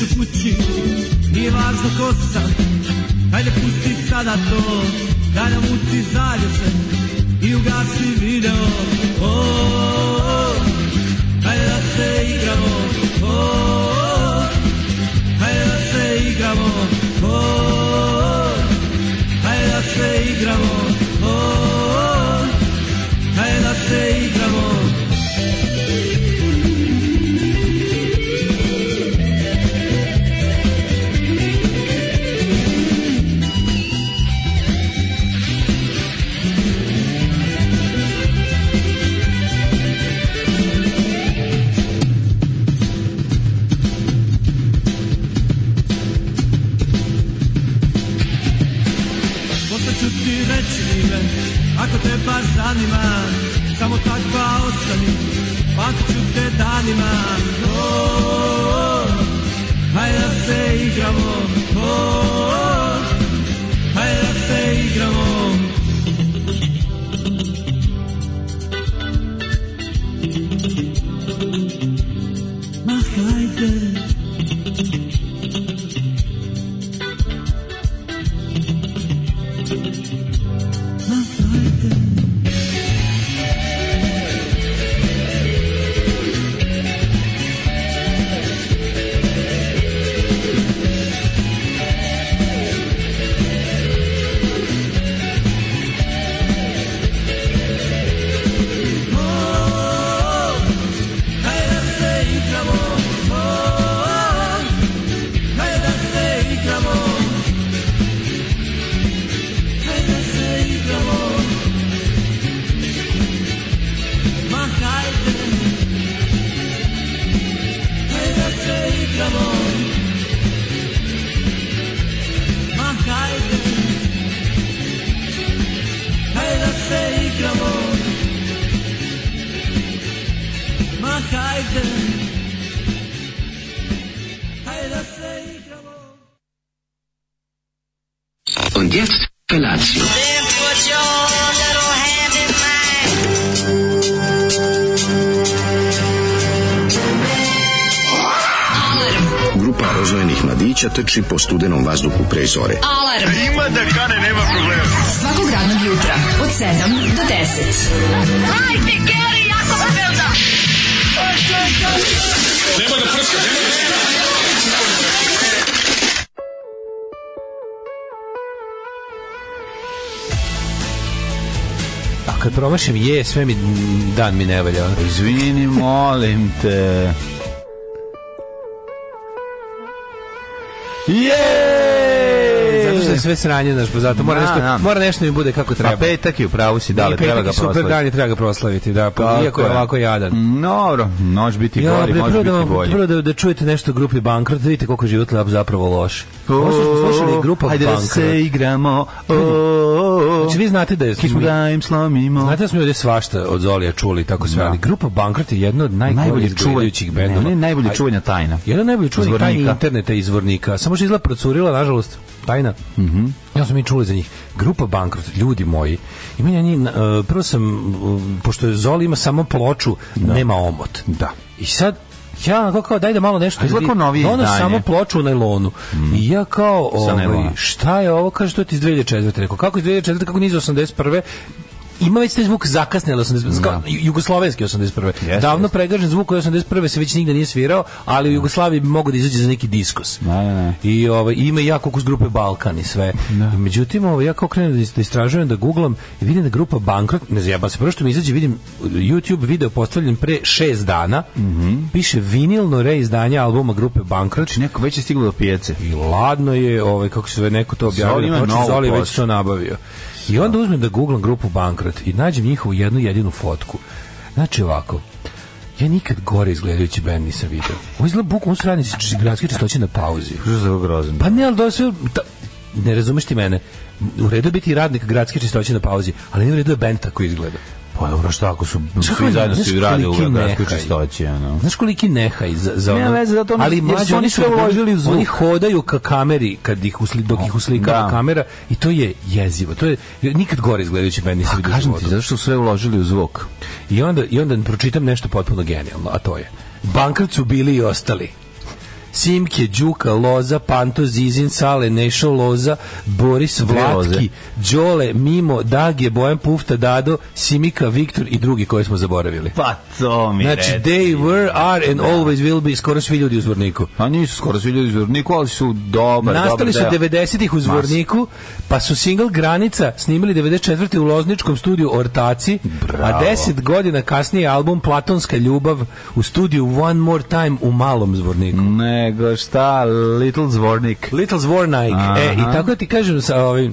još u kući Nije važno ko sam Hajde pusti sada to Daj nam uci se trči po studenom vazduhu pre zore. Alarm! A ima da kane, nema problema. Svakog radnog jutra, od 7 do 10. Hajde, Geri, jako se velda! Nema da prska, nema da A kad promašim je, sve mi dan mi ne valja. Izvini, molim te. sve sranje, naš pa zato mora, na, nešto, na. mora nešto da mi bude kako treba. A petak je u pravu si, dale, treba ga proslaviti. Super dan je treba ga proslaviti, da, pa iako je ovako jadan. Mm, dobro, noć biti ja, gori, može biti bolje. Da prvo da, da čujete nešto o grupi Bankrot, da vidite koliko život lab zapravo loš. Ovo smo slušali grupa Bankrot. Hajde da se igramo, o, Znači vi znate da je Kismudajem slomimo. Znate da smo ovdje svašta od Zolija čuli tako sve, da. ali grupa Bankrot je jedna od najbolje čuvajućih bendova. Ne, najbolje čuvanja tajna. Jedna najbolje čuvanja tajna interneta izvornika. Samo što izla procurila nažalost tajna. Mhm. ja sam i čuli za njih. Grupa Bankrot, ljudi moji. I meni uh, prvo sam pošto je Zoli ima samo ploču, da. nema omot. Da. I sad ja onako kao daj da malo nešto izlako novi ono samo ploču u najlonu mm. i ja kao ovaj, šta je ovo kaže to ti iz 2004 rekao kako iz 2004 kako niz 81 ima već taj zvuk zakasnjelo sam Da. Jugoslovenski 81. Yes, Davno yes. pregažen zvuk od 81. se već nigde nije svirao, ali u Jugoslaviji bi mogo da izađe za neki diskus. Da, da, da. I ovaj, ima jako kus grupe Balkan i sve. Da. Međutim, ovaj, ja kao krenem da, da istražujem, da guglam i vidim da grupa Bankrot, ne zjeba se, prvo što mi izađe, vidim uh, YouTube video postavljen pre 6 dana, mm -hmm. piše vinilno reizdanje albuma grupe Bankrot. Znači neko već je stiglo do pijace. I ladno je, ovaj, kako se sve neko to objavio, Zoli, već to nabavio. I onda uzmem da googlam grupu Bankrot i nađem njihovu jednu jedinu fotku. Znači ovako, ja nikad gore izgledajući bend nisam video. Ovo izgleda bukvalno su radnici gradske čistoće na pauzi. grozno. Pa ne, ali da sve... ne razumeš ti mene. U redu je biti radnik gradske čistoće na pauzi, ali ne u redu je da bend tako izgleda. Pa dobro, šta ako su svi zajedno svi rade u gradarskoj čistoći, ono. Znaš koliki nehaj za za ono. Ne veze da to ali mlađi oni sve uložili u zvuk. Oni hodaju ka kameri kad ih usli dok ih uslikava da. kamera i to je jezivo. To je nikad gore izgledajući bend nisi pa vidio. Kažem ti zato što sve uložili u zvuk. I onda i onda pročitam nešto potpuno genijalno, a to je Bankrci su bili i ostali. Simke, Đuka, Loza, Panto, Zizin, Sale, Nešo, Loza, Boris, Vlatki, Đole, Mimo, Dage, Bojan Pufta, Dado, Simika, Viktor i drugi koje smo zaboravili. Pa to mi Znači, reci. they were, are and da. always will be skoro svi ljudi u Zvorniku. A pa nisu skoro svi ljudi u Zvorniku, ali su dobar, Nastali dobar su 90-ih u Zvorniku, pa su single Granica snimili 94. u Lozničkom studiju Ortaci, Bravo. a 10 godina kasnije album Platonska ljubav u studiju One More Time u Malom Zvorniku. Ne nego šta Little Zvornik. Little Zvornik. E, i tako ti kažem sa ovim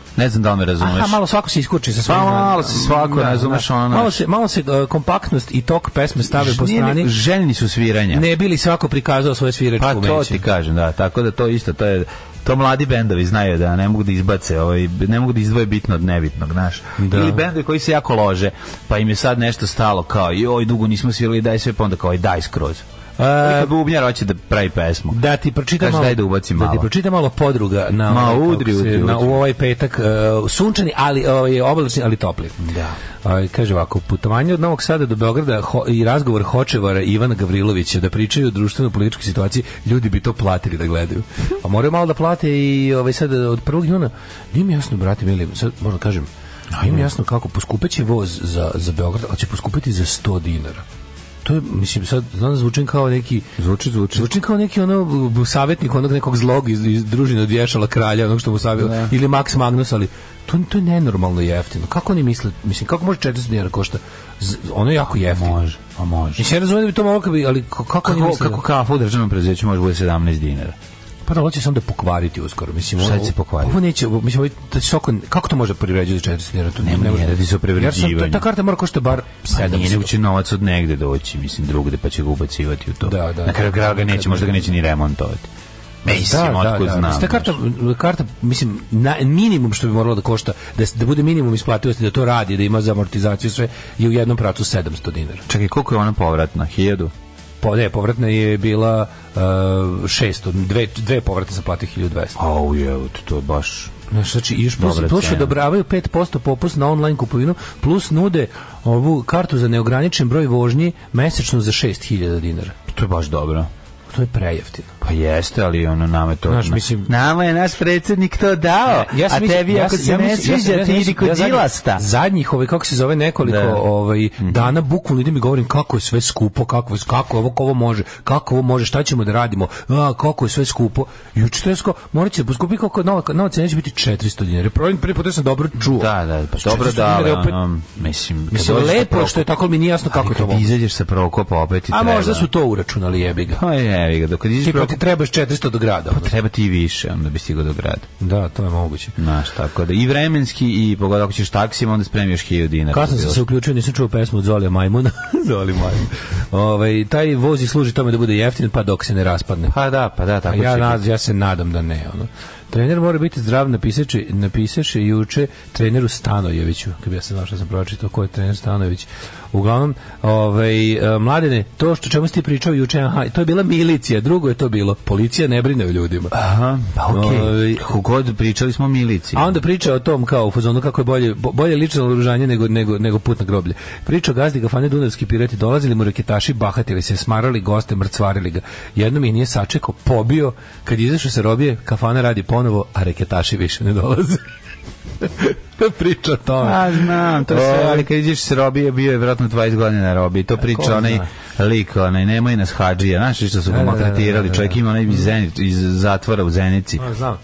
Ne znam da li me razumeš. Aha, malo svako se iskuči sa svojim. Pa, malo se svako, da, razumeš da. ona. Malo se malo se uh, kompaktnost i tok pesme stave po strani. Željni su sviranja. Ne bili svako prikazao svoje sviračko umeće. Pa to meće. ti kažem, da, tako da to isto, to je to mladi bendovi znaju da ne mogu da izbace, ovaj ne mogu da izdvoje bitno od nebitnog, znaš. Da. Ili bendovi koji se jako lože, pa im je sad nešto stalo kao joj dugo nismo svirali, daj sve pa onda kao daj skroz. Uh, bubnjar hoće da pravi pesmu. Da ti pročitam malo, daj da ubacim malo. Da ti pročitam malo podruga na, Ma, ovaj, udri, udri, udri. na u ovaj petak uh, sunčani, ali ovaj oblačni, ali topli. Da. Uh, kaže ovako, putovanje od Novog Sada do Beograda ho, i razgovor Hočevara i Ivana Gavrilovića da pričaju o društveno političkoj situaciji, ljudi bi to platili da gledaju. A moraju malo da plate i ovaj sad od 1. juna. Nije mi jasno, brate, mili, sad moram da kažem, Ajme. Nije mi jasno kako poskupeće voz za, za Beograd, ali će poskupiti za 100 dinara to je, mislim, sad znam, da zvučim kao neki... Zvuči, zvuči. Zvučim kao neki ono, savjetnik onog nekog zlog iz, iz družine od vješala kralja, onog što mu savio, da. ili Max Magnus, ali to, to je nenormalno jeftino. Kako oni misle, mislim, kako može 400 dinara košta? Z, ono je jako jeftino. Može, a pa može. Mislim, ja razumijem da bi to malo, ali kako, kako, kako oni misle? Da- kako kafa u državnom preduzeću može bude 17 dinara? Pa da, hoće sam da pokvariti uskoro. Mislim, Šta će se pokvariti? Ovo neće, mislim, ovo, kako to može da privređati za 400 dinara? To ne, ne, ne radi se o privređivanju. Jer ta karta mora košta bar 700. Pa nije nego će novac od negde doći, mislim, drugde, pa će ga ubacivati u to. Da, da. Na kraju da, kraja ga neće, možda ga neće ni remontovati. Da, mislim, da, otkud da, da. znam. Ta karta, karta, mislim, na, minimum što bi moralo da košta, da, da bude minimum isplativosti, da to radi, da ima za amortizaciju sve, je u jednom pracu 700 dinara. Čekaj, koliko je ona povratna? 1000? po, ne, povratna je bila uh, 600, dve, dve povratne sam platio 1200. Au, je, to je baš Znaš, znači, još plus, Dobre plus odobravaju 5% popust na online kupovinu, plus nude ovu kartu za neograničen broj vožnji mesečno za 6000 dinara. To je baš dobro. To je prejeftino. Pa jeste, ali ono nama je to. Znaš, mislim, nama je naš predsjednik to dao. Ne, ja a tebi ja, ako se ja, ne sviđa, ti idi kod Đilasta. zadnjih ovaj kako se zove nekoliko da. ovaj mhm. dana bukvalno idem i govorim kako je sve skupo, kako kako ovo ovo može, kako ovo može, šta ćemo da radimo. A kako je sve skupo. Juče to morat će da poskupiti kako nova nova cena će biti 400 dinara. Problem prvi put sam dobro čuo. Da, da, pa dobro da, opet, ono, mislim, mislim lepo što je tako mi nije jasno kako to. Izađeš sa Prokopa opet i treba. A možda su to uračunali jebi ga. Pa jebi ga, dok izađeš ti trebaš 400 do grada. Pa treba ti i više, onda bi stigao do grada. Da, to je moguće. Znaš, tako da i vremenski i pogod ako ćeš taksijom, onda spremiš 1000 dinara. Kasno sam se uključio, nisam čuo pesmu od Zolija Majmuna. Zoli Majmun. Ovaj taj voz i služi tome da bude jeftin, pa dok se ne raspadne. Pa da, pa da, tako ja, nad, ja se nadam da ne, ono. Trener mora biti zdrav, napisači, napisaše juče treneru Stanojeviću, kad bi ja se našao sam pročitao ko je trener Stanojević. Uglavnom, ovaj e, mladene, to što čemu ste pričao juče, aha, to je bila milicija, drugo je to bilo. Policija ne brine o ljudima. Aha, pa okej. Okay. Ovaj, kako god pričali smo milicije. A onda priča o tom kao u fazonu kako je bolje bolje lično oružanje nego nego nego put na groblje. Priča gazdi gafane Dunavski pirati dolazili mu reketaši, bahatili se, smarali goste, mrcvarili ga. Jednom je nije sačekao, pobio, kad izašao se robije, kafana radi ponovo, a reketaši više ne dolaze. priča o tome. A znam, to se, ovaj, ali kad iđeš se Robije, bio je vjerojatno 20 godina na Robiji. To priča onaj lik, onaj, nemoj nas hađija. Znaš što su ga da, da, da, maltretirali, čovjek ima onaj iz, Zenic, iz zatvora u Zenici. A, znam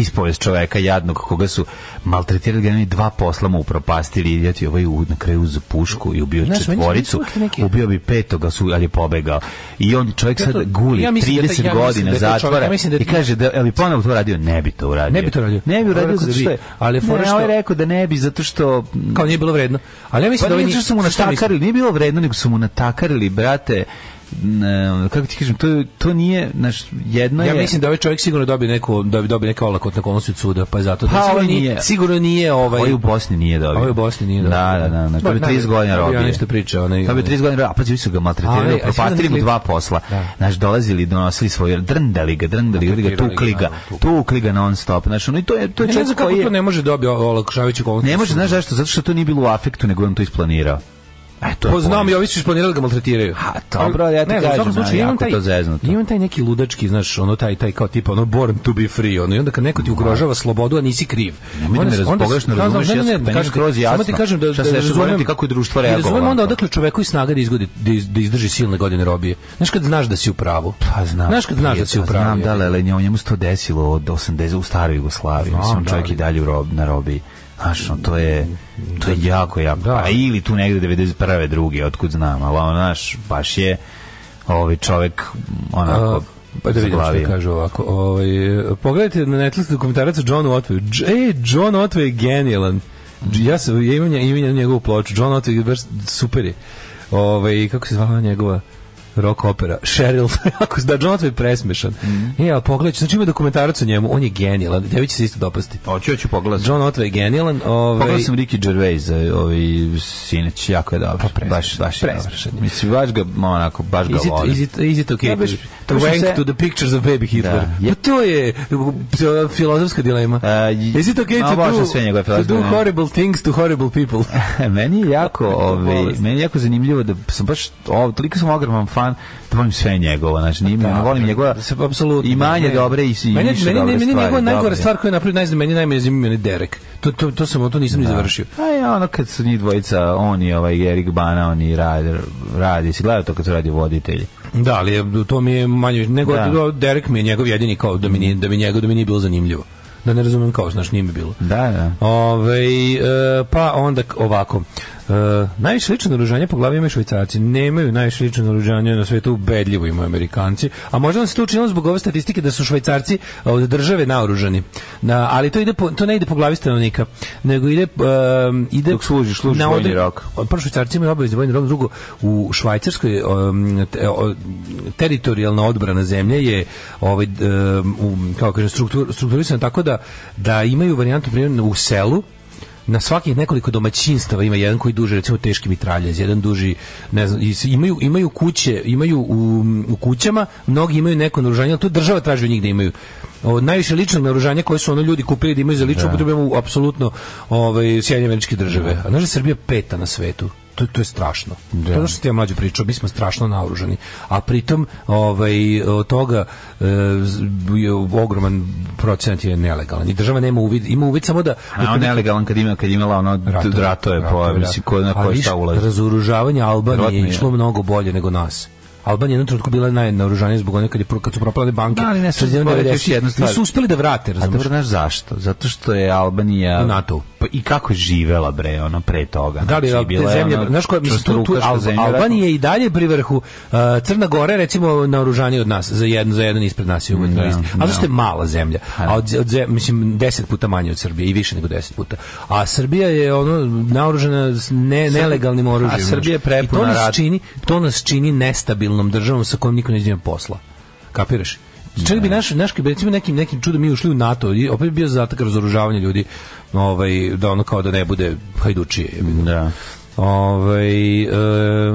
ispovest čoveka jadnog koga su maltretirali oni dva posla mu upropastili i je ovaj u, na kraju uz pušku i ubio Znaš, četvoricu ubio bi petoga su ali je pobegao i on čovjek sad guli ja 30 da ja godina da zatvora ja da i kaže da ali ponovo to radio ne bi to uradio ne bi to radio ne bi uradio zato što je, ali fora ovaj što je rekao da ne bi zato što kao nije bilo vredno ali ja mislim pa da oni su mu natakarili nije bilo vredno nego su mu natakarili brate ne, kako ti kažem, to, to nije naš jedno ja je... mislim da ovaj čovjek sigurno dobije neku da dobije dobio neka olakotna kolnost od suda, pa zato pa da sigurno nije, sigurno nije ovaj ovaj u Bosni nije dobio. Ovaj u Bosni nije dobio. Da, da, da, znači to bi 30 godina robio. Ja nešto priča, onaj. To bi 30 godina, a pa su ga maltretirali, propastili mu dva posla. Da. Naš dolazili, donosili svoje drndali ga, drndali ga, tukli ga, tukli ga da, non stop. Znači, no i to je to je čovjek koji ne može da dobio olakšavajuću kolnost. Ne može, znaš zašto? Zato što to nije bilo u afektu, nego on to isplanirao. Eto, to znam, i ovi su isplanirali da ga maltretiraju. A dobro, ja ti ne, kažem, u svakom slučaju imam taj, imam taj neki ludački, znaš, ono taj taj kao tipa ono born to be free, ono i onda kad neko ti ugrožava slobodu, a nisi kriv. Ne, da onda, ne, onda, pogrešno da, razumeš, ja sam meni skroz jasno. Samo ti kažem da, da, da razumem kako je društvo reagovalo. Razumem onda odakle čoveku i snaga da, izgodi, da, iz, da izdrži silne godine robije. Znaš kad znaš da si u pravu. Pa znam. Znaš kad znaš da si u pa pravu. Znam da, lele, njemu se to desilo od 80 u staroj Jugoslaviji. Mislim, čovjek i dalje na robiji. Znaš, to je to je jako jako. Da. A pa ili tu negde 91. druge, otkud znam, ali ono naš baš je ovaj čovek, onako A, pa da vidim što kaže ovako. Ovaj, pogledajte na Netflix dokumentarac John Otway. E, John Otway je genijalan. Ja, sam, ja imam, imam njegovu ploču. John Otway je baš super je. Ovaj, kako se zvala njegova? rock opera. Cheryl, ako da John je presmešan. Mm -hmm. E, ja, pogledaj, znači ima dokumentarac o njemu, on je genijalan. Devi će se isto dopasti. Hoću, hoću pogledati. John Otvej je genijalan. Ovaj Pogledao sam Ricky Gervais, e, ovaj sineć jako je dobro. Pa baš baš presmešan. Mislim baš ga onako baš ga volim. Is it is it okay? Ja, baš, to wank se... to the pictures of baby Hitler. Da, je... Pa to je filozofska dilema. Uh, is it okay no, to, do, to, sve to do horrible things to horrible people? meni je jako, ovaj, meni je jako zanimljivo da sam baš, ovaj, toliko sam ogroman fan fan, da volim sve njegovo, znači nije da, volim da, njegova da, apsolutno imanje ne, dobre i i meni, meni, dobre meni, stvari, meni njegova najgora stvar koju je napravio, najzna, meni najmanje zanima je Derek. To, to, to sam, to nisam da. ni završio. A pa ja, ono kad su njih dvojica, on i ovaj Erik Bana, on i radi, radi, si gledao to kad su radi voditelji. Da, ali to mi je manje, nego da. Derek mi je njegov jedini kao da mi, nije, da mi njegov, da mi nije bilo zanimljivo da ne razumem kao, znaš, nije mi bilo. Da, da. Ove, ovaj, e, pa onda ovako. Uh, najviše lično naružanje po glavi imaju švajcarci. Nemaju najviše lično naružanje na svetu, ubedljivo imaju amerikanci. A možda vam se to učinilo zbog ove statistike da su švajcarci uh, od države naoružani. Na, ali to, ide po, to ne ide po glavi stanovnika, nego ide... Um, ide Dok služi, služiš na vojni rok. Prvo švajcarci imaju obavezni vojni rok, drugo u švajcarskoj um, te, o, teritorijalna odbrana zemlje je ovaj, um, u, kao kažem, struktur, strukturisana tako da, da imaju varijantu primjer u selu, na svakih nekoliko domaćinstava ima jedan koji duže recimo teški mitraljez, jedan duži ne znam, imaju imaju kuće, imaju u, u kućama, mnogi imaju neko naoružanje, ali to država traži od njih da imaju od najviše ličnog naoružanja koje su ono ljudi kupili da imaju za lično da. upotrebu apsolutno ovaj Sjedinjene Američke Države. Da. A znaš da Srbija peta na svetu to, to je strašno. Da. To što ti ja mlađe pričao, mi smo strašno naoružani. A pritom ovaj, od toga e, ogroman procenat je nelegalan. I država nema uvid, ima uvid samo da... A on nelegalan kad ima, kad imala ono ratove, ratove po, mislim, ko, na da. koje šta ulazi. Razoružavanje Albanije je išlo mnogo bolje nego nas. Albanija je jednom trenutku bila najnaoružanija zbog onih kad, je, kad su propale banke. Da, ali ne, sad, još jednu stvar. Nisu uspeli da vrate, razumiješ? A dobro, znaš zašto? Zato što je Albanija... U NATO pa i kako živela bre ona pre toga. Da li znači, bila zemlja, ona, znaš koja mislim tu, tu Al, Albanija i dalje pri vrhu uh, Crna Gora recimo naoružanje od nas za jedno za jedan ispred nas je uvek mm, na da, listi. A da. zašto je mala zemlja? A od, od zem, mislim 10 puta manje od Srbije i više nego 10 puta. A Srbija je ono naoružana ne nelegalnim oružjem. A Srbija je znači. prepuna to nas čini, to nas čini nestabilnom državom sa kojom niko ne posla. Kapiraš? Čak bi naš, naš recimo nekim, nekim čudom mi ušli u NATO i opet bi bio zadatak razoružavanja ljudi ovaj, da ono kao da ne bude hajdučije. Da. Ovaj e,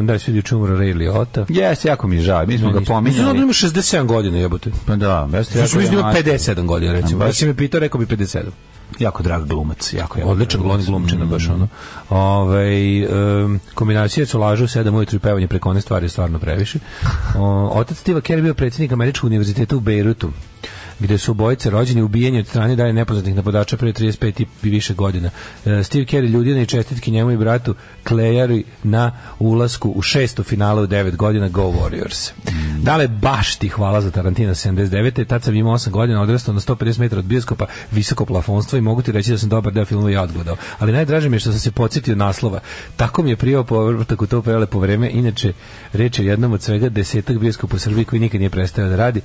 da se juče umro Ray Liotta. Jeste, jako mi je žao. Mi smo ga pominjali. Mislim da ima 67 godina, jebote. Pa da, jeste. Ja sam 57 godina, recimo. Da si me pitao, rekao bi 57 jako drag glumac, jako jako. Odličan glavni glumčina mm. baš ono. Ovaj um, kombinacija su lažu 7 ujutru i pevanje preko one stvari je stvarno previše. O, otac Steve Kerr bio predsednik Američkog univerziteta u Bejrutu gde su obojice rođeni ubijeni od strane daje nepoznatih napadača pre 35 i više godina. E, Steve Kerry ljudina i čestitki njemu i bratu Klejari na ulasku u šesto finale u 9 godina Go Warriors. Mm. Dale, baš ti hvala za Tarantino 79. Tad sam imao 8 godina, odrastao na 150 metara od bioskopa, visoko plafonstvo i mogu ti reći da sam dobar deo filmova ja odgledao. Ali najdraže mi je što sam se podsjetio naslova. Tako mi je prijao povrtak u to prelepo vreme. Inače, reč je jednom od svega desetak bioskopa u Srbiji koji nikad nije prestao da radi.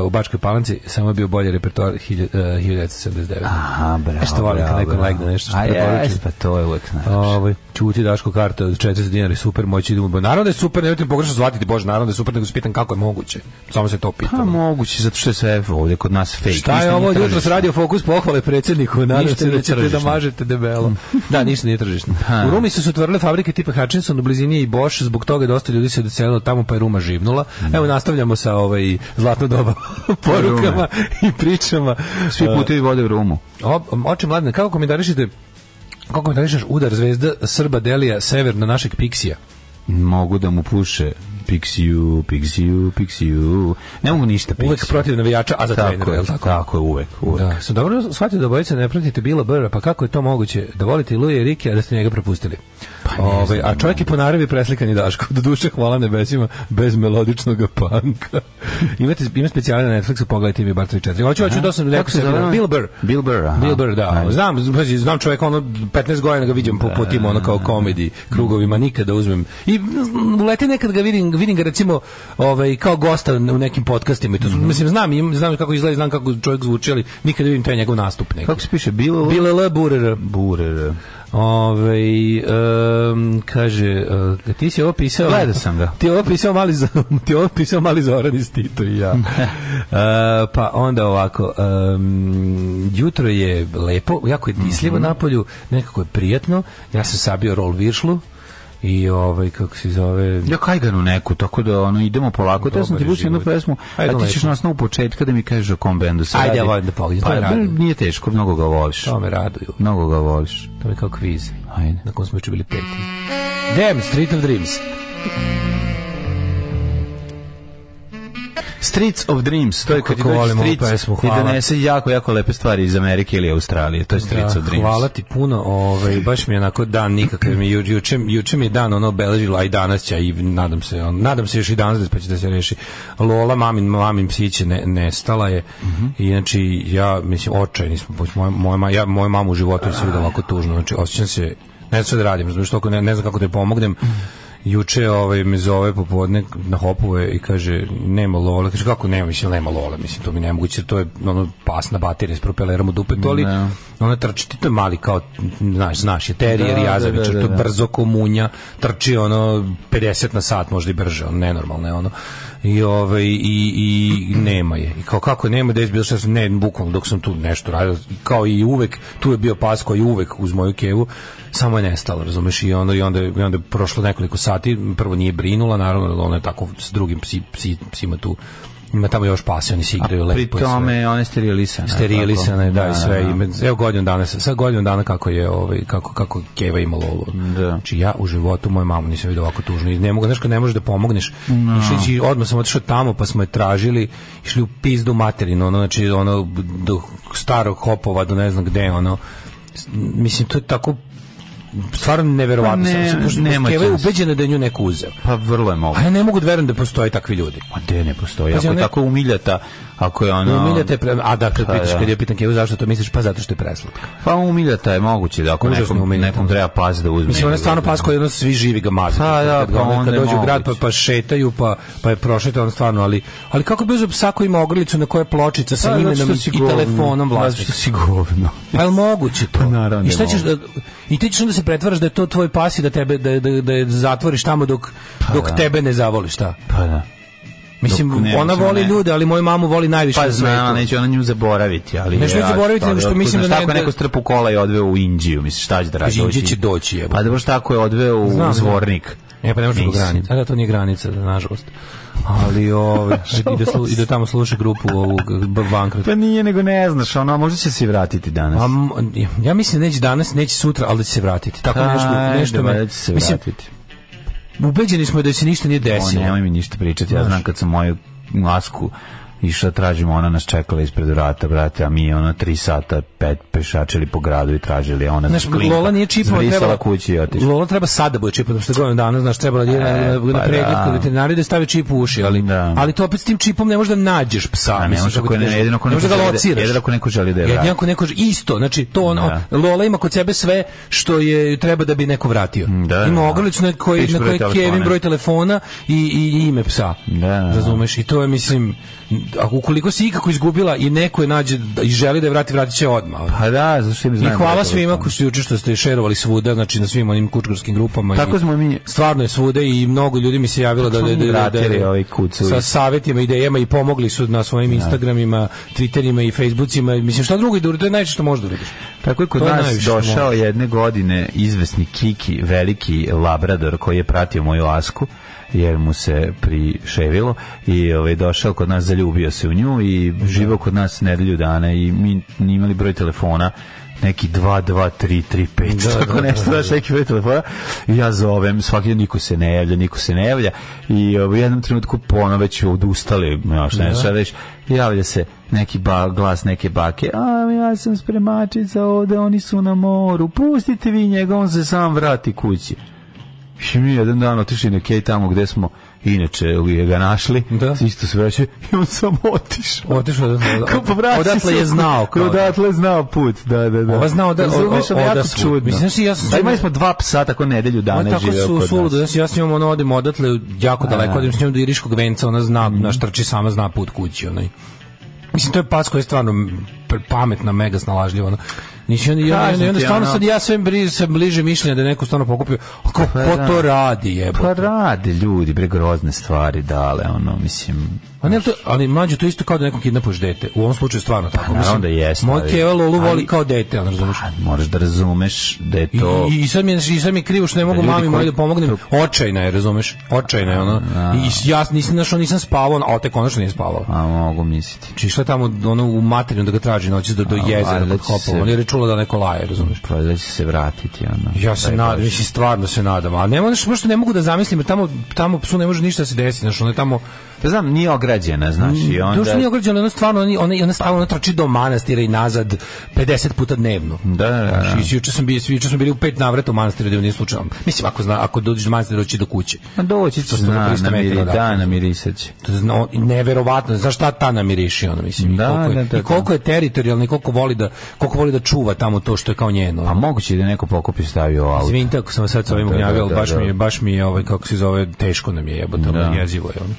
Uh, u Bačkoj Palanci samo bio bolji repertoar 1979. Eh, Aha, bravo. Što volim kad neko legne nešto što A preporučujem. pa to je uvek znaš. Ovaj čuti Daško karta od 400 dinara super moći idemo. Naravno da je super, nemojte pogrešno shvatiti, bože, naravno da je super, nego se pitam kako je moguće. Samo se to pitam. Pa moguće, zato što je sve ovdje kod nas fake. Šta je ovo jutros radio fokus pohvale predsjedniku, nadam se da ćete da mažete debelo. da, ništa nije tržišno. U Rumi su se otvorile fabrike tipa Hutchinson u blizini i Bosch, zbog toga dosta da ljudi se doselilo tamo pa je Ruma živnula. Mm. Evo nastavljamo sa ovaj zlatno doba pa porukama temama i pričama. Svi putevi vode u Rumu. O, oče mladine, kako komentarišete kako komentarišeš udar zvezda Srba Delija sever na našeg Pixija? Mogu da mu puše Piksiju, Piksiju, Piksiju. Ne mogu ništa Piksiju. Uvek protiv navijača, a za tako trenera, je, tako? Tako je, uvek, uvek. Da, sam dobro shvatio da bojice ne pratite Bila Brra, pa kako je to moguće? Da volite Luje i Rike, a da ste njega propustili? Pa Ove, ovaj, a čovjek da. je po naravi preslikan i Daško. Do duše hvala nebesima bez melodičnog panka. imate, ima specijalne na Netflixu, pogledajte mi bar 3-4. Hoću, hoću, dosta neko se da. zove. Bill Burr. Bill Burr, aha. Bill Burr, da. Ajde. Znam, znam čovjeka, ono, 15 godina ga vidim po, po tim, ono, kao komedi, krugovima, nikada da uzmem. I mm, leti nekad ga vidim, vidim ga, recimo, ovaj, kao gosta u nekim podcastima. I to, mm. Mislim, znam, im, znam kako izgleda, znam kako čovjek zvuči, ali nikada vidim taj njegov nastup. Neki. Kako se piše? Bill L. Burer. Ove, um, kaže, uh, ti si ovo pisao... Gledao sam ga. Ti ovo pisao mali, ti ovo pisao mali Zoran iz Tito i ja. uh, pa onda ovako, um, jutro je lepo, jako je disljivo mm -hmm. napolju, nekako je prijatno, ja sam sabio rol viršlu, i ovaj kako se zove ja kajganu neku tako da ono idemo polako te sam ti puštao jednu pesmu a ti ćeš na osnovu početka da mi kažeš o kom bendu se ajde ja ovaj, volim da pogledam pa, nije teško mnogo ga voliš to me raduju mnogo ga voliš to je kao kviz ajde na kom smo juče bili peti Damn Street of Dreams Streets of Dreams, to je kad dođe Streets pesmu, i donese jako, jako lepe stvari iz Amerike ili Australije, to je Streets da, of Dreams. Hvala ti puno, ovaj, baš mi je onako dan nikakav, mi ju, juče, juče mi je dan ono beležilo, a i danas će, i nadam se, on, nadam se još i danas pa će da se reši. Lola, mamin, mamin psiće ne, nestala je, mm -hmm. i znači, ja, mislim, očajni smo, moja, moja, ja, moju mamu u životu je sve da ovako tužno, znači, osjećam se ne znam što da radim, znači, ne, ne znam kako da je pomognem. Mm -hmm juče ovaj me zove popodne na hopove i kaže nema lola kaže kako nema mislim nema lola mislim to mi nemoguće to je ono pasna baterija s propelerom u dupe to ali ne. Da. ona trči ti to je mali kao znaš znaš je terijer da, jazavičar da, da, da, to da. brzo komunja trči ono 50 na sat možda i brže ono nenormalno je ono i ovaj i, i nema je i kao kako nema da je bilo šta ne bukvalno dok sam tu nešto radio kao i uvek tu je bio pas koji uvek uz moju kevu samo je nestalo, razumeš, i onda, i onda, i onda je prošlo nekoliko sati, prvo nije brinula, naravno, ona je tako s drugim psi, psi, psima tu ima tamo još pase, oni se igraju lepo. Pri lepo tome one sterilisane. Sterilisane, da, da, sve. Da, da, Evo godinu dana, sad godinu dana kako je ovaj kako kako Keva imala ovo. Da. Znači ja u životu moju mamu nisam vidio ovako tužno. i ne mogu, znači ne možeš da pomogneš. No. Da. Išli odmah sam otišao tamo pa smo je tražili, išli u pizdu materinu, ono znači ono do starog hopova do ne znam gde, ono mislim to je tako stvarno neverovatno. Pa ne, sam, nema je ubeđena da je nju neko uzeo. Pa vrlo je moguće. A ja ne mogu da verujem da postoje takvi ljudi. Pa gde ne postoje? Ako tako umiljata Ako je ono... Umiljata je pre... A da, kad, pa pitaš, da. kad je pitan Kevu zašto to misliš, pa zato što je preslatka. Pa umiljata je moguće da ako Užasno nekom, umiljata. nekom treba pas da uzme. Mislim, ona je stvarno pas koji odnosno svi živi ga mazu. Pa da, kad, pa onda, kad dođu u grad pa, pa šetaju, pa, pa je prošeta on stvarno, ali, ali kako bi uzeo psa koji ima ogrlicu na koje pločica sa pa, imenom i, govno, telefonom vlasnika? Zato što si govno. Pa je moguće to? Pa naravno. I, da šta ćeš da, I ti ćeš onda se pretvaraš da je to tvoj pas i da, tebe, da, da, da je zatvoriš tamo dok, pa dok da. tebe ne zavoliš, šta? Pa da. Mislim, ne, ona voli ne. ljude, ali moju mamu voli najviše pa, zna, na neće ona nju zaboraviti, ali... Neću ja, zaboraviti, nego što mislim da... Znaš tako je da- neko strpu kola i odveo u Indiju, misliš, šta će da radi? Pa Indiju će doći, jebo. Pa da baš tako je odveo u Zvornik. Ne, pa ne možeš do granica. Da, to nije granica, da, nažalost ali ovaj ide slu, ide tamo sluša grupu ovog bankrot. Pa nije nego ne znaš, ona možda će se vratiti danas. A, pa ja mislim da neće danas, neće sutra, ali će se vratiti. Tako A, pa nešto nešto me, se vratiti. Mislim, Ubeđeni smo da se ništa nije desilo. nemoj mi ništa pričati, ja znam kad sam moju masku išla tražimo, ona nas čekala ispred vrata, brate, a mi ona tri sata pet pešačili po gradu i tražili, a ona znaš, klinka, Lola nije čipova, treba, kući i otišla. Lola treba sada da bude čipa, da ste godinu dana, znaš, treba da e, na, pa pregled da. veterinari da stavi čip u uši, ali, da. ali to opet s tim čipom ne možeš da nađeš psa. Da, ne možeš ako, ne, jedino ako neko, da ga da- lociraš. Jedino ako neko želi da je vrati. Jedino neko želi, isto, znači to ono, da. Lola ima kod sebe sve što je treba da bi neko vratio. Da, da ima ogrlicu na kojoj je Kevin broj telefona i, i, ime psa. Da, Razumeš? I to je, mislim, ako ukoliko se ikako izgubila i neko je nađe da- i želi da je vrati, vratiće odma. Pa da, zašto im znam. I da hvala svima koji su juče što ste šerovali svuda, znači na svim onim kučkarskim grupama. Tako smo mi. Stvarno je svuda i mnogo ljudi mi se javilo da-, da da da, da, sa savetima, idejama i pomogli su na svojim Instagramima, Twitterima i Facebookima. Mislim šta drugo i da to je najčešće što možeš da uradiš. Tako je kod nas došao jedne godine izvesni Kiki, veliki labrador koji je pratio moju asku jer mu se priševilo i ovaj došao kod nas zaljubio se u nju i živeo da. kod nas nedelju dana i mi imali broj telefona neki 2233 da, tako da, nešto, daš da, da. neki broj telefona i ja zovem, svaki dan niko se ne javlja, niko se ne javlja i ovaj, u jednom trenutku ponovno već odustali, još ne, da. već javlja se neki ba, glas neke bake, a ja sam spremačica ovde, oni su na moru, pustite vi njega, on se sam vrati kući. I mi jedan dan otišli na Kej tamo gde smo inače ili ga našli. Da. Isto se vraćaju i on samo otišao. Otišao da odatle je znao. Kao odatle je znao put. Da, da, da. Ova znao da razumeš da jako čudno. Mislim znači ja sam da, imali smo dva psa tako nedelju dana živeo. Tako su suludo, znači ja s njom ono odem odatle jako daleko, odim s njom do Iriškog venca, ona zna, mhm. na štrči sama zna put kući, onaj. Mislim, to je pas koji je stvarno pametna, mega snalažljiva. Ono. Nisi onda, ja, onda stvarno sad ja sve bliže, sam bliže mišljenja da neko stvarno pokupio. A ko, pa, ko da. to radi, jebote? Pa radi ljudi, bre grozne stvari dale, ono, mislim, A pa ne, to, ali mlađe to isto kao da nekom kidnapuješ dete. U ovom slučaju stvarno pa tako. Pa, da jeste. Moj keva Lolu voli kao dete, on razumeš. Moraš da razumeš da je to... I, i sad mi i sad mi je krivo što ne da mogu mami koji... da pomognem. Očajna je, razumeš? Očajna je ono. I ja nisam našao, nisam spavao, a te konačno nije spavao. A mogu misliti. Či znači, šta tamo ono u materinu da ga traži noći do, do jezera kod kopova. On je čula da neko laje, razumeš? Pa da će se vratiti ona. Ja se nadam, mislim stvarno se nadam, a ne možeš, što da ne mogu da zamislim, jer tamo tamo psu ne može ništa da se desiti, znači on je tamo Pa znam, nije ograđena, znaš, i onda... Mm, to što nije ograđena, ona stvarno, ona, ona stalno ona trči do manastira i nazad 50 puta dnevno. Da, da, da. juče sam bio, juče smo bili u pet navrata u manastiru, da nije slučajno. Mislim, ako, zna, ako dođeš do manastira, doći do kuće. A doći će, zna, namiri, da, namirisat će. Zna, neverovatno, znaš šta ta namiriši, ono, mislim, da, da, da, i koliko da, da, i koliko je teritorijalno, i koliko voli, da, koliko voli da čuva tamo to što je kao njeno. A moguće da neko pokupi stavio auto. Izvinite ako sam sad sa ovim ugnjavio, da, baš mi je, baš mi je, ovaj, kako se zove, teško nam je jebote, jezivo je ono.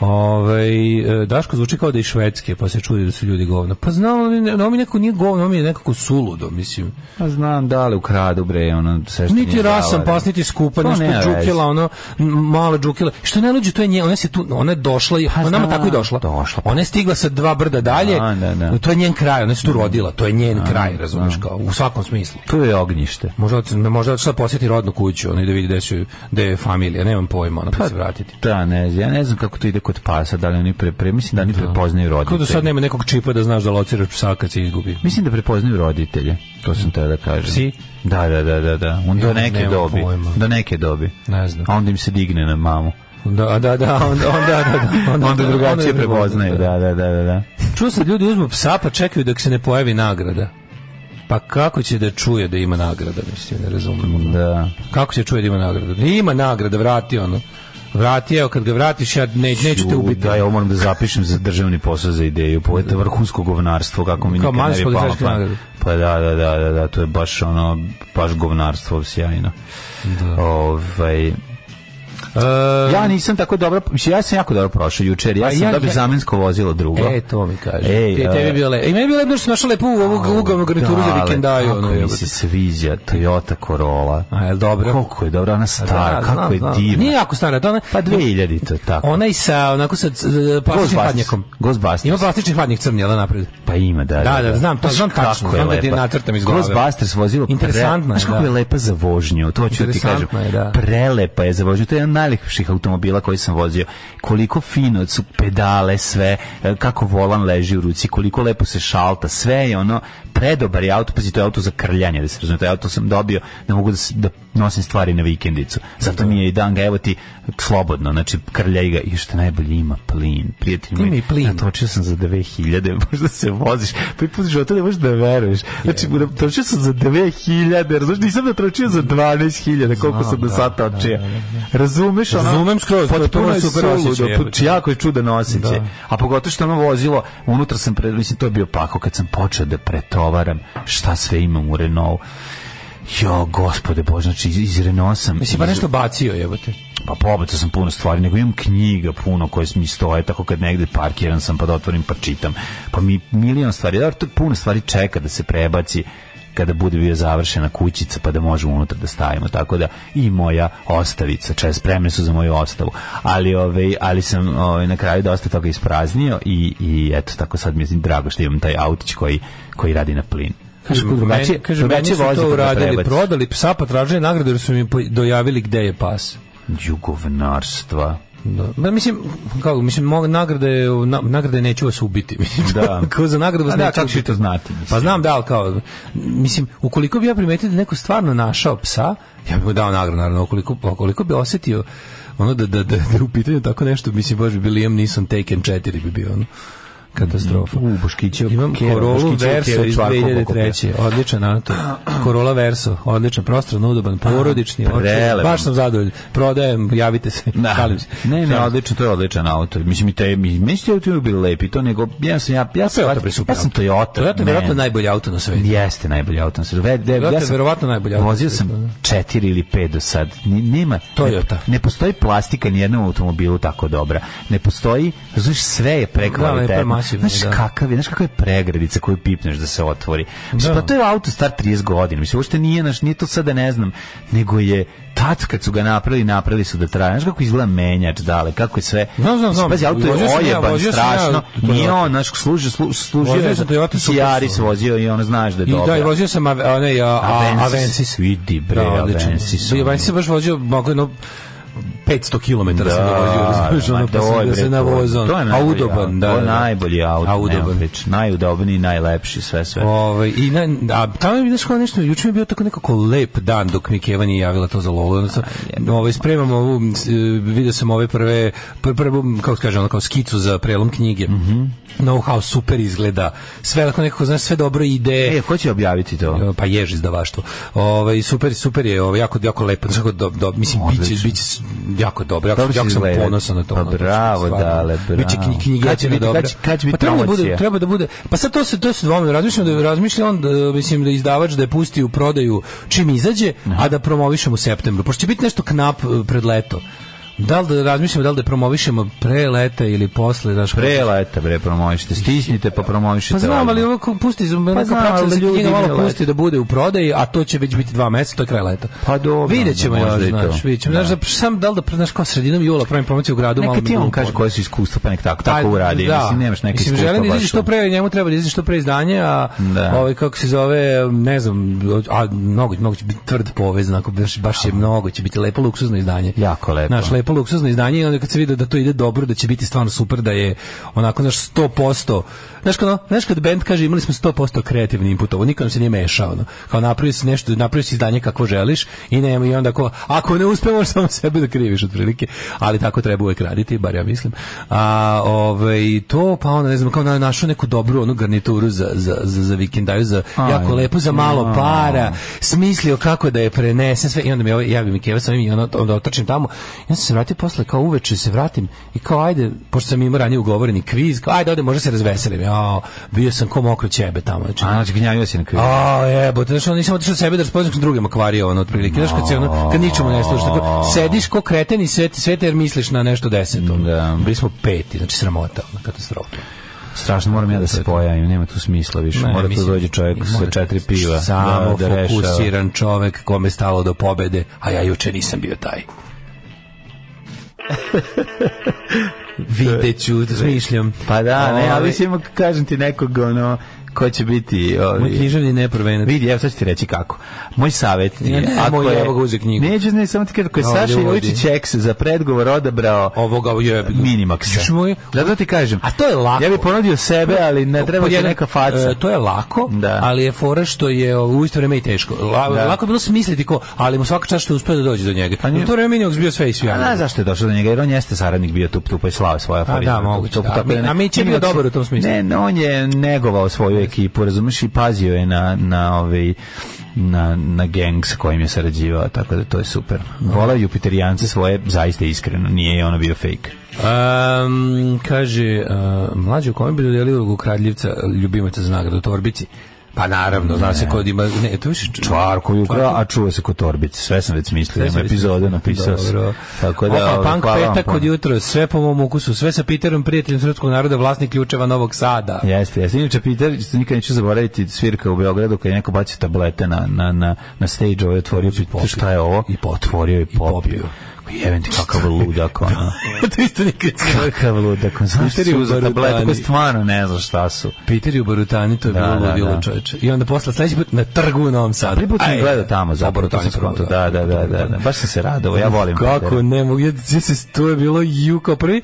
Ovaj e, Daško zvuči kao da je Švedske, pa se čudi da su ljudi govno. Pa znam, ono mi neko nije govno, mi je nekako suludo, mislim. Pa znam da li ukradu bre, ono sve što Niti rasam, pas niti skupa, to nešto ne džukela, ono mala džukela. Što ne luđe, to je nje, ona se tu, ona je došla i ona pa pa nama tako i došla. došla. Pa. Ona je stigla sa dva brda dalje. A, da, da, da. To je njen kraj, ona se tu da. rodila, to je njen A, da, kraj, razumeš kao u svakom smislu. To je ognjište. Možda možda da posjeti rodnu kuću, ona ide vidi gde su gde je familija, nemam pojma, ona pa se vratiti. Da, ne, ja ne znam kako to ide kod pasa, da li oni pre, pre mislim da oni da. prepoznaju da roditelje. Kako sad nema nekog čipa da znaš da lociraš psa kad se izgubi? Mislim da prepoznaju roditelje, to sam te da kažem. Psi? Da, da, da, da, da. On do neke dobi. Pojma. Do neke dobi. Ne znam. A onda im se digne na mamu. Da, da, da, onda, onda, da, da onda, onda drugačije prepoznaju, da, da, da, da. da. Čuo se ljudi uzmu psa pa čekaju dok se ne pojavi nagrada. Pa kako će da čuje da ima nagrada, mislim, ne razumijem. Da. Kako će čuje da ima nagrada? Ima nagrada, vrati ono. Vrati, evo kad ga vratiš, ja ne, neću te ubiti. Da, ja moram da zapišem za državni posao za ideju, poeta vrhunsko govnarstvo, kako mi Kao nikad ne bi palo. Pa, pa da, da, da, da, da, to je baš ono, baš govnarstvo, sjajno. Da. Ovaj, ja nisam tako dobro, ja sam jako dobro prošao juče, Ja sam ja, dobio ja, zamensko vozilo drugo. E, to mi kaže. Ej, Te, tebi e, bio lepo. I meni je bilo lepo što sam našao lepu ovu ugovnu garnituru za vikendaju. Kako mi se sviđa Toyota Corolla. A, je dobro? Koliko je dobro, ona stara, da, kako je divna. Nije jako stara, to ona... Pa 2000 to je tako. Ona i sa, onako sa plastičnim hladnjakom. Ghostbusters. Ima plastični hladnjak crni, jel da, napred? Pa ima, da. Da, da, da znam, to znam tačno. Znam da ti natrtam iz glave. Ghostbusters vozilo. Interesantno je, da. Znaš kako je lepa za vožnju, to ću ti kažem. Prelepa je za vožnju, to je jedan najlepših automobila koji sam vozio. Koliko fino su pedale, sve, e, kako volan leži u ruci, koliko lepo se šalta, sve je ono predobar je auto, pazi, to je auto za krljanje, da se razumije, to je auto sam dobio da mogu da, da nosim stvari na vikendicu. Zato da. mi je i dan ga, evo ti, slobodno, znači krljaj ga i što najbolje ima plin, prijatelj moj. Ima i plin. Natočio sam za 2000, možda se voziš, prvi put života ne možeš da veruješ. Znači, natočio sam za 2000, razumiješ, nisam natočio da za 12000, koliko Znam, sam do da, sata da, očija. Razumeš? Ono, Razumem skroz, to je super osjećaj. Jako je čudan osjećaj. A pogotovo što ono vozilo, unutra sam, pre, mislim, to je bio pako kad sam počeo da preto provaram šta sve imam u Renault. Jo, gospode Bože, znači iz, iz Renault sam... Mislim, pa nešto bacio, jebote. Pa pobacao sam puno stvari, nego imam knjiga puno koje mi stoje, tako kad negde parkiran sam, pa da otvorim, pa čitam. Pa mi milion stvari, da, puno stvari čeka da se prebaci kada bude bio završena kućica pa da možemo unutra da stavimo tako da i moja ostavica čaj spremne su za moju ostavu ali ovaj ali sam ovaj na kraju dosta toga ispraznio i i eto tako sad mi je drago što imam taj autić koji koji radi na plin Kaže, kako drugačije, kaže, drugačije vozi. to uradili, prodali psa, pa tražili nagradu jer su mi dojavili gde je pas. Jugovnarstva. Da. Ma, mislim, kao, mislim, moga nagrade, na, nagrade neću vas ubiti. Mislim, da. kao za nagradu vas pa da, kako ću to znati? Mislim. Pa znam da, ali kao, mislim, ukoliko bi ja primetio da neko stvarno našao psa, ja bih mu dao nagradu, naravno, ukoliko, ukoliko bi osetio ono da, da, da, da u pitanju tako nešto, mislim, baš bi bio Liam Neeson Taken 4 bi bio, ono katastrofa. U Boškićev imam Corolla Verso iz 2003. Odličan auto. Corolla Verso, odličan, prostran, udoban, porodični, oče. Baš sam zadovoljan. Prodajem, javite se. Da. Ne, ne, odlično, to je odličan auto. Mislim i taj mi mislio da je bilo lepi, to nego ja sam ja ja sam Toyota, ja sam Toyota. Toyota je verovatno najbolji auto na svetu. Jeste najbolji auto na svetu. Ja sam verovatno najbolji auto. Vozio sam 4 da. ili 5 do sad. Nema Toyota. Ne postoji plastika ni jednom automobilu tako dobra. Ne postoji, znaš, sve je prekvalitetno masivno. Znaš da. kakav je, znaš kakva je pregradica koju pipneš da se otvori. Mislim, da. pa to je auto star 30 godina. Mislim, uopšte nije, naš, nije to sada da ne znam, nego je tad kad su ga napravili, napravili su da traje. Znaš kako izgleda menjač dale, kako je sve. Znam, znam, znam. Pazi, auto je ojeban, ja, strašno. Ja, nije on, znaš, služi, služi, služi. Vozio sam Toyota Ciaris vozio i on znaš da je dobro. I da, i vozio sam, onaj, Avensis. Avensis, vidi bre, da, Avensis. Avensis baš vozio, mogu, no, 500 km da, sam ga vozio, razumiješ, ono, pa sam ga se navozao. To je najbolji, audoban, da, to je da. najbolji auto, audoban. Prič, najudobniji, najlepši, sve, sve. Ove, ovaj, i na, a tamo je bilo nešto, juče mi je bio tako nekako lep dan dok mi Keva nije javila to za Lolo. Znači, ovaj, spremam ovu, e, vidio sam ove prve, prvu, pr, pr, kako skažem, ono, kao skicu za prelom knjige. Mm -hmm know-how super izgleda. Sve tako nekako, znaš, sve dobro ide. E, ko će objaviti to? E, pa jež izdavaštvo. Ovaj super super je, ovaj jako jako lepo, tako do, do mislim biće biće jako dobro. Jako, dobro jako sam ponosan na to. Pa bravo, znači, da, dale, bravo. Biće knjige, knjige kad će biti, dobra. Kad će, kad će pa biti pa treba da bude, treba da bude. Pa sad to se to se dvomno razmišljam da razmišljam on da mislim da izdavač da je pusti u prodaju čim izađe, Aha. a da promovišemo u septembru. Pošto će biti nešto knap eh, pred leto. Da li da razmišljamo da li da promovišemo pre leta ili posle, Daš, Pre leta bre promovišite, stisnite pa promovišite. Pa znam, ali ovo pusti, pa znam, ali da ljudi malo pusti da bude u prodaji, a to će već biti dva meseca, to je kraj leta. Pa dobro. Videćemo još, znaš, videćemo. Da. Znaš, da. sam da li da prenaš kao sredinom jula pravim promociju u gradu, malo mi. ti on kaže koje su iskustva, pa nek tako, tako pa, uradi. Da. Mislim nemaš neke iskustva. želim da izađe što pre, njemu treba da izađe što pre izdanje, a da. ovaj kako se zove, ne znam, a mnogo mnogo će biti tvrd povez, baš je mnogo će biti lepo luksuzno izdanje. Jako lepo. Naš lepo luksuzno izdanje i onda kad se vidi da to ide dobro, da će biti stvarno super, da je onako, znaš, 100%. Znaš kad, no, znaš kad band kaže imali smo 100% kreativni input, ovo nikad se nije mešao. No. Kao napravi si nešto, napravi si izdanje kako želiš i nema i onda ko, ako ne uspemo samo sebe da kriviš otprilike. Ali tako treba uvek raditi, bar ja mislim. A ovaj, to, pa onda ne znam, kao našu neku dobru onu garnituru za, za, za, za vikendaju, za Aj, jako lepo, za malo ja. para, smislio kako da je prenesem sve i onda mi ovaj, bi mi Keva sam i onda, onda otrčim tamo. Ja sam se se vratio posle, kao uveče se vratim i kao ajde, pošto sam imao ranije ugovoreni kviz, kao ajde, ode, može se razveselim. Ja, bio sam ko mokro ćebe tamo. Znači, a, znači, gnjavio si na kviz. A, jebo, znaš, ono, nisam otišao sebe da raspoznam s drugim akvario, ono, otprilike. Znaš, kad, se, ono, kad ničemu ne sluša, tako, sediš ko kreten i sveti, svete jer misliš na nešto deseto. Mm, da. Bili smo peti, znači sramota, ono, katastrofa. Strašno moram ja da se pojavim, nema tu smisla više. mora tu da dođe čovjek sa četiri piva. Samo da, da fokusiran čovjek kome je stalo do pobede, a ja juče nisam bio taj. Videću, razmišljam. Pa da, ne, ovaj- ali ćemo, kažem ti, nekog, ono, ko će biti ovi. Moj književni neprvenac. Vidi, evo sad ću ti reći kako. Moj savjet ti je, ne, ako je, evo ga uze knjigu. Neću ne samo ti kada, ako je Ovdje Saša Jovičić X za predgovor odabrao ovoga je Minimax. Zato ti kažem. A to je lako. Ja bih ponudio sebe, ali ne treba ti neka faca. E, to je lako, da. ali je fora što je e, u isto vreme i teško. La, da. Lako je bilo smisliti ko, ali mu svaka čast što uspeo da dođe do njega. Pa u to vreme Minimax bio sve i svi. A zašto je došao do njega? Jer on jeste saradnik bio tu, tu pa je slao svoja A da, moguće. Da. A mi je dobar u tom smislu. Ne, on je negovao svoju ekipu, razumeš, i pazio je na, na, ovaj, na, na gang sa kojim je sarađivao, tako da to je super. Volao Jupiterijanca svoje zaista iskreno, nije ono bio fake. Um, kaže, uh, mlađe u kome bi dodelio ulogu kradljivca ljubimaca za da nagradu u Torbici? Pa naravno, zna se kod ima... Ne, to više čvarku ukrao, a čuva se kod torbice. Sve sam već mislio, ima epizode, napisao sam. Tako da, Opa, ovaj, punk petak kod jutro, sve po mom ukusu, sve sa Peterom, prijateljem srpskog naroda, vlasnik ključeva Novog Sada. Jeste, jeste. Inače, Peter, nikad neću zaboraviti svirka u Beogradu kad je neko bacio tablete na, na, na, na stage, ovo ovaj je otvorio, šta je ovo? I potvorio i popio. I popio. Jevem ti kakav ludak, ono. Pa to isto nikad nije. Kakav ludak, ono. Znaš su za tablete koje stvarno ne znam šta su. Peter u Barutani, to je da, bilo da, ludilo, da. čoveče. I onda posle sledeći put na trgu u Novom Sadu. Prvi put sam gledao tamo, za Barutani da. da, da, da, da, da. Baš sam se radovao, ja volim. Kako, ne mogu, ja, to je bilo ju prvi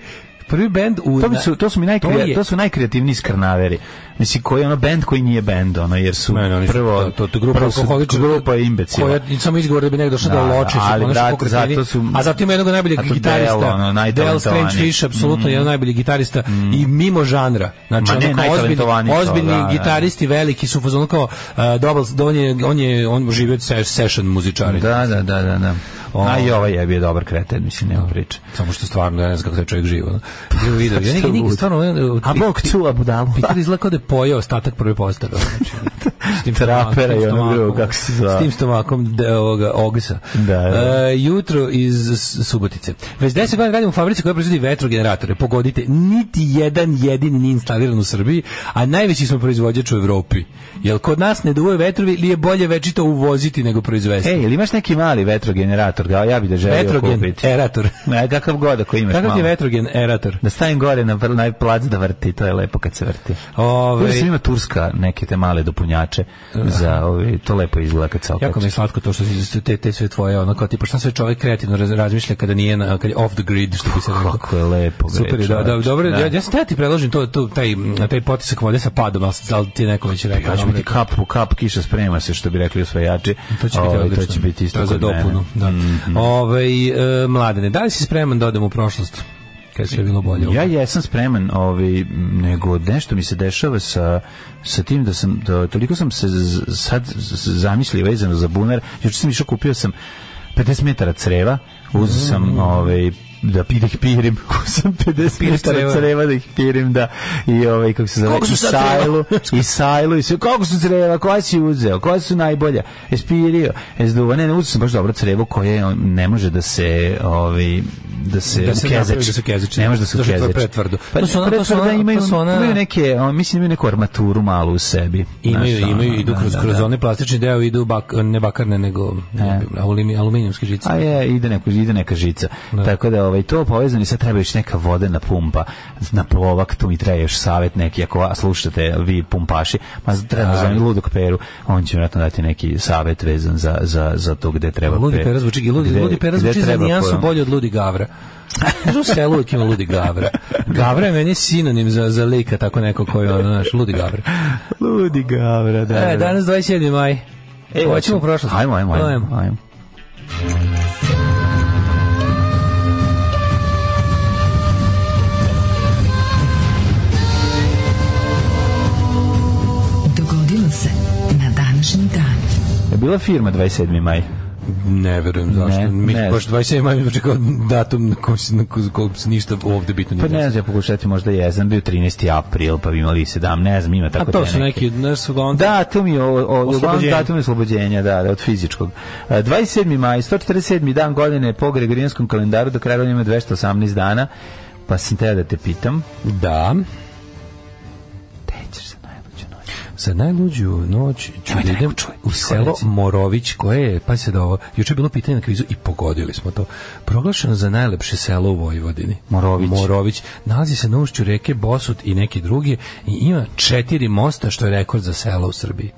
prvi bend u to su to su mi najkreativni to, je... to su najkreativniji skrnaveri mislim koji je ono bend koji nije bend ono jer su ne, ne, prvo to, to, to grupa alkoholička grupa imbecila koja samo izgovor da bi nekdo došao da, da, da loči ali ono zato su a zatim ima jednog najboljeg gitarista Del, ono, Del Strange apsolutno mm. jedan najbolji gitarista mm. i mimo žanra znači ne, ono ozbiljni, ozbiljni da, da, gitaristi veliki su fazon kao uh, Double on je on je on živi od session muzičara da da da da da A i ovaj, ovaj je dobar kreten, mislim, nema da. priče. Samo što stvarno, ja ne znam kako taj čovjek živo. Da. Bio video. Ja neki neki stvarno... A bok tu, a budalu. Peter izlako da je pojao ostatak prve postave. Znači, s tim trapera i ono drugo, kako se zove. S tim stomakom ovoga, ogsa. Da, da. E, jutro iz Subotice. Već 10 godina radim u fabrici koja proizvodi vetrogeneratore. Pogodite, niti jedan jedini nije instaliran u Srbiji, a najveći smo proizvođač u Evropi. Jel kod nas ne duvaju vetrovi ili je bolje večito uvoziti nego proizvesti? Ej, ili imaš neki mali vetrogenerator erator, ga ja bih da želio vetrogen kupiti. erator. Ne, kakav god ako imaš Kakav malo. je vetrogen erator? Da stavim gore na onaj plac da vrti, to je lepo kad se vrti. Ove... Ovaj- Uvijek ima Turska neke te male dopunjače za ove, ovaj, to lepo izgleda kad se okače. Jako mi je slatko to što si te, te sve tvoje, ono kao tipa šta sve čovek kreativno razmišlja kada nije na, kada je off the grid, što bi se rekao. Kako je lepo. Super, da, da, dobro, da. ja, ja sam ja da ti predložim to, to, taj, taj potisak vode sa padom, ali da li ti neko već pa rekao? Ja ću biti kap po kap, kiša sprema se, što bi rekli osvajači. To će biti, ovaj, to će biti isto za dopunu. Da. Mm. -hmm. Ovaj, e, mladene, da li si spreman da odem u prošlost? kad sve bilo bolje. Ja jesam spreman, ovaj nego nešto mi se dešava sa sa tim da sam da, toliko sam se sad zamislio vezano za bunar. Juče sam išao kupio sam 50 metara creva, uzeo sam mm. ovaj da da ih pirim, ko sam 50 metara creva da ih pirim, da, i ovaj, kako se zove, i sajlu, i sajlu, i sve, koliko su creva, koja si uzeo, koja su najbolja, je spirio, ne, ne, uzeo sam baš dobro crevo koje ne može da se, ovaj, da se da se ukezeči. Da se Ne može da se ukezeči. Da je pretvrdo. Pa, to su ona, to su ona, imaju, ona... imaju neke, on, mislim imaju neku armaturu malu u sebi. Imaju, Znaš, imaju, idu da, kroz, da, kroz da. one plastične deo, idu bak, ne bakarne, nego ne. E. aluminijumske žice. A je, ide, neko, ide neka žica. Da. Tako da ovaj, to povezano i sad treba još neka vodena pumpa na plovak, tu mi treba još savjet neki, ako slušate vi pumpaši, ma treba za da. ludog peru, on će vjerojatno dati neki savjet vezan za, za, za to gde treba. Ludi pera zvuči, ludi, ludi pera zvuči za nijansu bolje od ludi gavra. Kažu selo uvijek ima ludi gavra. Gavra je meni sinonim za, za lika, tako neko koji je znaš, ludi gavra. Ludi gavra, da. E, da, da. danas 27. maj. E, hoćemo u prošlost. Ajmo, ajmo, ajmo. ajmo. ajmo. Dogodilo se na današnji dan. Je bila firma 27. maj? Ne verujem zašto. Ne, Mi, ne baš 27 maj znači, kao datum na kojem se, na kojem se ništa ovde bitno nije. Pa ne znam, ja pokušati da možda je, znam bio da 13. april, pa bi imali 17, ne znam, ima tako te A to su neki, ne su da onda... Datum je, o, o, datum je oslobođenja, da, da, od fizičkog. 27. E, maj, 147. dan godine po Gregorijanskom kalendaru, do kraja ima 218 dana, pa sam teo da te pitam. Da. Za najluđu noć ću da, da idem u selo Morović, koje je, pa se da ovo, juče je bilo pitanje na kvizu i pogodili smo to, proglašeno za najlepše selo u Vojvodini. Morović. Morović. Nalazi se na ušću reke Bosut i neki drugi i ima četiri mosta, što je rekord za selo u Srbiji.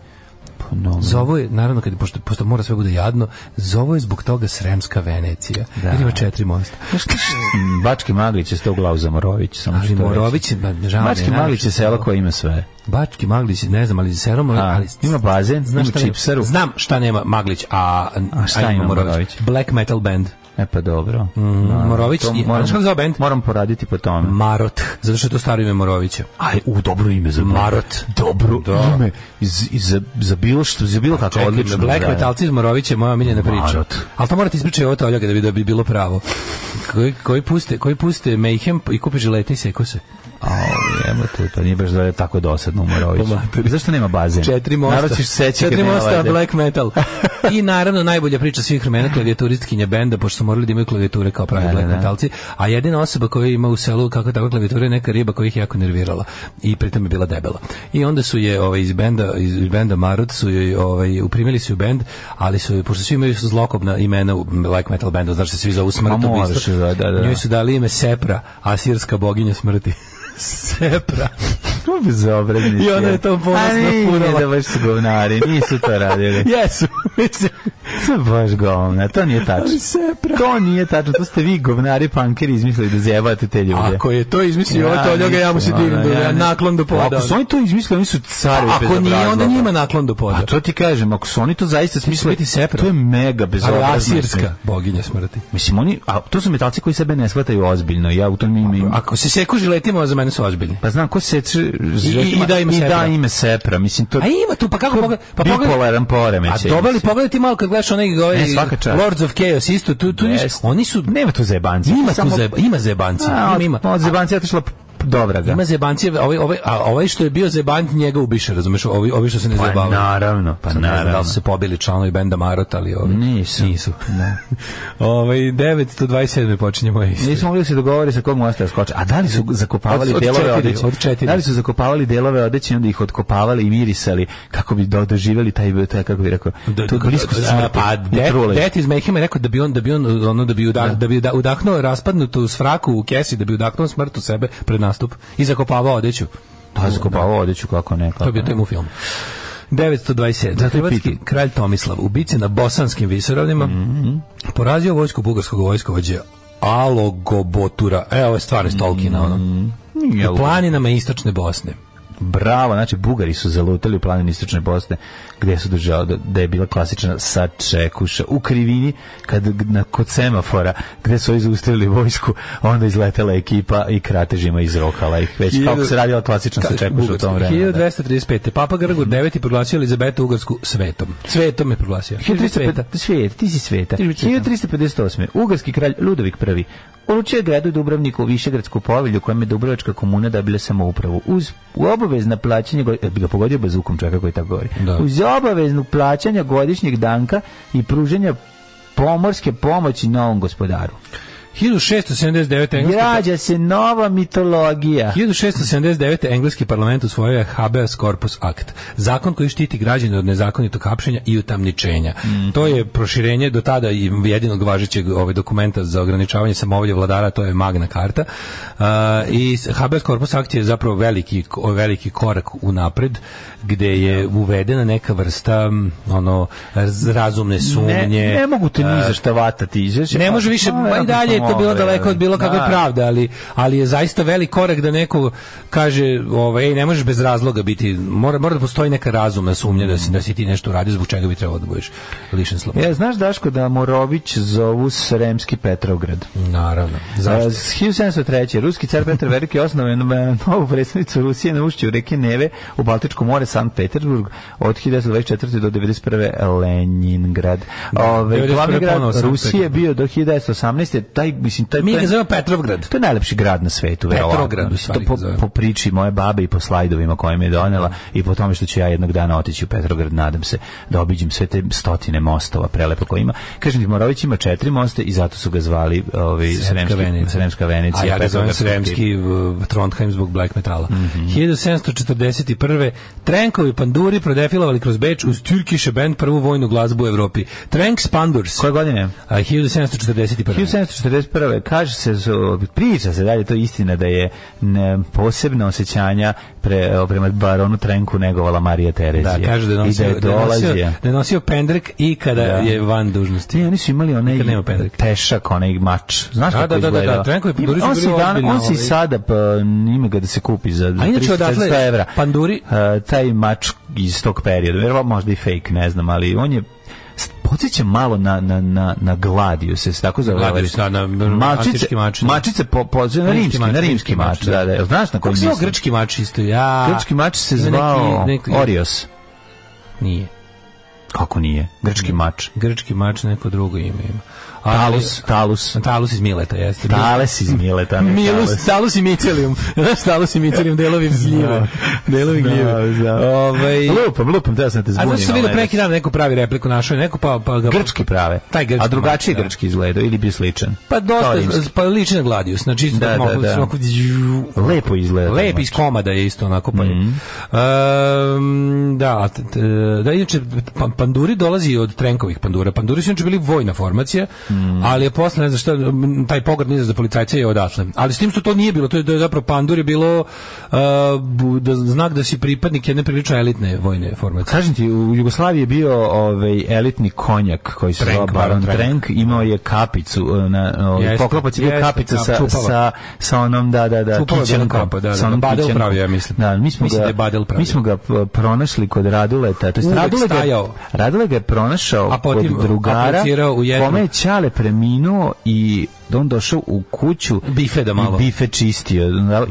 Fenomen. Zovo je, naravno, kad, pošto, pošto mora sve bude jadno, Zovo je zbog toga Sremska Venecija. Da. Jer ima četiri mosta. Mm, Bački Maglić je sto glavu za Morović. Samo ali što Morović je, žao Bački ne, Maglić je selo koje ima sve. Bački Maglić, ne znam, ali serom, ali, ali ima bazen, znam ima čipseru. Znam šta nema Maglić, a, a šta a ima Morović? Black metal band. E pa dobro. Mm, Morović, to moram, kako zove band? Moram poraditi po tome. Marot, zato što je to staro ime Morovića. Aj, u dobro ime za Marot. Dobro da. ime iz, iz, za bilo što, za bilo kako odlično. Black Metalci iz Morovića moja miljena priča. Marot. Ali to morate ispričati ovo toljaga da bi, da bi bilo pravo. Koji, koji, puste, koji puste Mayhem i kupe žilete i sekose jebote, pa nije baš da je tako dosadno morao Zašto nema bazen? Četiri mosta. Naročiš sećike. Četiri mosta, black metal. I naravno, najbolja priča svih vremena, klavijaturistkinja benda, pošto su morali da imaju klavijature kao pravi da, da, black da. metalci, a jedina osoba koja ima u selu kako tako klavijature je neka riba koja ih jako nervirala i pritom je bila debela. I onda su je ovaj, iz benda, iz benda Marut su je ovaj, uprimili su u bend, ali su, pošto svi imaju zlokobna imena u black metal bendu, znaš se svi zovu smrtu. Njoj su dali ime Sepra, asirska boginja smrti sepra. To bezobraznici. I ona je to ponosno furala. da baš su govnari, nisu to radili. Jesu. to baš govna, to nije tačno. Sepra. To nije tačno, to ste vi govnari pankeri izmislili da zjebate te ljude. Ako je to izmislio, ja, to ljoga, ja mu se divim, da ja, ja, naklon do poda. Ako su oni to izmislili, oni su cari Ako bezobrazno. nije, onda njima naklon do poda. A to ti kažem, ako su oni to zaista smislili, biti sepra. to je mega bezobrazno. Asirska boginja smrti. Mislim, oni, a to su metalci koji sebe ne shvataju ozbiljno, ja u tom imam. Ako se seku žiletima za mene su ozbiljni. Pa znam ko se i, da ime, da ime sepra, mislim to. A ima tu pa kako pogled, pa bipolaran poremećaj. A dobali pogledati malo kad gledaš onaj ovaj Lords of Chaos isto tu tu oni su nema tu zebanci. Ima tu zebanci, ima zebanci. Ima ima. Od zebanci otišla dobra ga. Da. Ima zebancije, ovaj, ovaj, a ovaj što je bio zebant njega ubiše, razumeš, ovi, ovi što se ne pa zabavaju. Pa naravno, pa Sad naravno. Ne znam da li su se pobili članovi benda Marot, ali ovi nisu. nisu. ovaj 927. počinje moja istorija. Nisu mogli da se dogovoriti sa kog ostaje da skoče. A da li su zakopavali od, od delove odeće? Od četiri. Da li su zakopavali delove odeće i onda ih otkopavali i mirisali kako bi doživjeli taj, taj kako bi rekao, tu blisku smrti. Pa, pa Det iz Mehima je rekao da bi on, da bi on, ono, da bi, udah, da. da bi udahnuo raspadnutu sfraku u kesi, da bi udahnuo smrt u sebe pred nas nastup i zakopavao odeću. Pa, da, zakopavao odeću, kako ne. Kako to bi to mu film. 927. Hrvatski kralj Tomislav ubice na bosanskim visoravnima mm -hmm. porazio vojsku bugarskog vojskovođe Alogobotura. Evo je stvarno iz Tolkina, ono. Mm -hmm. U planinama istočne Bosne bravo, znači Bugari su zalutali u planini istočne Bosne gde su držali da je bila klasična sačekuša u krivini kad, na, kod semafora gde su izustili vojsku onda izletela ekipa i kratežima izrokala ih već Hiljadu, kako se radila klasična sačekuša u tom vremenu 1235. Da. Papa Grgur IX proglasio Elizabetu Ugarsku svetom svetom je proglasio 1350, svet, ti si sveta 1358. Ugarski kralj Ludovik I uručio gradu Dubrovniku Višegradsku povelju kojem je Dubrovačka komuna dobila samoupravu uz u obav obavezna plaćanje, bi ga pogodio bazukom čovjeka koji tako govori, da. uz obaveznu plaćanja godišnjeg danka i pruženja pomorske pomoći novom gospodaru. 1679. Engleski... Građa se nova mitologija. 1679. Engleski parlament usvojio je habeas corpus Act. Zakon koji štiti građane od nezakonitog hapšenja i utamničenja. Mm. To je proširenje do tada jedinog važećeg ovaj, dokumenta za ograničavanje samovolje vladara, to je Magna Carta. Uh, I habeas corpus Act je zapravo veliki, veliki korak u napred, gde je uvedena neka vrsta ono, razumne sumnje. Ne, ne mogu te ni uh, zaštavatati. Ne može više, pa i dalje to bilo daleko od bilo kakve da. pravde, ali, ali je zaista velik korak da neko kaže, ovaj, ej, ne možeš bez razloga biti, mora, mora da postoji neka razumna sumnja da si, da si ti nešto uradio, zbog čega bi trebalo da budeš lišen slobode. Ja, e, znaš, Daško, da Morović zovu Sremski Petrograd. Naravno. Zašto? E, uh, 1703. Ruski car Petar Veliki osnovao novu predstavnicu Rusije na ušću reke Neve u Baltičko more Sankt Peterburg od 1924. do 1991. Leningrad. Ove, glavni grad Rusije bio do 1918. Taj taj mislim taj Mi ga zovemo Petrovgrad. To je najlepši grad na svetu, verovatno. Petrograd, to po, po, priči moje babe i po slajdovima koje mi je donela mm. i po tome što ću ja jednog dana otići u Petrograd, nadam se da obiđem sve te stotine mostova prelepo koje ima. Kažem ti Morović ima četiri mosta i zato su ga zvali ovaj Sremska, Sremska Venecija. A ja ga zovem Sremski Trondheim zbog black metala. Mm -hmm. 1741. Trenkovi panduri prodefilovali kroz Beč uz Turkish Band prvu vojnu glazbu u Evropi. Trenks Pandurs. Koje godine? A, 1741. 1741. 1991. Kaže se, priča se, da je to istina da je posebno osjećanja pre, prema baronu Trenku negovala Marija Terezija. Da, kaže da, da, nosio, da, je dolazio, da je nosio pendrek i kada da. je van dužnosti. Ja, oni su imali onaj tešak, onaj mač. Znaš da, kako da, da, Da, da, Trenko je Panduri on, si dan, on si sada, pa, ima ga da se kupi za 300 evra. Panduri? Uh, taj mač iz tog perioda, jer možda i fake, ne znam, ali on je podsjeća malo na, na, na, na gladiju se tako zove. Ovaj Gladius, da, na, na mačice, mač. Da. Mačice po, po, na rimski, mač, na rimski mač, mač da, da. da. Znaš na koji mislim? Kako grčki mač isto? Ja. Grčki mač se zvao neki, neki... Orios. Nije. Kako nije? Grčki mač. Grčki mač neko drugo ime ima. Talus, Talus. Talus iz Mileta, jeste. Tales iz Mileta. Ne, Milus, Talus. Talus i Micelium. Znaš, Talus i Micelium, delovi da. gljive. Delovi da, gljive. Da, da. Ovaj... Lupam, lupam, da sam te zbunio. A znaš, sam vidio preki dan neko pravi repliku našoj, neko pa, pa ga... Grčki prave. Taj grčki. A drugačiji da. grčki izgleda ili bi sličan. Pa dosta, pa liči na Gladius. Znači, isto da, da, da, da. Onako... Lepo izgleda. Lep znači. iz komada je isto onako. Pa mm -hmm. um, da, da, inače, pa- panduri dolazi od Trenkovih pandura. Panduri su inače bili vojna formacija, Mm. Ali je posle, ne znam šta, taj pogrdni izraz za policajce je odatle. Ali s tim što to nije bilo, to je, to je zapravo pandur je bilo uh, da, znak da si pripadnik jedne prilično elitne vojne formacije. Kažem ti, u Jugoslaviji je bio ovaj elitni konjak koji se zvao Baron Trenk, imao je kapicu, uh, na, ovaj, poklopac je bio kapica da, sa, čupala. sa, sa onom, da, da, da, čupala kićenkom. Kapa, da, da, sa da, onom Badel kićenkom. pravio, ja mislim. Da, mi smo, mislim ga, da mi smo ga uh, pronašli kod Raduleta, to jest Radule ga, Radule ga je pronašao a kod drugara, u jednu. le premino i da on došao u kuću bife da malo bife čistio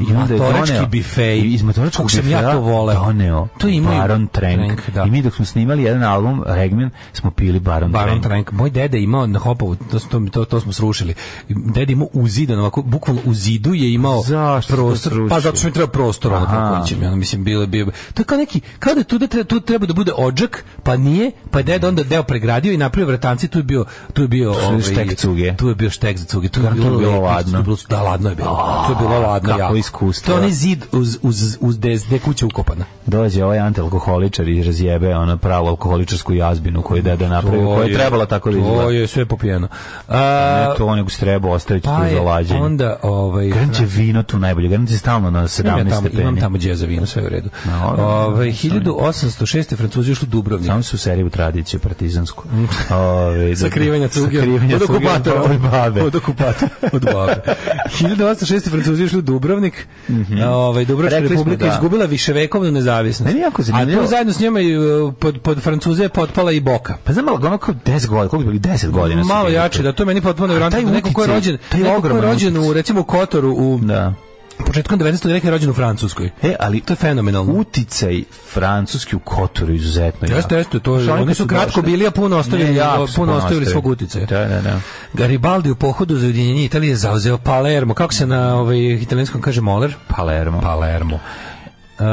i onda je doneo bife iz matoračkog sam ja to voleo doneo to ima Baron Trenk, da. i mi dok smo snimali jedan album Regmen smo pili Baron, Baron Trenk. Trenk. moj deda imao na Hopovu to, to, to, smo srušili deda imao zidu ovako bukvalno u zidu je imao Zašto prostor pa zato što mi treba prostor na kako ja mislim bilo bio to je kao neki kao da tu da treba, tu treba da bude odžak pa nije pa je deda onda deo pregradio i napravio vratanci tu je bio tu je bio ovaj, tu je bio štek za druge, da, to je bilo, bilo ladno. Bilo, da, ladno je bilo. To je bilo ladno. Kako iskustvo. To je onaj zid uz, uz, uz des, gde kuća ukopana. Dođe ovaj antialkoholičar i razjebe ona pravu alkoholičarsku jazbinu koju deda napravio, koja je trebala tako da izgleda. To je sve popijeno. Pa A, ne to onog strebo ostaviti pa tu za lađenje. Onda, ovaj, Garant će da. vino tu najbolje, garant je stalno na 17 imam tamo, stepeni. Imam tamo gdje za vino, sve u redu. No, ovaj, 1806. Francuzi ušli u Dubrovnik. Samo su seriju tradiciju partizansku. Mm. Ove, ovaj, da, sakrivanja cuge. Sakrivanja cuge. Od okupatora. Od babe. Od patu od babe. 1806. Francuzi išli u Dubrovnik. Mm -hmm. ovaj, Dubrovska Rekli republika da. izgubila viševekovnu nezavisnost. Meni jako zanimljivo. A tu zajedno s njima e, pod, pod Francuze je potpala i Boka. Pa znam, ali ono kao 10 godina, koliko bili 10 godina? Malo jače, da to meni potpuno nevjerojatno. Da neko ko je rođen, neko ko je rođen u, recimo, Kotoru u... Da početkom 19. veka rođen u Francuskoj. E, ali to je fenomenalno. Uticaj francuski u Kotoru izuzetno. Jeste, jeste, to je. Oni su kratko došli. bili, a puno ostavili, ne, ja, puno ostavili svog uticaja. Da, da, da. Garibaldi u pohodu za ujedinjenje Italije zauzeo Palermo. Kako se na ovaj italijanskom kaže Moler? Palermo. Palermo. Uh,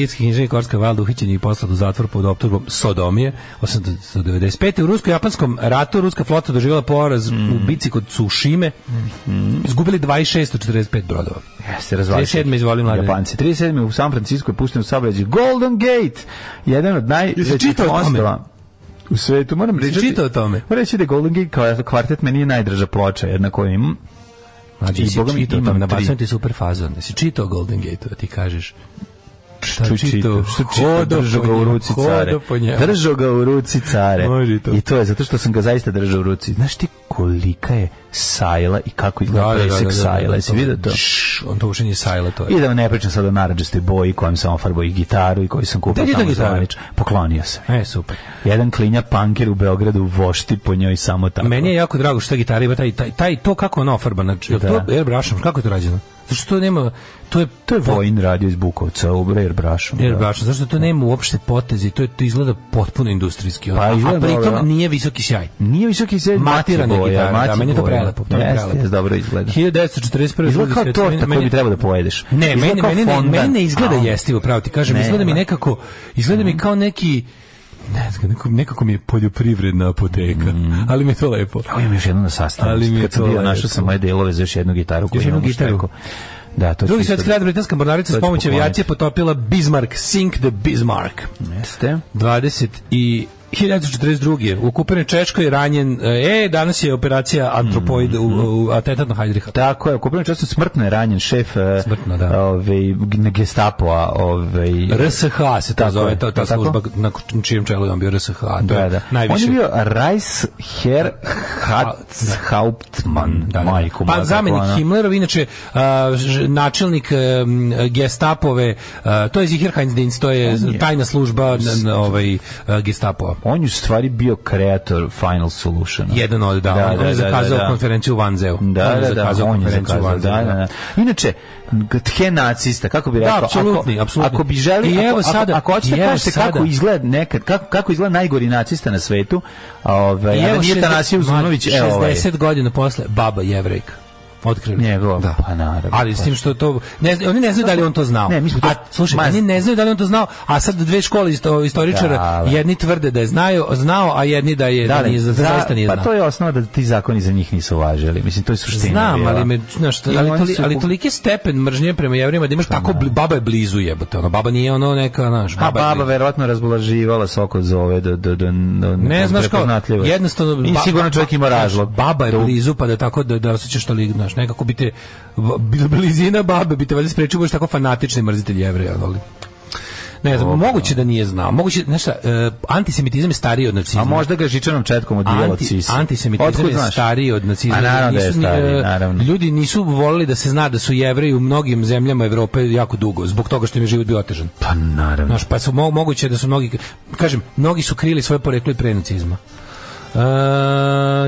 irski inženjer Korska Valda uhićen je i poslat u zatvor pod optužbom sodomije 1895. U rusko-japanskom ratu ruska flota doživjela poraz mm. u bici kod Tsushime. Mm. Izgubili 26 od 45 brodova. Jeste, razvali. 37. izvoli mlade. Japanci. 37. u San Francisco je pušten u sabređu Golden Gate, jedan od najvećih mostova u svetu. Moram reći, čitao o tome. Moram reći da Golden Gate kao kvartet meni je najdraža ploča, jedna koju imam. Znači, I si čitao tamo, nabacam ti super fazon. Da si čitao Golden Gate, da ti kažeš. Čučito. Čučito držao ga u ruci care. Držao ga u ruci care. I to je zato što sam ga zaista držao u ruci. Znaš ti kolika je sajla i kako izgleda da, da presek da, da, da, sajla. Da, Jesi vidio to? on to učenje sajla to je. I da ne pričam sad o naranđastoj boji kojom sam ofarbao i gitaru i koji sam kupio tamo da za Poklonio sam. E, super. Jedan klinja panker u Beogradu vošti po njoj samo tako. Meni je jako drago što gitara ima taj, taj, taj to kako ona ofarbana. Znači, da. to airbrushom, kako je to rađeno? Zašto to nema to je to je Vojin radio iz Bukovca u Airbrushom. Airbrushom, zašto to nema uopšte potezi, to je to izgleda potpuno industrijski. Pa, a, a pritom nije visoki sjaj. Nije visoki sjaj. Matirana gitara, da, meni je to prelepo. To je prelepo. dobro izgleda. 1941. Izgleda kao torta koju bi trebao da pojedeš. Ne, meni, meni, meni ne izgleda jestivo, pravo ti kažem. Izgleda mi nekako, izgleda mi kao neki ne znam, nekako, nekako mi je poljoprivredna apoteka, mm. ali mi je to lepo. Ja imam još jednu na sastavu. Ali mi je Kad sam bio, našao sam moje delove za još jednu gitaru. Još jednu gitaru. Da, to Drugi svetski rat da- britanska mornarica s pomoći avijacije potopila Bismarck, sink the Bismarck. Jeste. 20 i 1942. U Kupenoj Češkoj ranjen, e, danas je operacija antropoid mm -hmm. u, atentat na Heidricha. Tako je, u Kupenoj Češkoj smrtno je ranjen šef e, smrtno, da. ove, ovaj, gestapoa. Ove, ovaj, RSH se ta zove, ta, ta služba na čijem čelu je on bio RSH. To da, da. Najviše. On je bio Reichsherr Hauptmann. Da, da. da. Majko, pa zamenik Himmlerov, inače a, načelnik a, e, gestapove, a, e, to je Zihir Dienst, to je tajna služba na, na, ovaj, gestapova on je stvari bio kreator Final Solution. Jedan od, da, da, on, da, on je da, da, zakazao da, da, konferenciju u Vanzeu. Da, on je da, da on je zakazao, konferenciju da, da, da. Inače, tke nacista, kako bi rekao, da, apsolutni, apsolutni. ako bi želi, I evo sada, ako, ako hoćete kažete kako izgleda nekad, kako, kako izgleda najgori nacista na svetu, ovaj, I evo, nije Tanasije Uzmanović, evo 60 ovaj. godina posle, baba jevrejka otkrili. Njegov, da. pa naravno. Ali s tim pa. što to, ne, zna, oni ne znaju da li on to znao. Ne, mi smo to, a, slušaj, mas... Pa oni ne znaju da li on to znao, a sad dve škole isto, istoričara, da, da. jedni tvrde da je znao, znao, a jedni da je da, da nije, da zaista nije pa znao. Pa to je osnova da ti zakoni za njih nisu važeli Mislim, to je suština. Znam, ali, me, znaš, ali, toli, su... ali toliki stepen mržnje prema jevrejima da imaš pa, tako, bli, baba je blizu jebote, ono, baba nije ono neka, znaš, baba, a baba verovatno razblaživala oko zove do, do, do, do ne znaš kako jednostavno, i sigurno čovjek ima razlog. Baba je blizu, pa da tako, da, da osjećaš toliko, znaš, nekako bi te blizina babe bi te valjda sprečio, da budeš tako fanatični mrzitelj jevreja, ali... Ne znam, moguće da nije znao. Moguće, znaš šta, uh, antisemitizam je stariji od nacizma. A možda ga žičanom četkom odbijalo Anti, cis. Antisemitizam Otkud je stariji od nacizma. A naravno da je e, stariji, naravno. Ljudi nisu volili da se zna da su jevreji u mnogim zemljama Evrope jako dugo, zbog toga što im je život bio otežan. Pa naravno. Znaš, pa su mo moguće da su mnogi, kažem, mnogi su krili svoje poreklo i pre nacizma. Uh,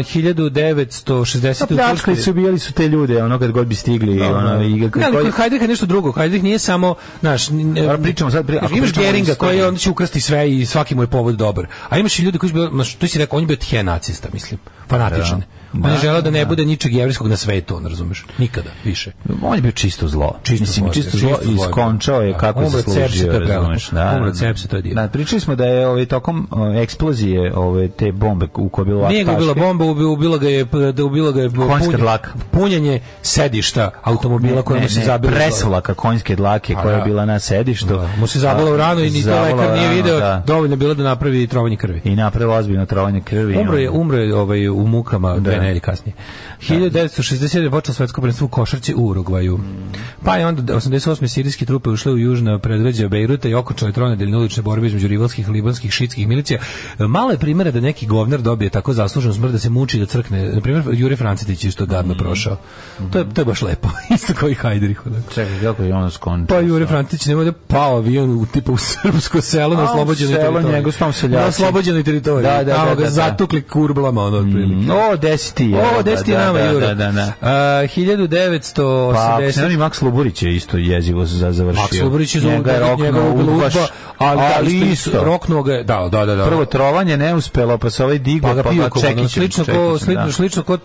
1960. Pa pljačkali su, ubijali su te ljude, ono kad god bi stigli. No, da, ono, da. i, kad, ne, ali kod je nešto drugo. Heidrich nije samo, znaš... Pa, pričamo sad, pri, imaš Geringa koji on će ukrasti sve i svaki mu je povod dobar. A imaš i ljude koji su, to si rekao, on je bio tje nacista, mislim, fanatičan. Da. On je želeo da ne da. bude ničeg jevrijskog na svetu, on razumeš? Nikada, više. On je bio čisto zlo. Čisto, Mislim, zlo, čisto zlo, čisto zlo i skončao je da, kako se služio, razumeš? Da, umro cepse, to je dio. Da. da, pričali smo da je ovaj, tokom uh, eksplozije ove, te bombe u kojoj je bilo Nije ga bila bomba, ubila ga je, da ubila ga je punje, punjenje sedišta automobila koja se zabila. Preslaka konjske dlake pa koja je bila na sedištu. Mu se zabila u ranu i ni to lekar nije video. Dovoljno bilo da napravi trovanje krvi. I napravio ozbiljno trovanje krvi. Umro je, umro je ovaj, u mukama da ne, kasnije. 1960. Da. je počelo svetsko prvenstvo u košarci u Urugvaju. Mm. Pa je onda 88. sirijske trupe ušle u južna predveđa Bejruta i okočale tronedeljne ulične borbe između rivalskih libanskih šitskih milicija. Male primere da neki govnar dobije tako zasluženu smrt da se muči da crkne. Na primjer, Jure Francetić je isto gadno mm. prošao. Mm. To je, to je baš lepo. Isto kao i Hajderih. Čekaj, kako je on skončio? Pa Jure Francetić nema da pao avion u, tipa u srpsko selo na oslobođenoj teritoriji. Njegov, na oslobođenoj teritoriji. Da, da, da, da, da, da. Zatukli kurblama, ono, mm, o, 10 ti. Ovo, da, des ti da, nama, da, Juro. Da, da, da. A, 1980... Pa, Ksenoni Max Luburić je isto jezivo završio. Max Luburić je za njega roknuo udbaš, ali, ali isto. Roknuo ga je, da, da, da. da. Prvo trovanje neuspelo, pa se ovaj digo, pa, ga pio, pa, pa, pa Čekić. Slično, ko, slično, slično kod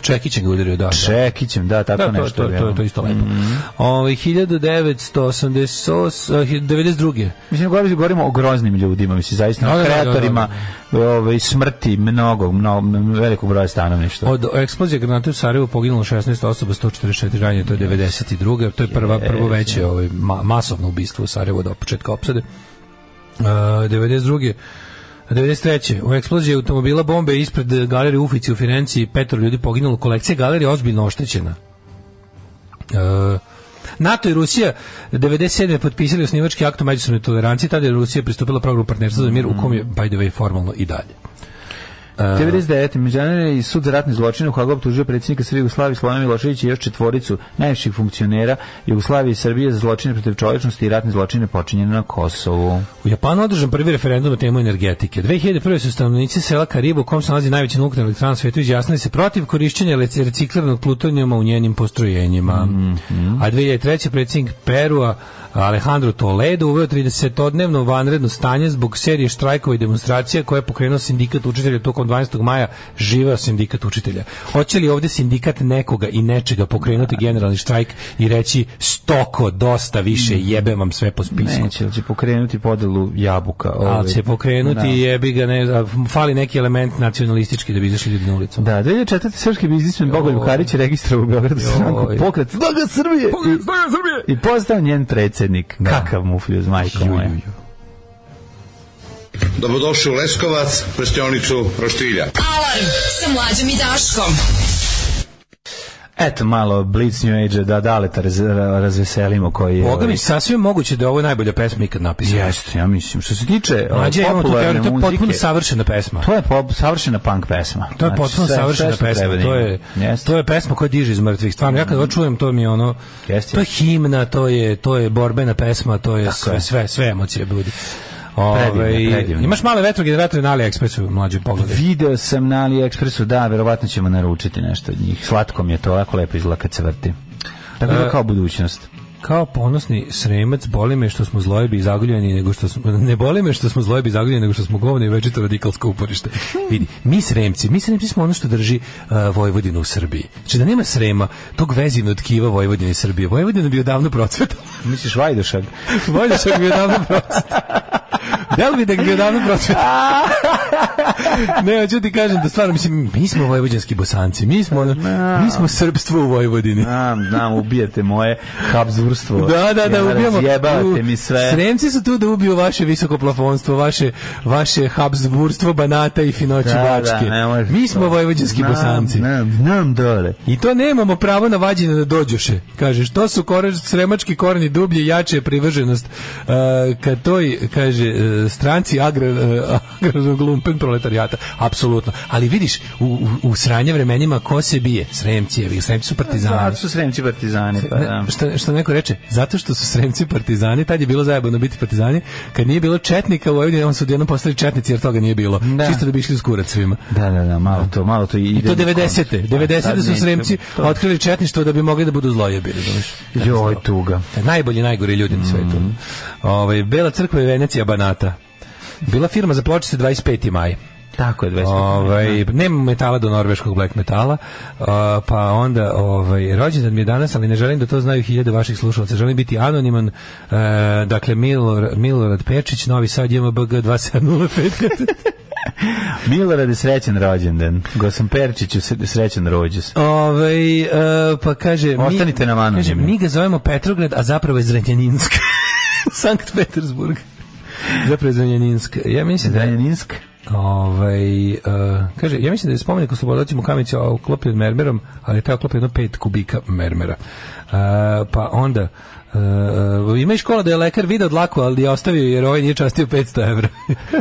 Čekićem ga udario, da. Čekićem, da, tako da, nešto. Da, to, to, to, to isto lepo. Mm. Ove, 1998, 92. Mislim, govorimo o groznim ljudima, mislim, zaista, o kreatorima, ovaj smrti mnogo, mnogo velikog broja stanovništva. Od eksplozije granate u Sarajevu poginulo 16 osoba, 144 ranjeno, to je 92. To je prva prvo veće ovaj ma, masovno ubistvo u Sarajevu do početka opsade. Uh, 92. 93. U eksploziji automobila bombe ispred galerije Ufici u Firenci petro ljudi poginulo, kolekcija galerije ozbiljno oštećena. Uh, NATO i Rusija 97. potpisali osnivački akt o međusobnoj toleranciji, tada je Rusija pristupila programu partnerstva za mir, u kom je, by the way, formalno i dalje. 99. Međunarodni sud za ratne zločine u Hagu optužio predsjednika Srbije Jugoslavije Slovan Milošević i još četvoricu najviših funkcionera Jugoslavije i Srbije za zločine protiv čovječnosti i ratne zločine počinjene na Kosovu. U Japanu održan prvi referendum o temu energetike. 2001. su stanovnici sela Karibu, u kom se nalazi najveća nuklearna elektrana svijetu, izjasnili se protiv korišćenja recikliranog plutonijuma u njenim postrojenjima. Mm -hmm. A 2003. predsjednik Perua Alejandro Toledo uveo 30-odnevno vanredno stanje zbog serije štrajkova i demonstracija koje je pokrenuo sindikat učitelja tokom 12. maja. živa sindikat učitelja. Hoće li ovde sindikat nekoga i nečega pokrenuti generalni štrajk i reći stoko, dosta više, jebe vam sve po spisku? Neće, će pokrenuti podelu jabuka. Ove. Ali ovaj, će pokrenuti, da. jebi ga, ne, fali neki element nacionalistički da bi izašli ljudi na ulicu. Da, 2004. srpski biznismen Boga Ljukarić je registrovao u Beogradu stranku pokret Snaga Srbije! Pokret Snaga Srbije! I, i postao njen predsjed narednik. Da. Kakav mufljuz, majko moja. Dobrodošli u Leskovac, prštionicu Roštilja. Alarm sa mlađom i Daškom. Eto malo Blitz New Age da Daleta raz, razveselimo koji je. Boga mi ovaj- sasvim moguće da je ovo najbolja pesma ikad napisana. Jeste, ja mislim. Što se tiče Mlađe, popularne ovaj, muzike... to je potpuno savršena pesma. To je pop, savršena punk pesma. To je znači, potpuno sve, savršena sve pesma. Da to je yes. to je pesma koja diže iz mrtvih. Stvarno ja kad očujem to mi je ono yes, to je himna, to je to je borbena pesma, to je Tako sve je. sve sve emocije budi. Ove, predivno, Imaš male vetrogeneratore da na AliExpressu, mlađi pogled. Video sam na AliExpressu, da, verovatno ćemo naručiti nešto od njih. Slatko mi je to, jako lepo izgleda kad se vrti. Tako je da kao budućnost kao ponosni sremac boli me što smo zlojebi i zagoljeni nego što smo ne boli me što smo zlojebi i zagoljeni nego što smo govno i večito radikalsko uporište. Vidi, mi sremci, mi sremci smo ono što drži uh, Vojvodinu u Srbiji. Znači da nema srema, tog vezina tkiva Vojvodine i Srbije. Vojvodina bi odavno procvetala. Misliš Vajdošak? Vajdošak bi odavno procvetala. Del bi da bi odavno procvetala. ne, hoću ti kažem da stvarno, mislim, mi smo vojvođanski bosanci, mi smo, no. mi smo srpstvo u Vojvodini. Znam, znam, ubijate moje Habsburg plafonstvo. Da, da, da, ja, ubijamo. Jebate mi sve. Sremci su tu da ubiju vaše visoko plafonstvo, vaše vaše Habsburgstvo, Banata i Finoći da, da Bačke. Da, ne mi smo to. vojvođanski bosanci. Znam, znam dole. I to nemamo pravo na vađenje da dođoše. Kaže, što su korež, sremački korni dublje, jače je privrženost uh, ka toj, kaže, e, stranci agra, e, uh, lumpen proletarijata. Apsolutno. Ali vidiš, u, u, u sranje vremenima ko se bije? Sremci Sremcijevi, sremci su partizani. Da, su sremci partizani, pa da. Što, što neko čoveče, zato što su Sremci partizani, tad je bilo zajebano biti partizani, kad nije bilo četnika u Vojvodini, on su odjednom postali četnici jer toga nije bilo. Da. Čisto da bi išli skurac svima. Da, da, da, malo to, malo to ide. I to 90-te. 90-te da, su Sremci to... otkrili četništvo da bi mogli da budu zlojebi, razumeš? Da Joj, tuga. Najbolji, najgori ljudi na svetu. Mm. Ove, ovaj, Bela crkva i Venecija Banata. Bila firma za pločice 25. maj. Tako je, 25 Ovaj Nemam metala do norveškog black metala. Uh, pa onda ovaj rođendan mi je danas, ali ne želim da to znaju hiljade vaših slušalaca. Želim biti anoniman. Uh, dakle Milor, Milorad Pečić, Novi Sad, JMBG 2705. Milorad je srećen rođendan. Gosan Perčić je srećan rođus. Ove, ovaj, uh, pa kaže... Ostanite mi, nam anonimni. mi ga zovemo Petrograd, a zapravo je Zrenjaninsk. Sankt Petersburg. Zapravo je Zrenjaninsk. Ja mislim da... Zrenjaninsk? Ovaj, uh, kaže, ja mislim da je spomenik u Slobodacim u Kamici oklopljen mermerom, ali je taj je jedno 5 kubika mermera. Uh, pa onda, uh, ima i škola da je lekar video dlaku, ali je ostavio jer ovaj nije častio 500 evra.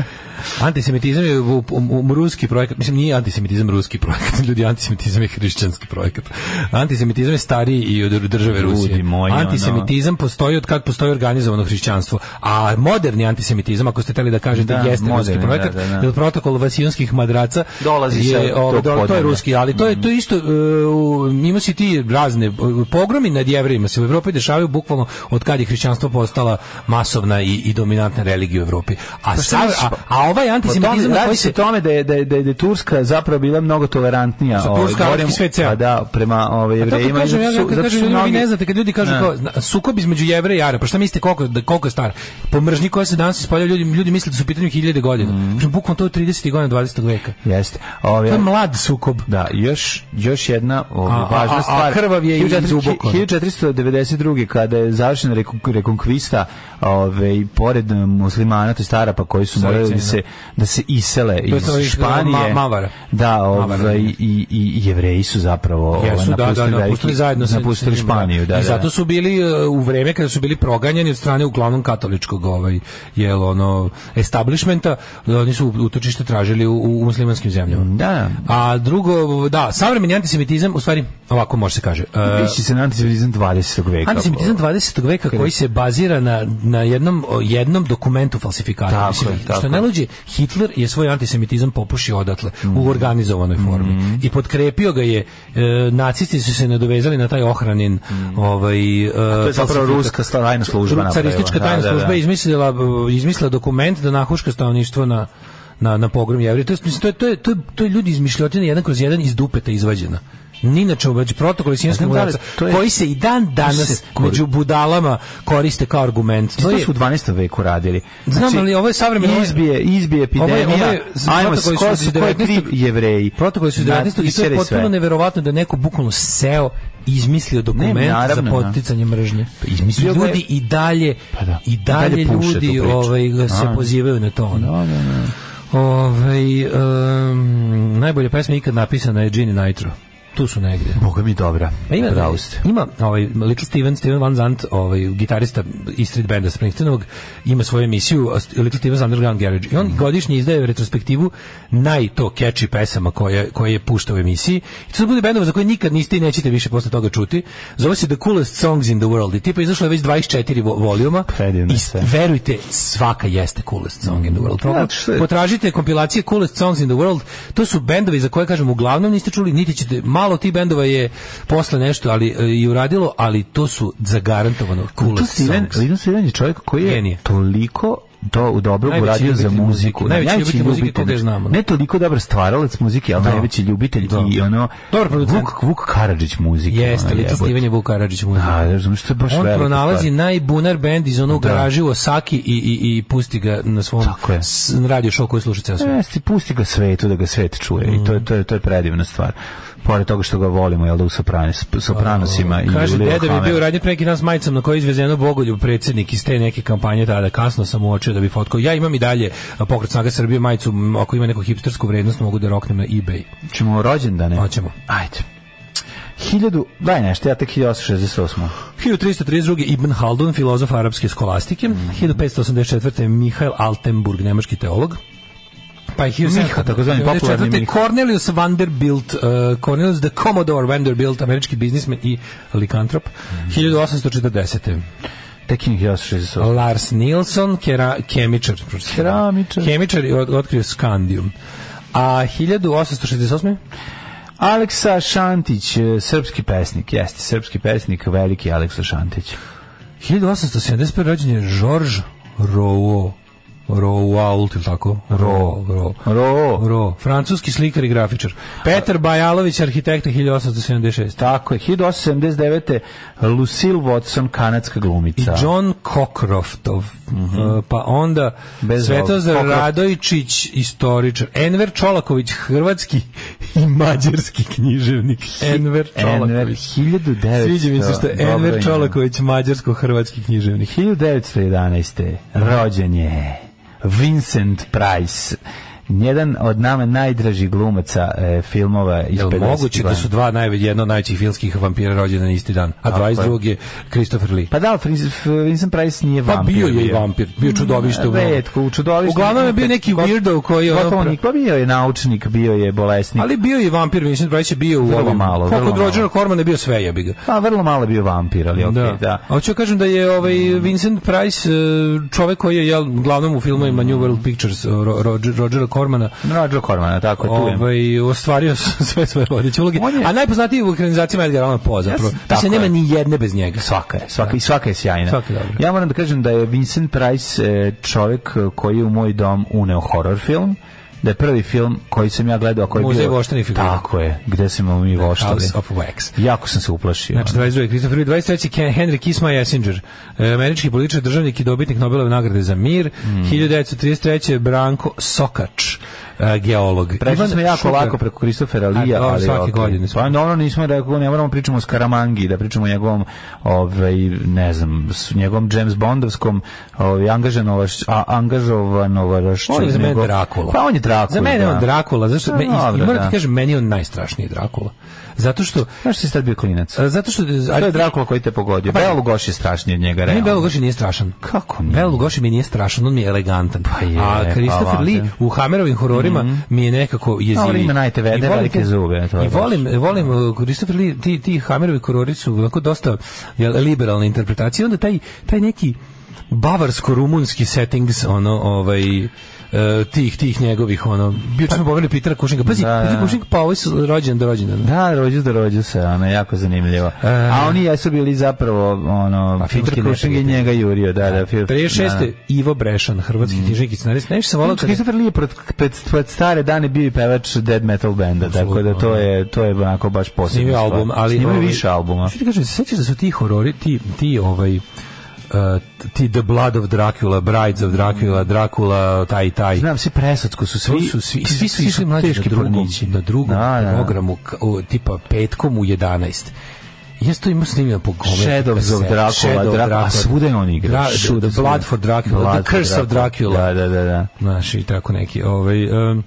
Antisemitizam je u, u, u, um, ruski projekat. Mislim, nije antisemitizam ruski projekat. Ljudi, antisemitizam je hrišćanski projekat. Antisemitizam je stariji i od države Rusije. Moji, antisemitizam ono... postoji od kad postoji organizovano hrišćanstvo. A moderni antisemitizam, ako ste hteli da kažete, da, jeste moderni, ruski projekat. Da, da, da. Jer protokol vasijonskih madraca dolazi je, o, ovaj, do, to je ruski, ali to je mhm. to isto e, uh, ima si ti razne e, pogromi nad jevrejima se u Evropi dešavaju bukvalno od kad je hrišćanstvo postala masovna i, i dominantna religija u Evropi. A, pa sad, a, a ovaj antisemitizam na koji se tome da, da je da je da je Turska zapravo bila mnogo tolerantnija. Sa Turska ovaj, sve ceo. Pa da, prema ovaj jevrejima. Kažem, ja, su, kažem, su mnogi... ne znate kad ljudi kažu da. kao sukob između jevreja i Arapa, pa šta mislite koliko da koliko je star? Po mržnji koja se danas ispolja ljudi ljudi misle da su u pitanju hiljade godina. Mm. Kažem, bukvalno to je 30. godina 20. veka. Jeste. Ovaj To je mlad sukob. Da, još još jedna ovaj, važna stvar. A krvav je 1492 kada je završena rekonkvista, ovaj pored muslimana, to stara pa koji su morali da se se da se isele iz Španije. Ma, mavara. Da, ovaj, i, da. i, i jevreji su zapravo ovaj, Jesu, napustili, da, da, napustili zajedno napustili da. Španiju. Da, I da, zato su bili uh, u vreme kada su bili proganjani od strane uglavnom katoličkog ovaj, jel, ono, establishmenta, oni su utočište tražili u, u muslimanskim zemljama. Da. A drugo, da, savremeni antisemitizam, u stvari, ovako može se kaže. Više uh, se na antisemitizam 20. veka. Antisemitizam 20. veka koji se bazira na, na jednom, jednom dokumentu falsifikata. Tako, Mislim, tako. Što ne luđi, Hitler je svoj antisemitizam popušio odatle mm. u organizovanoj formi mm. i potkrepio ga je e, nacisti su se nadovezali na taj ohranin mm. ovaj e, to je zapravo ruska tajna služba caristička tajna da, da služba da, da. izmislila izmislila dokument da nahuška stanovništvo na na na pogrom jevreja to je to je to je, to je ljudi izmišljotine jedan kroz jedan iz dupeta izvađena ni na čemu, među protokoli sinjskog mudarca, je, koji se i dan danas kor... među budalama koriste kao argument. To, je, su u 12. veku radili. Znam, znači, ali ovo je savremeno... Izbije, izbije epidemija, ajmo, ko su, ko je jevreji. Protokol su iz 19. i to je potpuno neverovatno da neko bukvalno seo izmislio dokument ne, naravno, za da. poticanje mržnje. Pa izmislio ljudi je... i dalje pa da. i dalje, dalje ljudi ovaj se A. Da, da. pozivaju na to. Ono. Da, da, da. Ovaj um, najbolja pesma ikad napisana je Gini Nitro tu su negde. Boga mi dobra. Pa ima, Brauste. ima ovaj, lik Steven, Steven Van Zandt, ovaj, gitarista i street benda Springsteenovog, ima svoju emisiju, lik Steven Underground Garage. I on mhm. godišnje izdaje retrospektivu naj to catchy pesama koje, koje je puštao u emisiji. I to su bude bendova za koje nikad niste i nećete više posle toga čuti. Zove se The Coolest Songs in the World. I tipa izašlo je već 24 vo volijuma. Predivno I sve. verujte, svaka jeste Coolest Song in the World. Prokod, mhm. potražite kompilacije Coolest Songs in the World. To su bendovi za koje, kažem, uglavnom niste čuli, niti ćete malo malo ti bendova je posle nešto ali e, i uradilo, ali to su zagarantovano coolest songs. Lino Sviren je čovjek koji je Genije. toliko to dobro uradio za muziku. Najveći, najveći ljubitelj, ljubitelj to znamo. Ne toliko dobar stvaralac muzike, ali no. Da. najveći ljubitelj Do. Da. i ono dobar producent Vuk, Vuk Karadžić muzike. Jeste, ono, Steven Vuk Karadžić muzike. A, da, što je baš On pronalazi stvar. najbunar bend iz onog da. garaži u Osaki i, i, i pusti ga na svom radio show koji sluša ceo svet. Jeste, pusti ga svetu da ga svet čuje mm. i to je to je to je predivna stvar pored toga što ga volimo, jel da u sopranos, Sopranosima i Kaže, deda je bio radnje preki nas majicom na kojoj je izvezeno Bogoljub predsednik iz te neke kampanje tada kasno sam uočio da bi fotkao. Ja imam i dalje pokret snaga Srbije majicu, ako ima neku hipstersku vrednost mogu da roknem na eBay. Čemo rođendane? Hoćemo. Ajde. 1000, daj nešto, ja tek 1868. 1332. Ibn Haldun, filozof arapske skolastike. Mm -hmm. 1584. Mihail Altenburg, nemački teolog. Pa ih je Miha, tako zvani popularni Miha. Cornelius Vanderbilt, uh, Cornelius the Commodore Vanderbilt, američki biznismen i likantrop, mm. 1840. Tekin 1868. Lars Nilsson, kera, kemičar. Da. Keramičar. Kemičar i od, otkrio skandijum. A 1868. Aleksa Šantić, e, srpski pesnik, jeste srpski pesnik, veliki Aleksa Šantić. 1871. rođen je Žorž Rouault. Roault, ili tako? Ro, ro, ro, ro. Francuski slikar i grafičar. Petar Bajalović, arhitekta 1876. Tako je, 1879. Lucille Watson, kanadska glumica. I John Cockroftov. Mm -hmm. Pa onda Bez Svetozar Cockroft. Radojičić, istoričar. Enver Čolaković, hrvatski i mađarski književnik. Enver Čolaković. Enver, 1900. Sviđa mi se što Enver Čolaković, mađarsko-hrvatski književnik. 1911. Rođen je. Vincent Price jedan od nama najdraži glumaca e, filmova iz Jel 50 moguće da su dva naj, jedno od najvećih filmskih vampira rođena na isti dan, a 22. je Christopher Lee. Pa da, Vincent Price nije pa vampir. Pa bio je i vampir, bio mm, čudovište. Mm, redko, čudovište. Uglavnom je bio neki weirdo koji je... Gotovo nikla pa bio je naučnik, bio je bolesnik. Ali bio je vampir, Vincent Price je bio u vrlo ovim, malo. Kako od Rodgera je bio sve jebi ga. Pa vrlo malo bio vampir, ali okej, okay, da. da. A hoću da kažem da je ovaj mm. Vincent Price e, čovek koji je jel, glavnom u filmovima New World Pictures e, Roger Roger Kormana. Rođo Kormana, tako tu Ovaj, ostvario sve svoje vodeće uloge. A najpoznatiji u ekranizacijama Edgar Allan Poe, zapravo. Ja, mislim, nema ni jedne bez njega. Svaka je, svaka, i da. svaka je sjajna. Svaka je ja moram da kažem da je Vincent Price e, čovjek koji je u moj dom uneo horror film da je prvi film koji sam ja gledao koji je Muzej bio voštanih figura. Tako je, gde smo mi voštali. House of Wax. Jako sam se uplašio. Znači 22. Christopher 23. Henry Kisma Jessinger, e, američki političar, državnik i dobitnik Nobelove nagrade za mir. Mm. 1933. Branko Sokač E, geolog. Prešli smo jako lako preko Kristofera Lija, ali svake okay. Ovaj, godine. Pa no, nismo rekli, ne moramo da pričamo o Skaramangi, da pričamo o njegovom, ovaj, ne znam, s njegovom James Bondovskom, ovaj angažanovaš, a angažovanovaš. On je za mene Pa on je Drakula. Za mene da. on Drakula, zašto pa me, i, morate da. kažem meni je on najstrašniji Drakula. Zato što... Znaš si sad bio klinac? Zato što... A to je Drakula koji te pogodio. Pa, Bela Lugoši je strašniji od njega, realno. Ne, Bela Lugoši nije strašan. Kako nije? Bela mi nije strašan, on mi je elegantan. Pa je, A pa Christopher pa, Lee u Hammerovim hororima mm -hmm. mi je nekako jezivi. No, ima najte vede, velike zube. To I volim, volim da. uh, Christopher Lee, ti, ti Hammerovi horori su onako dosta liberalne interpretacije. Onda taj, taj neki bavarsko-rumunski settings, ono, ovaj E, tih tih njegovih ono bio smo poveli Petra Kušinga pazi da, Petra da. Kušing pa ovaj su rođen do rođena da rođen do rođen se ona jako zanimljivo e. a oni jesu bili zapravo ono a Kušinga Kušing njega da. jurio da da pre šeste da, Ivo Brešan hrvatski mm. knjižnik i scenarist nešto se volao kad Christopher Lee pred, pred, pred stare dane bio i pevač dead metal benda tako da to je to je onako baš posebno album ali ima ovaj- više albuma što ti kažeš sećaš da su ti horori ti ti ovaj uh, ti The Blood of Dracula, Brides of Dracula, Dracula, taj taj. Znam se presacko su svi su svi svi su išli mlađi na drugom, na drugom da, da. programu o, tipa petkom u 11. Jeste to ima snimljeno po gome. Shadows of Dracula, Shadow Dracula, a svuda on igra. Dra the, the Blood for Dracula, Blood The Curse of Dracula. Da, da, da. da. Znaš, i tako neki. Ovaj, um,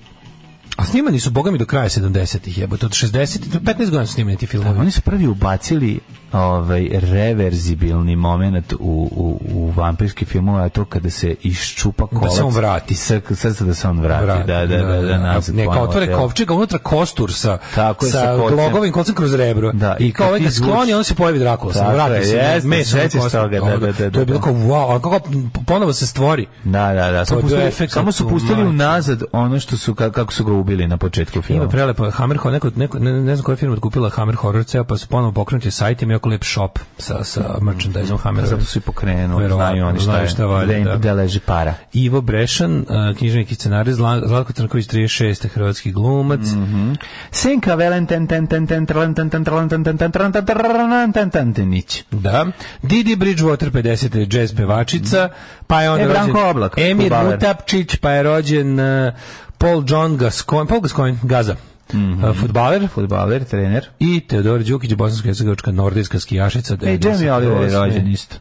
a snimani su, boga mi, do kraja 70-ih, jebote, od 60 15 godina su snimani ti filmovi. Da, oni su prvi ubacili ovaj reverzibilni moment u u u vampirskim filmova je to kada se iščupa da kolac da se on vrati srce da se on vrati Vrat, da da da da nazad ne kao otvore kovčega unutra kostur sa tako sa, sa glogovim kolcem kroz rebro da, i, i kao ovaj ga skloni on se pojavi Drakula sa vrati se jes, me sećaš toga da da da to je da, bilo da. kao wow kako ponovo se stvori da da da samo efekt samo su pustili unazad ono što su kako su ga ubili na početku filma ima prelepo Hammer neko ne, ne, ne znam koja firma kupila Hammer Horror pa su ponovo pokrenuti sajtima, jako lep shop sa, sa merchandiseom Hammer. Hammerove. Zato su i pokrenuli, znaju oni šta, je, šta valje, da. da. leži para. Ivo Brešan, uh, književnik i scenarist, Zlatko Crnković 36. hrvatski glumac. Mm -hmm. Senka Velen ten ten ten ten ten ten ten ten ten ten ten ten ten ten ten ten ten ten Da. Didi Bridgewater 50. jazz pevačica, mhm. pa je on e, rođen Emir Mutapčić, pa je rođen uh, Paul John Gascoigne, Paul Gascoigne, Gaza mm -hmm. futbaler, futbaler, trener. I Teodor Đukić, bosansko-hercegovička nordijska skijašica. E, Jamie Oliver je rođen isto.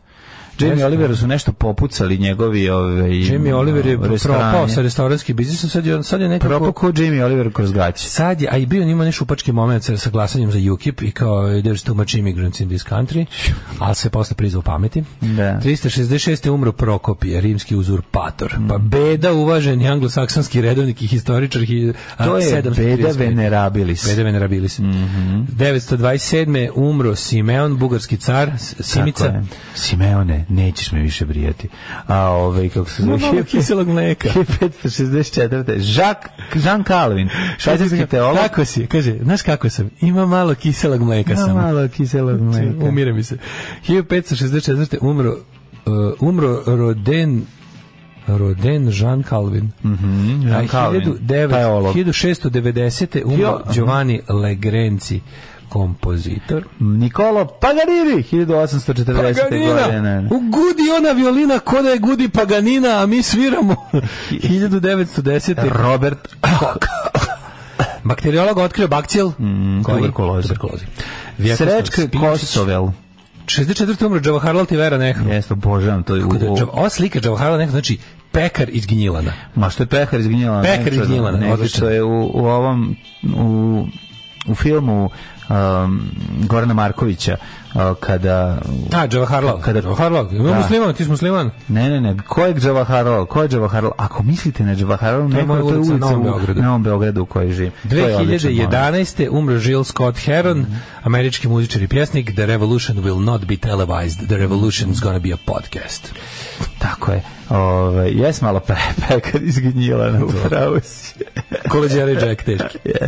Jamie Oliveru su nešto popucali njegovi ove i Jamie Oliver je propao sa restoranski biznisom, sad je on sad je nekako propao ko Jamie Oliver kroz gaće. Sad je, a i bio nima nešto upački momenat sa saglasanjem za UKIP i kao there's too much immigrants in this country, Al se posle prizvao pameti. Da. 366. je umro Prokopije, rimski uzurpator. Pa mm. beda uvaženi anglosaksonski redovnik i historičar hi, to je beda venerabilis. Beda venerabilis. Mm -hmm. 927. umro Simeon, bugarski car, Simica. Simeone. Nećeš me više brijati. A ovaj kako se zove? No, kiselog mleka. 564. Jacques Jean Calvin, švajcarski teolog. Kako si? Kaže, znaš kako sam? Ima malo kiselog mleka sam. Ima malo kiselog znači, mleka. Umire mi se. 1564. umro uh, umro Roden roden Jean Calvin. Mhm. Mm Jean Calvin. 1690. umro Giovanni Legrenci kompozitor Nikolo Paganini 1840. Paganina. godine. U Gudi ona violina ko da je Gudi Paganina, a mi sviramo 1910. Robert Koch. Bakteriolog otkrio bakcijel mm, tuberkuloze. Srećka Kosovel. 64. umre Džavaharlal vera Nehru. Jeste, obožavam to. je da, Ova slika Džavaharlal Nehru, znači pekar iz Gnjilana. Ma što je pekar iz Gnjilana? Pekar iz da- Gnjilana, odlično. je u, u ovom, u u filmu um, Gorana Markovića kada A Džavaharlal kada Džavaharlal da. musliman ti si musliman Ne ne ne ko je Džavaharlal ko je Džavaharlal ako mislite na Džavaharlal ne to je ulica na Novom ne Novom Beogradu koji živi živim 2011 umro Jill Scott Heron mm američki muzičar i pjesnik The Revolution will not be televised The Revolution's gonna be a podcast Tako je Ove, jes malo pre, kad izginjila na upravu si. Koleđera Jack teški. Yes.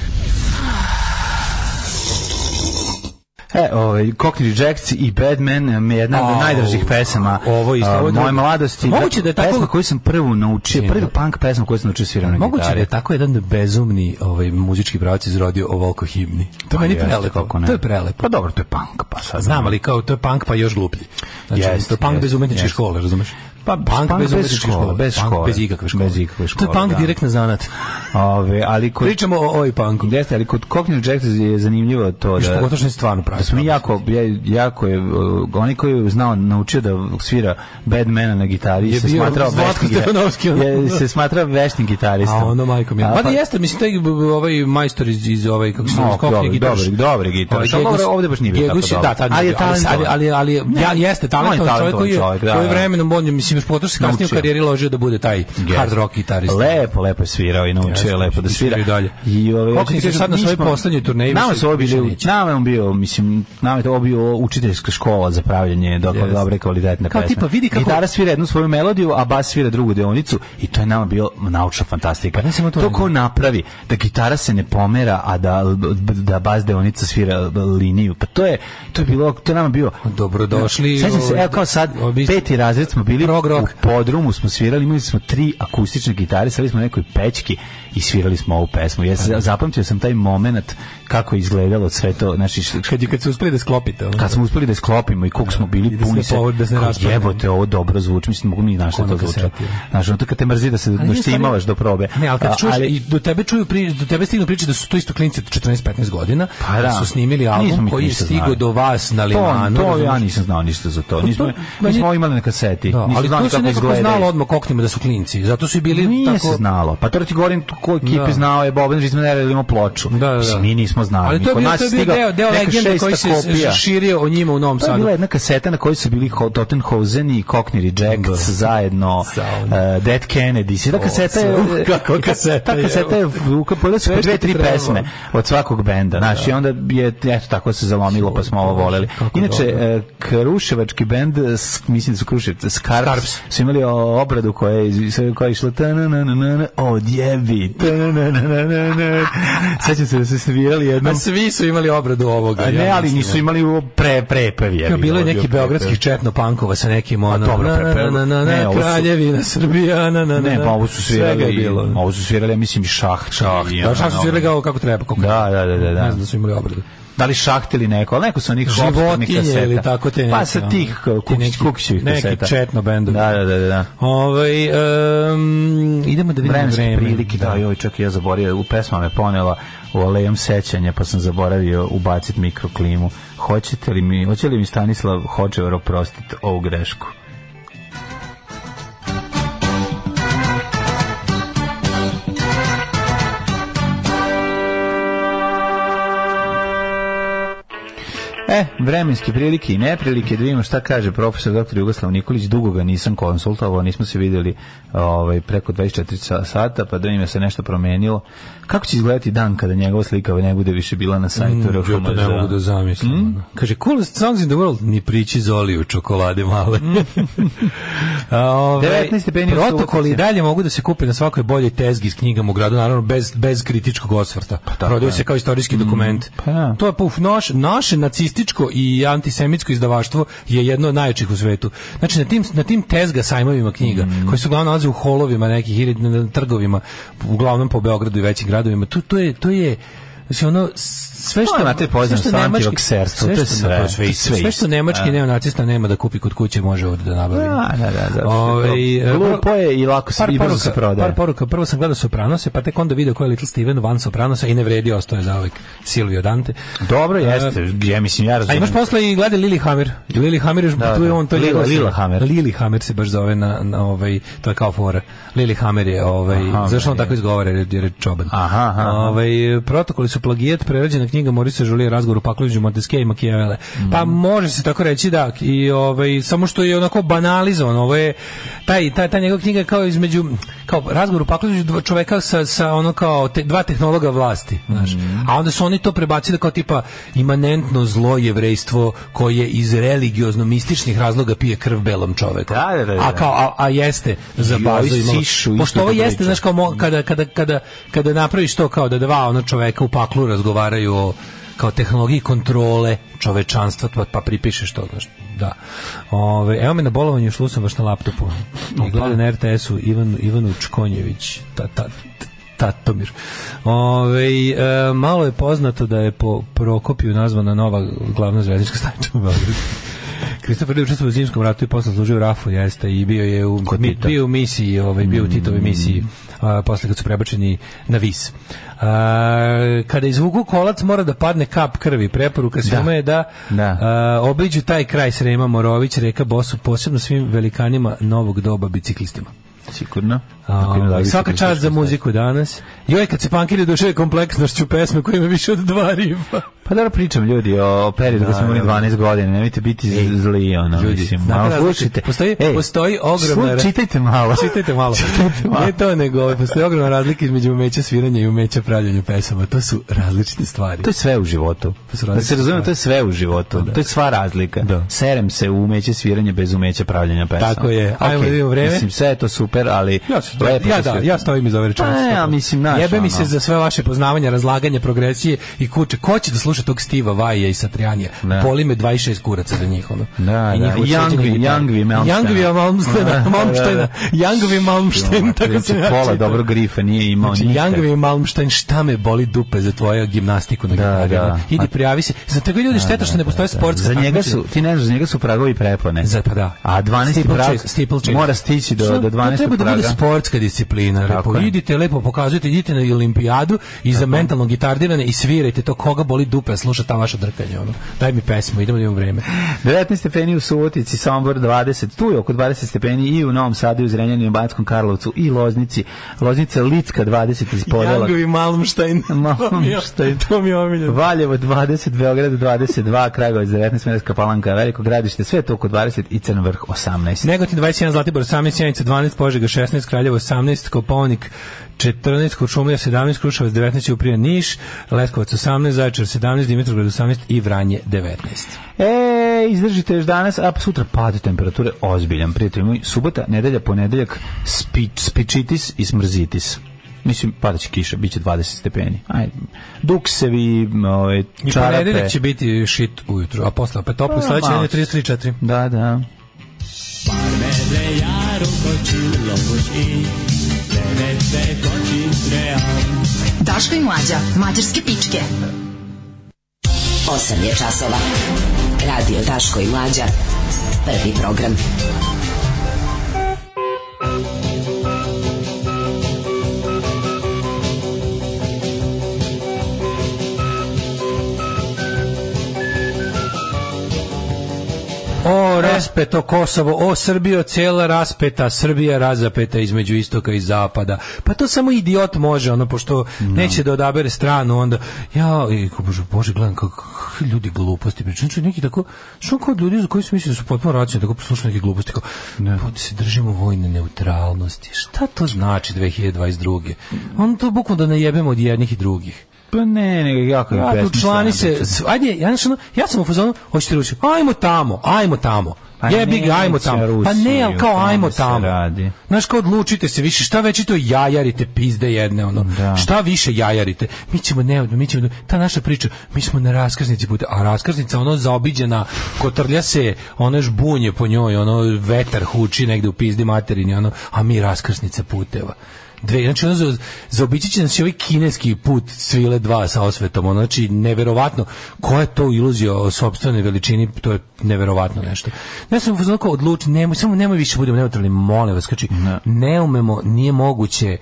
E, ovaj Cockney Rejects i Badman mi um, je jedna od najdražih pesama. Ovo isto, um, ovo moje mladosti. Moguće da, da je tako pesma koju sam prvu naučio, prvi punk pesmu koju sam naučio svirao na gitari. Moguće da je tako jedan bezumni ovaj muzički pravac izrodio ovoliko himni. To meni prelepo. To je prelepo. Pa dobro, to je punk, pa sad. Znam, ali kao to je punk pa još gluplji. Znači, to je punk bez umetničke škole, razumeš? Pa bank, bank bez, bez škole, škole, bez škole, bez ikakve škole. Bez da, ikakve škole. To je punk da. direktno zanat. Ove, ali kod pričamo o oj punku. Da jeste, ali kod Cockney Jack je zanimljivo to da. Što gotovo je stvarno pravi. Smo jako jako je uh, oni koji je znao naučio da svira Bad Badmana na gitari je se smatrao veštim Stefanovski. Je se smatrao veštim gitaristom. A ono majkom je. Pa, pa jeste, mislim taj ovaj majstor iz iz ovaj kako se zove Cockney gitar. Dobar, dobar gitar. ovde baš nije bio tako dobro. Da, ali ali ali ja jeste talentovan čovjek koji je vremenom on je mislim Potoš se kasnije u karijeri ložio da bude taj yes. hard rock gitarista. Lepo, lepo je svirao i naučio yes, lepo da svira. I dalje. I ove Kako ti sad na svojoj poslednjoj turneji? Nama se obili, nama je on bio, mislim, nama je to bio učiteljska škola za pravljanje dokle yes. dobre kvalitetne Kao pesme. Tipa, vidi kako gitara svira jednu svoju melodiju, a bas svira drugu deonicu i to je nama bio naučna fantastika. Pa to, to ko napravi da gitara se ne pomera, a da da bas deonica svira liniju. Pa to je to je bilo, to nama bio dobrodošli. Sećam se, evo ovaj, kao sad ovaj, peti razred smo bili prog rock. U podrumu smo svirali, imali smo tri akustične gitare, sad smo na nekoj pećki i svirali smo ovu pesmu. Ja sam, zapamtio sam taj moment kako je izgledalo sve to, znači kad kad se uspeli da sklopite, ono. Kad smo uspeli da sklopimo i koliko da. smo bili da puni se, da se Jebote, ovo dobro zvuči, mislim mogu mi naše da to zvuči. Znači, on to kad te mrzi da se da štimavaš do probe. Ne, al kad čuješ i do tebe čuju pri, do tebe stignu priče da su to isto klinci od 14-15 godina, pa, da. da su snimili album koji je stigao do vas na Limanu. To, to ja nisam znao ništa za to. Pa nismo smo nismo imali na kaseti. Nismo znali kako izgleda. Ali to se nekako znalo odmah koknimo da su klinci. Zato su i bili tako. Nije se znalo. Pa to ti govorim svaku ekipi da. znao je Boban Žizmaner ili imao ploču. Da, da, da. Mi nismo znali. Ali to je bio, to je bio deo, deo legende koji se kopija. širio o njima u Novom Sadu. To je bila jedna kaseta na kojoj su bili Tottenhausen i Cockney Rejects da. zajedno. Uh, Dead Kennedy. Ta kaseta je... Kako kaseta je? Ta kaseta je upojila su dve, tri pesme od svakog benda. Znaš, i da. onda je, eto, tako se zalomilo pa smo ovo voleli. Inače, eh, Kruševački bend, mislim da su Kruševac, Skarps, su imali obradu koja je koja je išla odjebi Sećam se da su svirali jednom. A svi su imali obradu ovoga. A ne, ali nisu imali pre prepev je. bilo je neki beogradskih četno pankova sa nekim ono. Dobro, na, ne, kraljevina Srbija, na, na, Ne, pa ovo su svirali. Bilo. Ovo su svirali, ja mislim, šah. Šah, da, šah su svirali kao kako treba. Da, da, da, da. Ne da. znam da su imali obradu da li šaht ili neko, ali neko su onih životinje kaseta. ili tako te pa, neke. Pa sa tih kukićih kaseta. Neki četno bendovi. Da, da, da. da. Ovaj, um, idemo da vidimo vremenske prilike. Da, da, joj, čak ja zaboravio, u pesma me ponela u alejom sećanja, pa sam zaboravio ubaciti mikroklimu. Hoćete li mi, hoće li mi Stanislav Hočevar oprostiti ovu grešku? E, vremenske prilike i neprilike, da vidimo šta kaže profesor dr. Jugoslav Nikolić, dugo ga nisam konsultovao, nismo se videli ovaj, preko 24 sata, pa da im je se nešto promenilo Kako će izgledati dan kada njegova slika ne bude više bila na sajtu mm, Ja to pa ne mogu da zamislim. Mm? Kaže, coolest songs in the world, ni priči zoli u čokolade male. Mm. ove, ovaj, 19 stepeni protokoli i dalje mogu da se kupe na svakoj boljoj tezgi s knjigama u gradu, naravno bez, bez kritičkog osvrta. Pa, Prodaju se kao istorijski mm, dokument. Pa, da. to je puf, noš, naše nacističko i antisemitsko izdavaštvo je jedno od najjačih u svetu. Znači, na tim, na tim tezga sajmovima knjiga, mm. koje su uglavnom nalaze u holovima nekih ili na trgovima, uglavnom po Beogradu i većim gradima, gradovima. To, to je, to je, znači ono sve što imate pa, poznat sa antivakserstvom, to je sve, sve, i sve, sve što nemački a. Da. neonacista nema da kupi kod kuće može ovde da nabavi. Da, da, da, da. glupo je i lako se i brzo se prodaje. Par poruka, prvo sam gledao Sopranose, pa tek onda video ko je Little Steven van Sopranosa i ne vredi ostao je zauvek Silvio Dante. Dobro e, jeste, ja mislim ja razumem. A imaš posle i gleda Lili Hammer. Lili Hammer je da, tu je da. on to Lila, Lila Hammer. Lili Hammer se baš zove na, na ovaj to je kao fora. Lili Hammer je ovaj zašto on tako izgovara jer je čoban. Aha, aha. Ovaj protokoli su plagijat prerađenog knjiga Morisa Žulije razgovor o Pakloviću, Montesquieu i Machiavelle. Mm. Pa mhm. može se tako reći da, i ovaj, samo što je onako banalizovan, ovo je, taj, taj, ta njegova knjiga kao između, kao razgovor o Pakloviću čoveka sa, sa ono kao te, dva tehnologa vlasti, znaš. Mm. A onda su oni to prebacili kao tipa imanentno zlo jevrejstvo koje iz religiozno-mističnih razloga pije krv belom čoveku. Da, da, da, da. A, kao, a, a jeste za bazu imalo. Pošto ovo jeste, znaš, kao mo, kada, kada, kada, kada napraviš to kao da dva ona čoveka u paklu razgovaraju kao tehnologiji kontrole čovečanstva, pa, pa pripišeš to, znaš, da. Ove, evo me na bolovanju, išlu sam baš na laptopu. I gledam na RTS-u Ivan, Ivanu Čkonjević, ta, ta, Tatomir. Ove, e, malo je poznato da je po Prokopiju nazvana nova glavna zvezdička stanica u Beogradu. Kristofer je učestvovao u zimskom ratu i posle služio Rafu, jeste, i bio je u, mi, bio u misiji, ovaj, bio u Titovi misiji, mm. a, posle kad su prebačeni na Vis. A, kada izvuku kolac mora da padne kap krvi. Preporuka da. svima da. je da, da. obiđu taj kraj Srema Morović, reka Bosu, posebno svim velikanima novog doba biciklistima. Sigurno. Um, svaka čast za muziku danas. Joj, kad se pankiri duše kompleksnošću pesme koja ima više od dva rifa. Pa da pričam ljudi o periodu kad smo imali 12 godina, nemojte biti Ej, zli, ono, ljudi, mislim, malo da, slušajte. Postoji, Ej, postoji ogromna... Slu, čitajte malo. Čitajte malo. čitajte malo. Ne to nego, ovaj, postoji ogromna razlika između umeća sviranja i umeća pravljanja pesama. To su različite stvari. To je sve u životu. Da se razumije, to je sve u životu. Da. To je sva razlika. Da. Serem se u umeće sviranja bez umeća pravljanja pesama. Tako je. Ajmo okay. da vidimo vreme. Mislim, sve je to super, ali... Ja Lepo ja da, ja da, stavim iz ove pa, rečenice. Ja mislim naš, Jebe mi se za sve vaše poznavanje, razlaganje, progresije i kuće. Ko će da sluša tog Stiva Vaja i Satrijanija? Boli me 26 kuraca za njih ono. Da, da, da. I da. Jangvi, Jangvi, Jangvi, Malmsteen, Jangvi, Malmsteen, tako se Pola dobro grife nije imao znači, Jangvi Malmsteen, šta me boli dupe za tvoju gimnastiku na gitaru. Idi prijavi se. Za takve ljudi šteta što ne postoje sportska Za njega su, ti ne znaš, za njega su pragovi prepone. Za pa da. A 12 prag mora stići do do 12 praga. Treba da bude sport sportska disciplina. Lepo je. idite, lepo pokazujete, idite na olimpijadu i za mentalno gitardirane i svirajte to koga boli dupe, sluša ta vaša drkanja. Ono. Daj mi pesmu, idemo da imamo vreme. 19 stepeni u Subotici, Sombor 20, tu je oko 20 stepeni i u Novom Sadu, i u Zrenjaninu, i u Banskom Karlovcu i Loznici. Loznica Licka 20 iz Podela. Jangovi Malmštajn. Malmštajn. to mi je omiljeno. Valjevo 20, Beograd 22, Kragovac 19, Merska Palanka, Veliko gradište, sve to oko 20 i Crnvrh 18. Negotin 21, Zlatibor 18, Sjenica 12, Požega 16, Kraljevo Kraljevo 18, Koponik 14, Kuršumlija 17, Kruševac 19, Uprija Niš, Leskovac 18, Zaječar 17, Dimitrovgrad 18 i Vranje 19. E, izdržite još danas, a sutra pad temperature ozbiljan. Prijatelji moji, subota, nedelja, ponedeljak, spič, spičitis i smrzitis mislim padaće kiša, biće 20 stepeni. Aj. Duksevi, ovaj čarape. I ponedeljak će biti shit ujutru, a posle opet toplo, pa, sledeće je 33 4. Da, da. Parmedreja járóka csillapos ég, nevetve kacsint reám. Daško i mlađa, mađarske pičke. 8 je časova. Radio Daško i mlađa. Prvi program. Prvi program. O, raspeto Kosovo, o Srbijo, cela raspeta, Srbija razapeta između istoka i zapada. Pa to samo idiot može, ono, pošto da. neće da odabere stranu, onda, ja, bože, bože, gledam kako ljudi gluposti pričaju. Znači, neki tako, što kao ljudi za koji su mislili da su potpuno racionalni, tako poslušaju neke gluposti, kao, ne. Pa, da se držimo vojne neutralnosti. Šta to znači 2022. On to bukvalno da najebemo od jednih i drugih. Pa ne, nego jako je pesma. Člani se, ajde, ja, znaš, ja sam u fazonu, hoćete ručiti, ajmo tamo, ajmo tamo. Pa jebi ga, ajmo tamo. Rusiju, pa ne, ali kao ajmo tamo. Radi. Znaš, kao odlučite se više, šta veći to jajarite, pizde jedne, ono. Da. Šta više jajarite? Mi ćemo ne, mi ćemo, ta naša priča, mi smo na raskrsnici puta, a raskrsnica, ono, zaobiđena, kotrlja se, ono još bunje po njoj, ono, vetar huči negde u pizdi materini, ono, a mi raskrsnica puteva. Dve, znači, ono, za, zaobići će nas ovaj kineski put svile 2 sa osvetom, ono, znači, neverovatno. Koja je to iluzija o sobstvenoj veličini, to je neverovatno nešto. Ne sam znači, odluči, nemoj, samo nemoj više budemo neutralni, molim vas, znači, ne. umemo, nije moguće,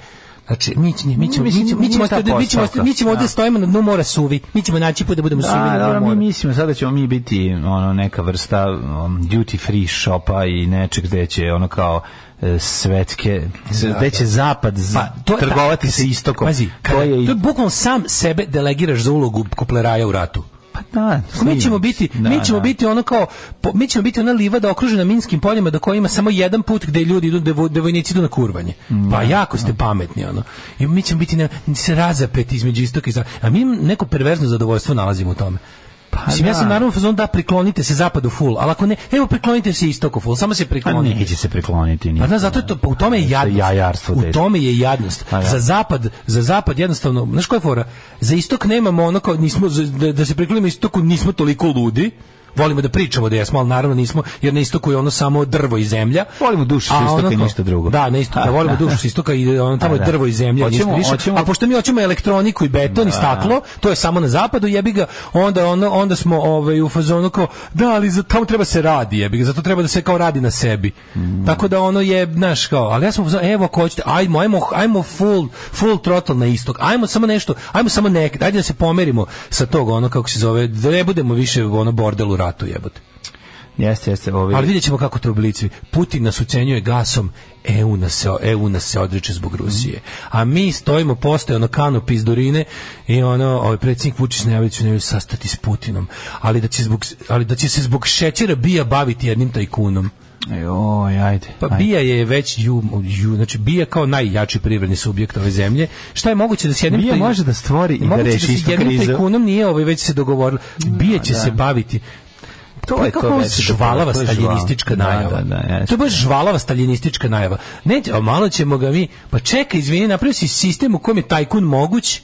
Znači, mi, mi, mi ćemo, mi ćemo, mi ćemo, mi ćemo, mi stojimo na dnu mora suvi. Mi ćemo naći put da budemo da, suvi na da, dnu Mi mislimo sada ćemo mi biti ono, neka vrsta um, duty free shopa i nečeg gde će ono kao svetske da, da će zapad pa, to je, trgovati ta, se istokom pazi, to je to je bukvalno sam sebe delegiraš za ulogu kupleraja u ratu pa da, mi ćemo biti, da, mi ćemo da. biti ono kao mi ćemo biti ona livada okružena minskim poljima do koje ima samo jedan put gdje ljudi idu da vojnici idu na kurvanje. Pa da, jako ste da. pametni ono. I mi ćemo biti ne, se razapeti između istoka i zapada. A mi neko perverzno zadovoljstvo nalazimo u tome. Pa Mislim, da. ja sam naravno fazon da priklonite se zapadu full, ali ako ne, evo priklonite se istoku full, samo se pa priklonite. neki će se prikloniti. Nije. Pa da, zato je to, pa u tome je jadnost. u tome je jadnost. Pa da. Za zapad, za zapad jednostavno, znaš koja je fora? Za istok nemamo ono kao, nismo, da, da se priklonimo istoku, nismo toliko ludi, volimo da pričamo da jesmo, ali naravno nismo, jer na istoku je ono samo drvo i zemlja. Volimo dušu s istoka i ništa drugo. Da, na istoku, da, volimo da. dušu s istoka i ono tamo je da, da. drvo i zemlja, hoćemo, ništa više. A pošto mi hoćemo elektroniku i beton da. i staklo, to je samo na zapadu, jebi ga, onda, ono, onda smo ovaj, u fazonu kao, da, ali za, tamo treba se radi, jebi ga, zato treba da se kao radi na sebi. Mm. Tako da ono je, znaš, kao, ali ja sam evo, ako hoćete, ajmo, ajmo, ajmo full, full throttle na istok, ajmo samo nešto, ajmo samo nekada, ajde da se pomerimo sa tog, ono, kako se zove, da ne budemo više ono bordelu ratu jebote. Jeste, jeste. Ovi... Ali vidjet ćemo kako to oblici. Putin nas ucenjuje gasom, EU nas se, EU nas se odriče zbog Rusije. Mhm. A mi stojimo postoje ono kano pizdurine i ono, ovaj predsjednik Vučić najavio da će sastati s Putinom. Ali da, će zbog, ali da će se zbog šećera bija baviti jednim tajkunom. Joj, ajde. Pa ajde. Bija je već ju, ju, znači Bija kao najjači privredni subjekt ove zemlje. Šta je moguće da se jednim Bija taj, može da stvori i da reši istu krizu. Moguće da se jednim tajkunom nije ovaj već se dogovorilo. Bija će da. se da. baviti. Pa to je kako to već žvalava staljinistička da, najava. Da, da, to je baš žvalava staljinistička najava. Ne, malo ćemo ga mi, pa čekaj, izvini, napravio si sistem u kojem je tajkun moguć,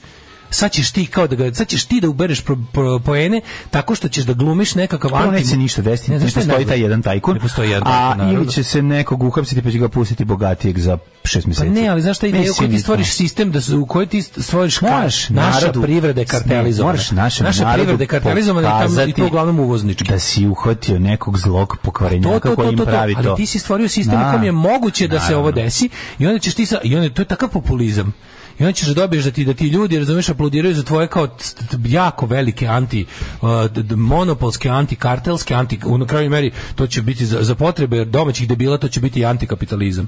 sad ćeš ti kao da ga, sad ćeš ti da ubereš pro, pro, poene tako što ćeš da glumiš nekakav anti. neće se ništa desiti, ne, ne postoji taj jedan tajkun. Ne postoji jedan tajkun, A ili će se nekog uhapsiti pa će ga pustiti bogatijeg za šest pa meseci. Pa ne, ali znaš šta ideja u kojoj ti stvoriš sistem da u kojoj ti stvoriš moraš naša narodu, privreda je Moraš našem naša privreda je tamo, i to da uglavnom uvoznički. Da si uhvatio nekog zlog pokvarenjaka pa koji im pravi to. Ali ti si stvorio sistem u kojem je da, moguće da se ovo desi i onda ćeš ti sa, i onda to je takav populizam i onda ćeš da dobiješ da ti da ti ljudi razumeš aplaudiraju za tvoje kao jako velike anti uh, monopolske antikartelske anti u na kraju meri to će biti za, za potrebe domaćih debila to će biti antikapitalizam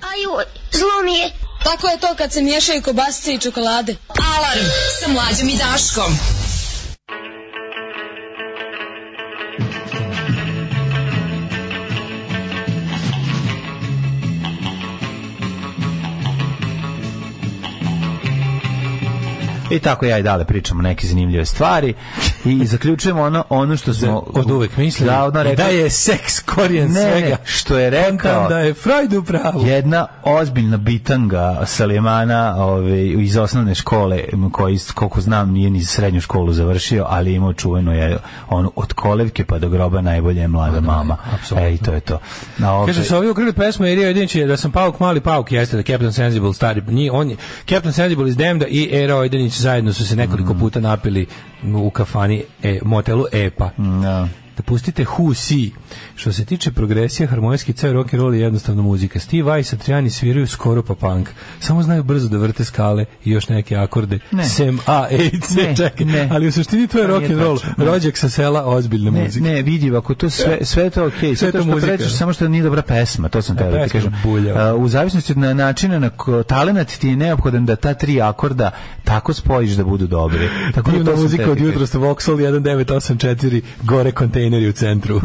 Aju, zlo mi je. Tako je to kad se miješaju kobasice i čokolade. Alarm sa mlađom i Daškom. I tako ja i dale pričamo neke zanimljive stvari i zaključujemo ono ono što da, smo od uvek mislili da, ono rekao, da je seks korijen ne, svega što je rekao da je Freud u pravu. Jedna ozbiljna bitanga Salimana ovaj, iz osnovne škole koji koliko znam nije ni srednju školu završio, ali imao čuveno je ono od kolevke pa do groba najbolje je mlada da, da, mama. Apsolutno. Ej, to je to. Na ovaj... Kaže se ovi ukrili pesmu jer je da sam pauk mali pauk jeste da Captain Sensible stari. Ni on je, Captain Sensible iz Demda i Erio Jedinić zajedno su se nekoliko mm. puta napili u kafani e, motelu EPA. Da. No. Da pustite Who See Što se tiče progresije, harmonijski ceo rock and roll je jednostavna muzika. Steve Vai i Satriani sviraju skoro pa punk. Samo znaju brzo da vrte skale i još neke akorde. Ne. Sem A, E, C, čekaj. Ne. Ali u suštini to je rock and roll. Rođak sa sela, ozbiljna ne, muzika. Ne, vidi, ako to sve, da. sve to okej. Okay. Sve to što prečeš, samo što nije dobra pesma, to sam da, tebe da ti kažem. Bulja. Uh, u zavisnosti od na načina na ko, talenat ti je neophodan da ta tri akorda tako spojiš da budu dobri. Tako da muzika od jutros Voxel 1984 gore kontejneri u centru.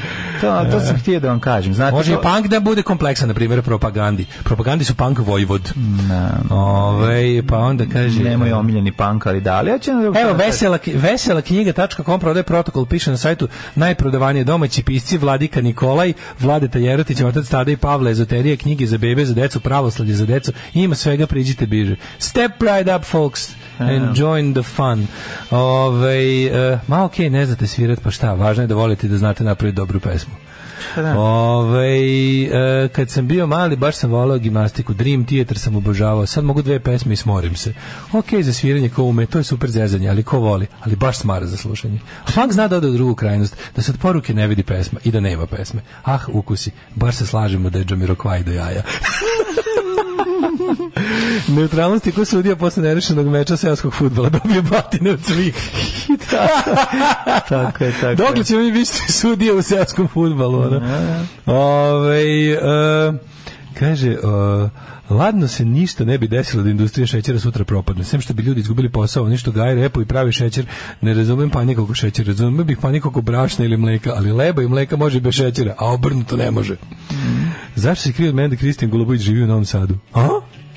to, to sam e. htio da vam kažem. Znate, Može to... i punk da bude kompleksan, na primjer, propagandi. Propagandi su punk vojvod. No. Ove, pa onda kaže... Nemoj omiljeni punk, ali da, ali ja ću... Evo, vesela, vesela knjiga.com prodaje protokol, piše na sajtu najprodavanije domaći pisci Vladika Nikolaj, Vladeta Jerotić, otac Stada i Pavle, ezoterije, knjige za bebe, za decu, pravoslavlje za decu, ima svega, priđite biže. Step right up, folks, and join the fun. Ove, e, ma okej, okay, ne znate svirat, pa šta, važno je da volite da znate da napraviti dobru pe pesmu. Pa da. Ove, ovaj, e, kad sam bio mali, baš sam volao gimnastiku. Dream Theater sam obožavao. Sad mogu dve pesme i smorim se. Ok, za sviranje ko ume, to je super zezanje, ali ko voli, ali baš smara za slušanje. A pak zna da ode u drugu krajnost, da se poruke ne vidi pesma i da nema pesme. Ah, ukusi, baš se slažemo da je Džamiroquai do jaja. Neutralnost je ko sudija posle nerešenog meča seoskog futbala dobio batine od svih. tako je, tako Dokle ćemo mi biti sudija u seoskom futbalu? Ono? Da, da. Ove, uh, e, kaže... Uh, Ladno se ništa ne bi desilo da industrija šećera sutra propadne. Sem što bi ljudi izgubili posao, ništa gaje repo i pravi šećer. Ne razumem paniku oko šećer. razumem bih paniku oko brašna ili mleka, ali leba i mleka može bez šećera, a obrnuto ne može. Mm. Zašto se krije od mene da Kristijan Golubović živi u Novom Sadu? A?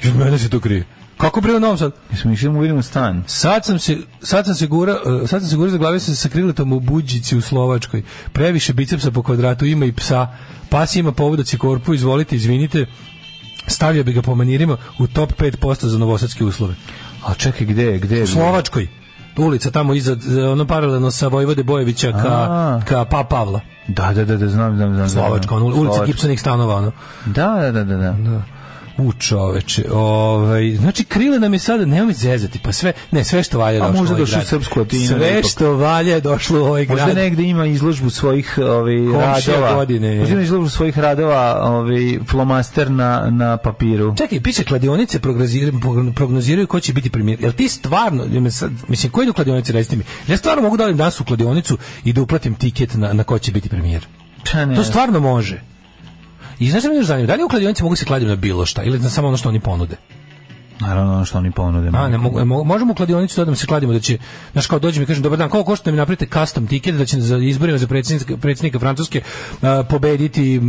I od mene se to krije. Kako bre u Novom Sadu? Mi smo išli da mu vidimo stan. Sad sam se sad sam se gura, e, sad sam se gura za glavu sa kriletom u Buđici u Slovačkoj. Previše bicepsa po kvadratu ima i psa. Pas ima povodac da i korpu, izvolite, izvinite. Stavio bi ga po manirima u top 5% za novosadske uslove. A čekaj, gde je? Gde je? U Slovačkoj ulica tamo iza ono paralelno sa Vojvode Bojevića ka A. ka Pa Pavla. Da, da, da, da, znam, znam, znam. Slovačka, ono, ulica Gipsonih stanova, ono. Da, da, da, da. da. da. U čoveče, ovaj, znači krile nam je sada, nema mi zezati, pa sve, ne, sve što valje došlo. A možda došlo u ovaj Srpsku Latinu. Sve što valje došlo u ovaj grad. Možda negde ima izložbu svojih ovaj, radova. godine. Možda ima izložbu svojih radova, ovaj, flomaster na, na papiru. Čekaj, piše kladionice prognoziraju, prognoziraju ko će biti premijer. Jel ti stvarno, me sad, mislim, koji idu kladionice, recite mi, ja stvarno mogu da li danas u kladionicu i da uplatim tiket na, na ko će biti premijer. Pa to stvarno može. I znaš što me još zanima, da li u kladionici mogu se kladiti na bilo šta ili na samo ono što oni ponude? Naravno ono što oni ponude. A, ne, mogu, možemo u kladionicu da nam se kladimo da će, znaš kao dođem i kažem, dobar dan, koliko košta da mi napravite custom tiket da će za izborima za predsjednika, predsjednika Francuske uh, pobediti, uh,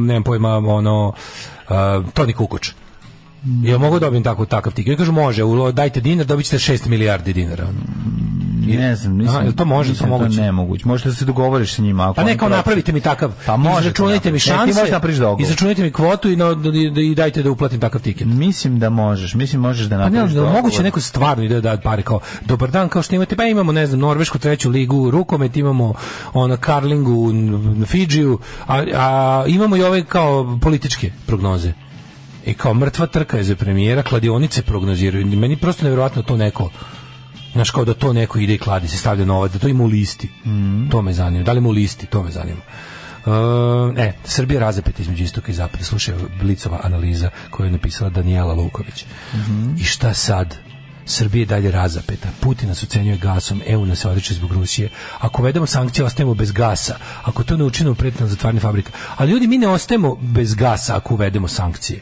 nemam pojma, ono, uh, Toni Kukuč. Ja mogu da dobijem tako takav tiket. Ja kažu može, dajte dinar, dobit ćete 6 milijardi dinara. Ne znam, nisam. jel to može, nisam, da to moguće. nemoguće. Možete da se dogovoriš sa njima. Ako pa neka napravite mi takav. Pa može. Pa izračunajte mi šanse. Ne, ti da I Izračunajte mi kvotu i, no, da- i dajte da uplatim takav tiket. Mislim da možeš. Mislim možeš da napraviš. Pa ne, da moguće neko stvarno ide da da pare kao dobar dan kao što imate. Pa imamo ne znam norvešku treću ligu rukomet, imamo ona karlingu na Fidžiju, a, a imamo i ove kao političke prognoze. I kao mrtva trka je za premijera, kladionice prognoziraju. Meni prosto neverovatno to neko Znaš, kao da to neko ide i kladi, se stavlja novac, da to ima u listi. Mm. To me zanima. Da li ima u listi? To me zanima. Uh, e, Srbija razapeta između istoka i zapada. Slušaj, Blicova analiza koju je napisala Danijela Luković. Mm -hmm. I šta sad? Srbije dalje razapeta. Putin nas ucenjuje gasom, EU nas odriče zbog Rusije. Ako uvedemo sankcije, ostajemo bez gasa. Ako to ne učinimo, pretno zatvarne fabrika. Ali ljudi, mi ne ostajemo bez gasa ako uvedemo sankcije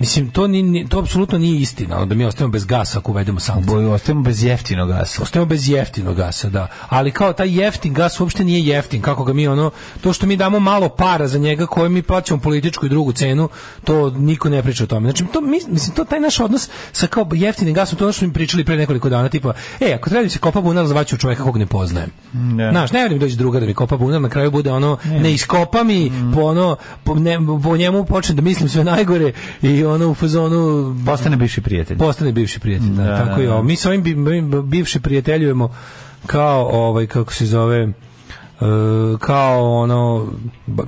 Mislim, to, ni, to apsolutno nije istina, da mi ostajemo bez gasa ako uvedemo sankcije. Boju, ostajemo bez jeftinog gasa. Ostajemo bez jeftinog gasa, da. Ali kao taj jeftin gas uopšte nije jeftin, kako ga mi ono, to što mi damo malo para za njega koje mi plaćamo političku i drugu cenu, to niko ne priča o tome. Znači, to, mislim, to taj naš odnos sa kao jeftinim gasom, to je ono što mi pričali pre nekoliko dana, tipa, e, ako treba da se kopa bunar, zvaću čoveka kog ne poznajem. Ne. Mm, da. Znaš, ne da dođe druga da mi kopa bunar, na kraju bude ono, ne, ne iskopa mi, mm. po ono, po, ne, po njemu počne da mislim sve najgore i ono u fazonu postane bivši prijatelj. Postane bivši prijatelj, da, da tako da, je. Da. Mi sa ovim bivši prijateljujemo kao ovaj kako se zove e, kao ono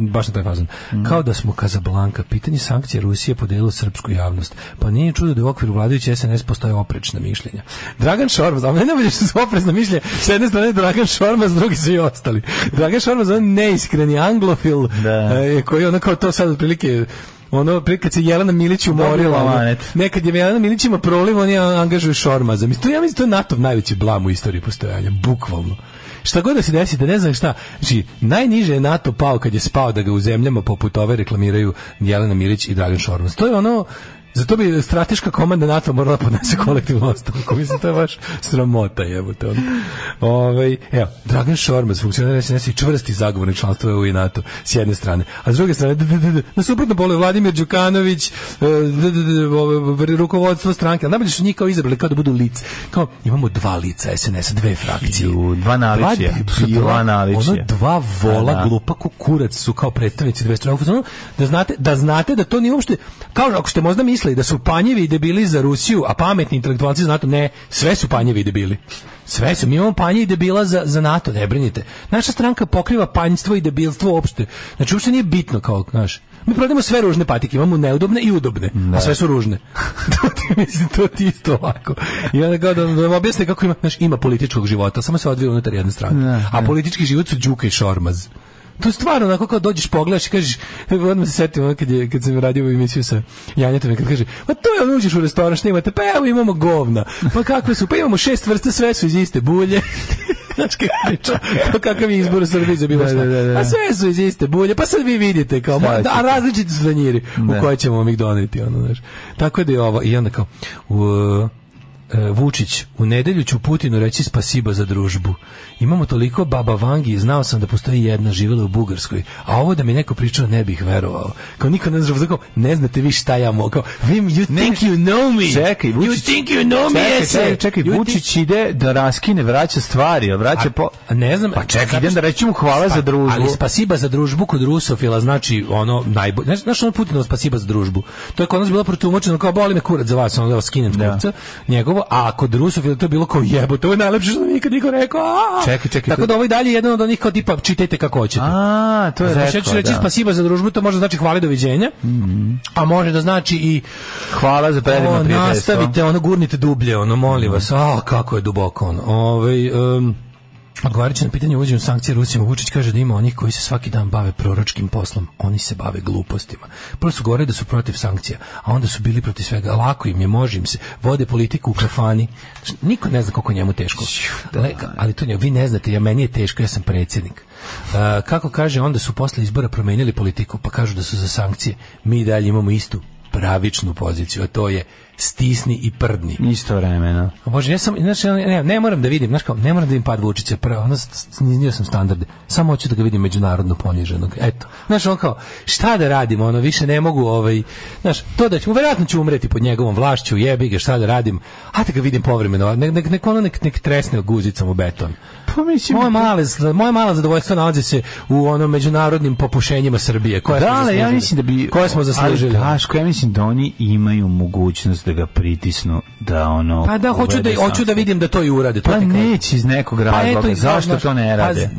baš na taj fazon. Mm. Kao da smo Kazablanka, pitanje sankcije Rusije podelilo srpsku javnost. Pa nije čudo da u okviru vladajuće SNS postoje oprečna mišljenja. Dragan Šormaz, a mene što su oprečna mišljenja. S jedne strane Dragan Šormaz, s drugi svi ostali. Dragan Šormaz on neiskreni anglofil da. E, koji onako to sad otprilike ono pre kad se Jelena Milić umorila ono, nekad je Jelena Milić ima proliv on je angažuje Šormaza Za to ja mislim to je NATO najveći blam u istoriji postojanja bukvalno šta god da se desi, da ne znam šta. Znači, najniže je NATO pao kad je spao da ga u zemljama poput ove reklamiraju Jelena Milić i Dragan Šormaz. To je ono, Zato bi strateška komanda NATO morala podnese kolektivnu ostavku. Mislim, to je baš sramota, jebote. On. Ove, ovaj, evo, Dragan Šormaz, funkcioner SNS i čvrsti zagovornik članstva u NATO, s jedne strane. A s druge strane, na suprotno polu Vladimir Đukanović, e, rukovodstvo stranke. Ali najbolje su njih kao izabrali, kao da budu lic. Kao, imamo dva lica SNS, dve frakcije. dva naličija. Dva, naličija. Ono dva vola, da. glupa kukurac su kao predstavnici dve strane. Da znate, da znate da to nije uopšte, kao ako ste možda mislili misli da su panjevi debili za Rusiju, a pametni intelektualci za NATO, ne, sve su panjevi debili. Sve su, mi imamo panje i debila za, za NATO, ne brinite. Naša stranka pokriva panjstvo i debilstvo uopšte. Znači, uopšte nije bitno kao, znaš, mi prodajemo sve ružne patike, imamo neudobne i udobne, ne. a sve su ružne. to ti mislim, to ti isto ovako. I onda kao da, da objasne kako ima, znaš, ima političkog života, samo se odvija unutar jedne strane. Ne, ne. A politički život su Đuka i Šormaz to pa stvarno onako kao dođeš pogledaš i kažeš e, odmah se setim kad, je, kad sam radio emisiju sa Janjetom kad kaže pa to je ono uđeš u restoran šta imate pa evo imamo govna pa kakve su pa imamo šest vrsta sve su iz iste bulje Znači, kako pa kakav je izbor u za bilo da, šta. Da, da, a sve su iz iste bulje, pa sad vi vidite kao, da, a različiti su danjiri u koje ćemo vam ih doneti, ono, znaš. Tako da je ovo, i onda kao, u, e, Vučić, u nedelju ću Putinu reći spasiba za družbu imamo toliko baba vangi, znao sam da postoji jedna živela u Bugarskoj, a ovo da mi neko pričao ne bih verovao. Kao niko ne zna, kao, ne znate vi šta ja mogu. Kao, Vim, you think ne, you know me. Čekaj, Vučić. You think you know me, Čekaj, čekaj, čekaj Vučić think... ide da raskine, vraća stvari, vraća a, Ne znam. Pa čekaj, idem da reći mu hvala spa, za družbu. Ali spasiba za družbu kod Rusofila znači ono najbolje. Znaš, znaš ono Putinov spasiba za družbu. To je kod nas bilo protumačeno kao boli me kurac za vas, ono da vas skinem s da. njegovo, a kod Rusofila to je bilo kao jebo, to je najlepše što nikad niko rekao. A, Čekaj, čekaj. Tako da ovo ovaj dalje jedan od onih kao tipa čitajte kako hoćete. A, to je znači, rekao, reći da. spasiba za družbu, to može znači hvala doviđenja. Mm -hmm. A može da znači i hvala za predivno prijateljstvo. Nastavite, ono gurnite dublje, ono molim mhm. vas. A kako je duboko ono. Ovaj um, Odgovarajući na pitanje uvođenju sankcije Rusima, Vučić kaže da ima onih koji se svaki dan bave proročkim poslom. Oni se bave glupostima. Prvo su govorili da su protiv sankcija, a onda su bili protiv svega. Lako im je, može im se. Vode politiku u kafani. Znači, niko ne zna koliko njemu teško. Da. Leka, ali to nje, vi ne znate, ja, meni je teško, ja sam predsjednik. Uh, kako kaže, onda su posle izbora promenili politiku, pa kažu da su za sankcije. Mi dalje imamo istu pravičnu poziciju, a to je stisni i prdni. Isto vremeno. A bože, ja sam, znači, ne, ne moram da vidim, znaš kao, ne moram da vidim pad Vučića, prvo, ono, snizio sam standarde, samo hoću da ga vidim međunarodno poniženog, eto. Znaš, on kao, šta da radim, ono, više ne mogu, ovaj, znaš, to da ću, verovatno ću umreti pod njegovom vlašću, jebi ga, šta da radim, a da ga vidim povremeno, nek, nek, nek ono, nek, nek tresne guzicom u beton. Pa mislim, moje male, moje male zadovoljstvo nalazi se u onom međunarodnim popušenjima Srbije, koje da, smo zaslužili. Ja mislim da bi, koje smo zaslužili. Ali, Daško, ja mislim da oni imaju mogućnost da da ga pritisnu da ono Pa da hoću da hoću da vidim da to i urade. To pa neće iz nekog pa razloga. Pa zašto to ne pa rade?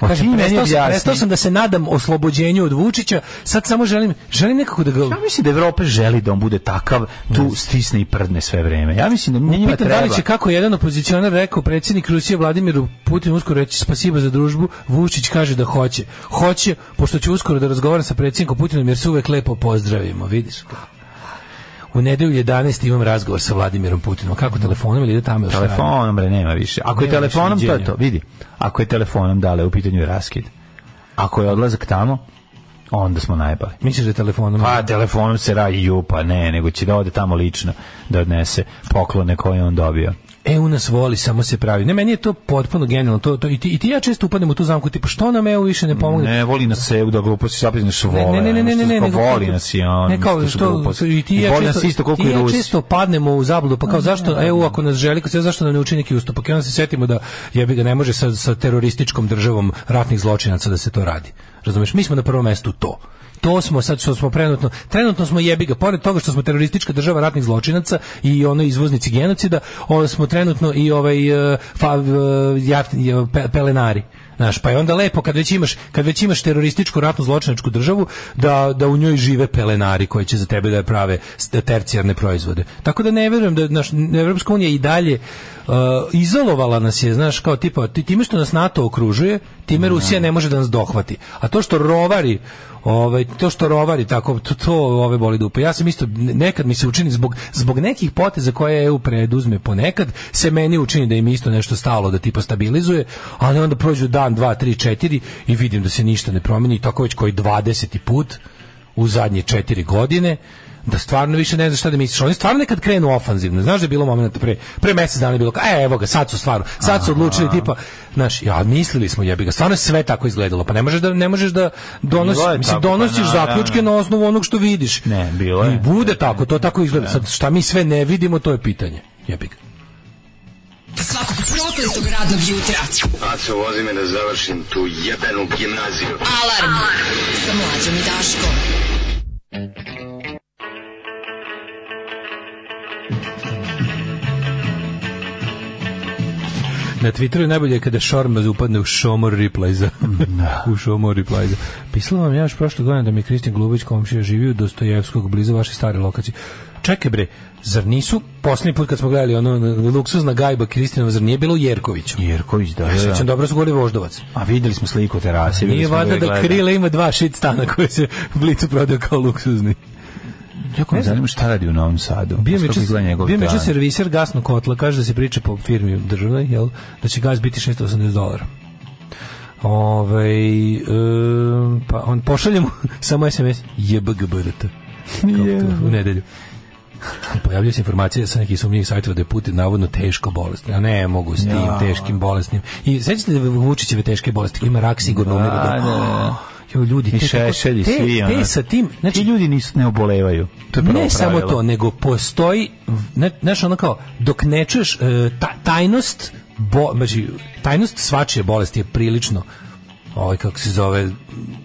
Pa kaže, prestao, sam, prestao sam da se nadam oslobođenju od Vučića, sad samo želim, želim nekako da ga... Ja mislim da Evropa želi da on bude takav, tu stisne i prdne sve vreme. Ja mislim da njima Pitan treba... da li će, kako jedan opozicionar rekao, predsjednik Rusije Vladimiru Putin uskoro reći spasiba za družbu, Vučić kaže da hoće. Hoće, pošto će uskoro da razgovaram sa predsjednikom Putinom, jer se uvek lepo pozdravimo, vidiš? u nedelju 11 imam razgovor sa Vladimirom Putinom. Kako telefonom ili da tamo? Telefonom, bre, nema više. Ako nema je telefonom, to je to. Vidi, ako je telefonom, dale, u pitanju je raskid. Ako je odlazak tamo, onda smo najbali. Misliš da telefonom? Pa telefonom se radi ju, pa ne, nego će da ode tamo lično da odnese poklone koje on dobio. EU nas voli, samo se pravi. Ne, meni je to potpuno genijalno. To, to, i, ti, I ti ja često upadnem u tu zamku, tipa što nam EU više ne pomogne? Ne, voli nas EU, da glupo se zapis nešto vole. Ne, ne, ne, ne, ne, ne, ne, voli nas i on. Ne, kao, što, i ti ja često, isto koliko ti ja često padnemo u zabludu, pa kao pa zašto EU ako nas želi, kao zašto nam ne učini neki ustupak? I onda se setimo da jebi ga ne može sa, sa terorističkom državom ratnih zločinaca da se to radi. Razumeš? Mi smo na prvom mestu to to smo sad što smo trenutno trenutno smo jebi ga pored toga što smo teroristička država ratnih zločinaca i ono izvoznici genocida, onda smo trenutno i ovaj e, fav, e, jav, pelenari. Znaš, pa je onda lepo kad već imaš kad već imaš terorističku ratnu zločinačku državu da, da u njoj žive pelenari koji će za tebe da prave tercijarne proizvode. Tako da ne verujem da naš Evropska unija i dalje uh, izolovala nas je, znaš, kao tipa time što nas NATO okružuje, time da. Rusija ne može da nas dohvati. A to što rovari Ovaj to što rovari tako to, to ove boli dupe. Ja sam isto nekad mi se učini zbog zbog nekih poteza koje EU preduzme ponekad se meni učini da im isto nešto stalo da tipa stabilizuje, ali onda prođu dan, 2 3 4 i vidim da se ništa ne promeni i tako već koji 20. put u zadnje 4 godine da stvarno više ne znaš šta da misliš. Oni stvarno nekad krenu ofanzivno. Znaš da je bilo momenata pre pre mesec dana je bilo kao e, evo ga, sad su stvarno, sad su odlučili tipa, znaš, ja mislili smo jebi ga, stvarno sve tako izgledalo. Pa ne možeš da ne možeš da donosi, mislim, pa donosiš pa, na, zaključke na, na, na osnovu onog što vidiš. Ne, bilo je. I bude ne, tako, to tako izgleda. Ne. Da. Sad šta mi sve ne vidimo, to je pitanje. Jebi ga. Svakog protestog radnog jutra. Aco, vozi me da završim tu jebenu gimnaziju. Alarm! Alarm. Sa mlađom i Daškom. na Twitteru najbolje kada Šormaz upadne u šomor replajza. Da. u šomor replajza. Pisala vam ja još prošle godine da mi je Kristin Glubić komšija živi u Dostojevskog blizu vaše stare lokacije. Čekaj bre, zar nisu poslednji put kad smo gledali ono luksuzna gajba Kristinova, zar nije bilo Jerković? Jerković, da. Ja da, sećam da. dobro su govorili Voždovac. A videli smo sliku terase. Nije vada da Krila ima dva šit stana koji se blicu prodaju kao luksuzni. Jako me zanima šta radi u Novom Sadu. Bio mi juče serviser gasno kotla, kaže da se priča po firmi državnoj, jel, da će gas biti 680 dolara. Ove, ovaj, e, pa on pošalje mu samo SMS jebgbrt. u nedelju. Pojavljaju se informacije sa nekih sumnjivih sajtova da je Putin navodno teško bolestan. A ne, mogu s tim ja. Da. teškim bolesnim. I sećate da Vučićeve teške bolesti, ima rak sigurno umiru. Da, da, da. da. Jo, ljudi, I šešelji, te, svi, te, te sa tim, znači, I ljudi nisu ne obolevaju. To je ne pravilo. samo to, nego postoji, znaš, ono kao, dok ne čuješ e, ta, tajnost, bo, znači, tajnost svačije bolesti je prilično ovaj kako se zove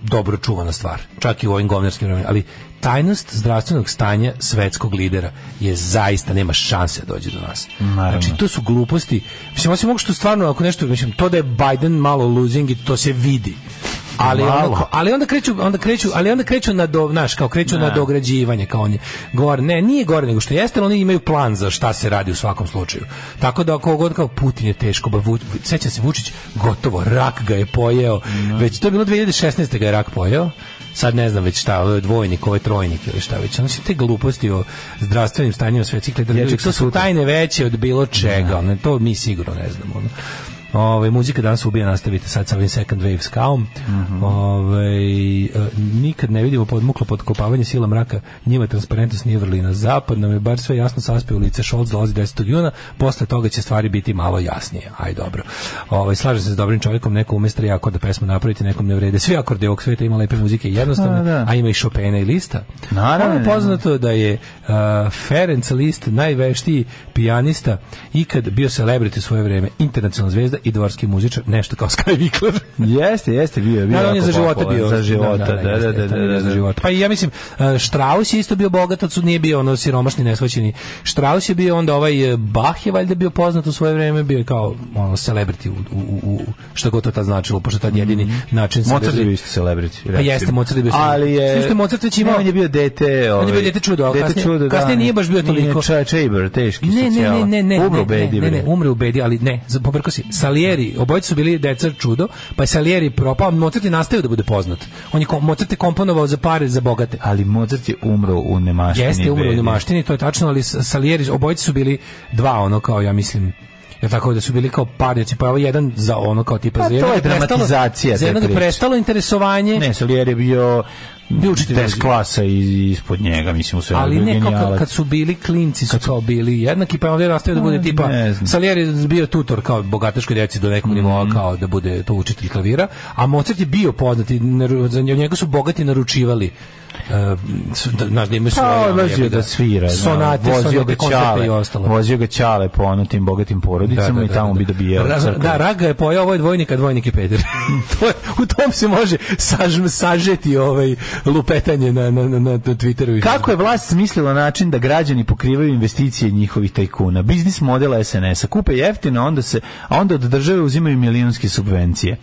dobro čuvana stvar, čak i u ovim govnarskim vremenima, ali tajnost zdravstvenog stanja svetskog lidera je zaista nema šanse da dođe do nas. Naravno. Znači to su gluposti. Mislim osim mogu što stvarno ako nešto mislim to da je Biden malo losing i to se vidi ali onda, ali onda kreću onda kreću ali onda kreću na do naš kao kreću ne. na dograđivanje kao oni gore ne nije gore nego što jeste oni imaju plan za šta se radi u svakom slučaju tako da ako god kao Putin je teško ba, sećam se Vučić gotovo rak ga je pojeo ne. već to je bilo 2016 ga je rak pojeo sad ne znam već šta, ovo je dvojnik, ovo je trojnik ili šta već. Ono su te gluposti o zdravstvenim stanjima sve cikle. To su tajne veće od bilo da. čega. Ne. To mi sigurno ne znamo. Ono. Ove, muzika danas ubija, nastavite sad sa ovim second wave skaom. Mm -hmm. Ove, e, nikad ne vidimo podmuklo podkopavanje sila mraka, njima transparentnost nije vrlina. Zapad nam je bar sve jasno saspe u lice, Scholz dolazi 10. juna, posle toga će stvari biti malo jasnije. Aj dobro. Ove, slažem se s dobrim čovjekom, neko umestra jako da pesmu napraviti, nekom ne vrede. Svi akorde ovog sveta ima lepe muzike jednostavne, a, da, da. a ima i Chopina i Lista. Naravno. Je poznato da je uh, Ferenc List najveštiji pijanista ikad bio celebrity svoje vreme, internacionalna zvezda i dvorski muzičar, nešto kao Sky Vikler. jeste, jeste, bio Bio Naravno, da, on je za života bio. Za života, da, da, da, da, da, da, da Za života. Pa ja mislim, e, Strauss je isto bio bogatac, nije bio ono siromašni, nesvaćeni. Strauss je bio onda ovaj e, Bach je valjda bio poznat u svoje vreme, bio kao ono, celebrity, u, u, u, što god to ta značilo, pošto tad jedini mm način... Mozart je bio isto celebrity. Pa jeste, Mozart je bio Ali je... Što Mozart već imao... On je bio dete... Ovaj, on je bio ovaj, dete čudo, ali kasnije, čudo, da, kasnije nije baš bio toliko... Nije Čaber, teški ne, ne, ne, ne, ne, umre u bedi. Ne, ne, umre u bedi, ali ne, poprko si, Salieri, obojice su bili deca čudo, pa je Salieri propao, Mozart je nastavio da bude poznat. On je Mozart je komponovao za pare za bogate. Ali Mozart je umro u nemaštini. Jeste umro u nemaštini, to je tačno, ali Salieri obojice su bili dva ono kao ja mislim ja tako da su bili kao parnici, pa evo jedan za ono kao tipa pa, za jedan. To je dramatizacija. Za jednog je prestalo interesovanje. Ne, Solier je bio bio test klasa iz, ispod njega, mislim, u sve Ali ne, kao, kad su bili klinci su kad... kao bili jednaki, pa onda je nastavio da bude mm, tipa, Salier je bio tutor kao bogateškoj djeci do nekog mm. nivoa, kao da bude to učitelj klavira, a Mozart je bio poznati, za njega su bogati naručivali Da, znaš da imaju pa, svoje vozio da svira sonate vozio ga čale i ostalo vozio ga čale po onim bogatim porodicama da, da, i tamo bi dobijao da raga je pojao ovaj dvojnik a dvojnik je peder u tom se može sažeti ovaj lupetanje na, na, na, na Twitteru kako je vlast smislila način da građani pokrivaju investicije njihovih tajkuna biznis modela SNS-a kupe jeftino onda se a onda od države uzimaju milionske subvencije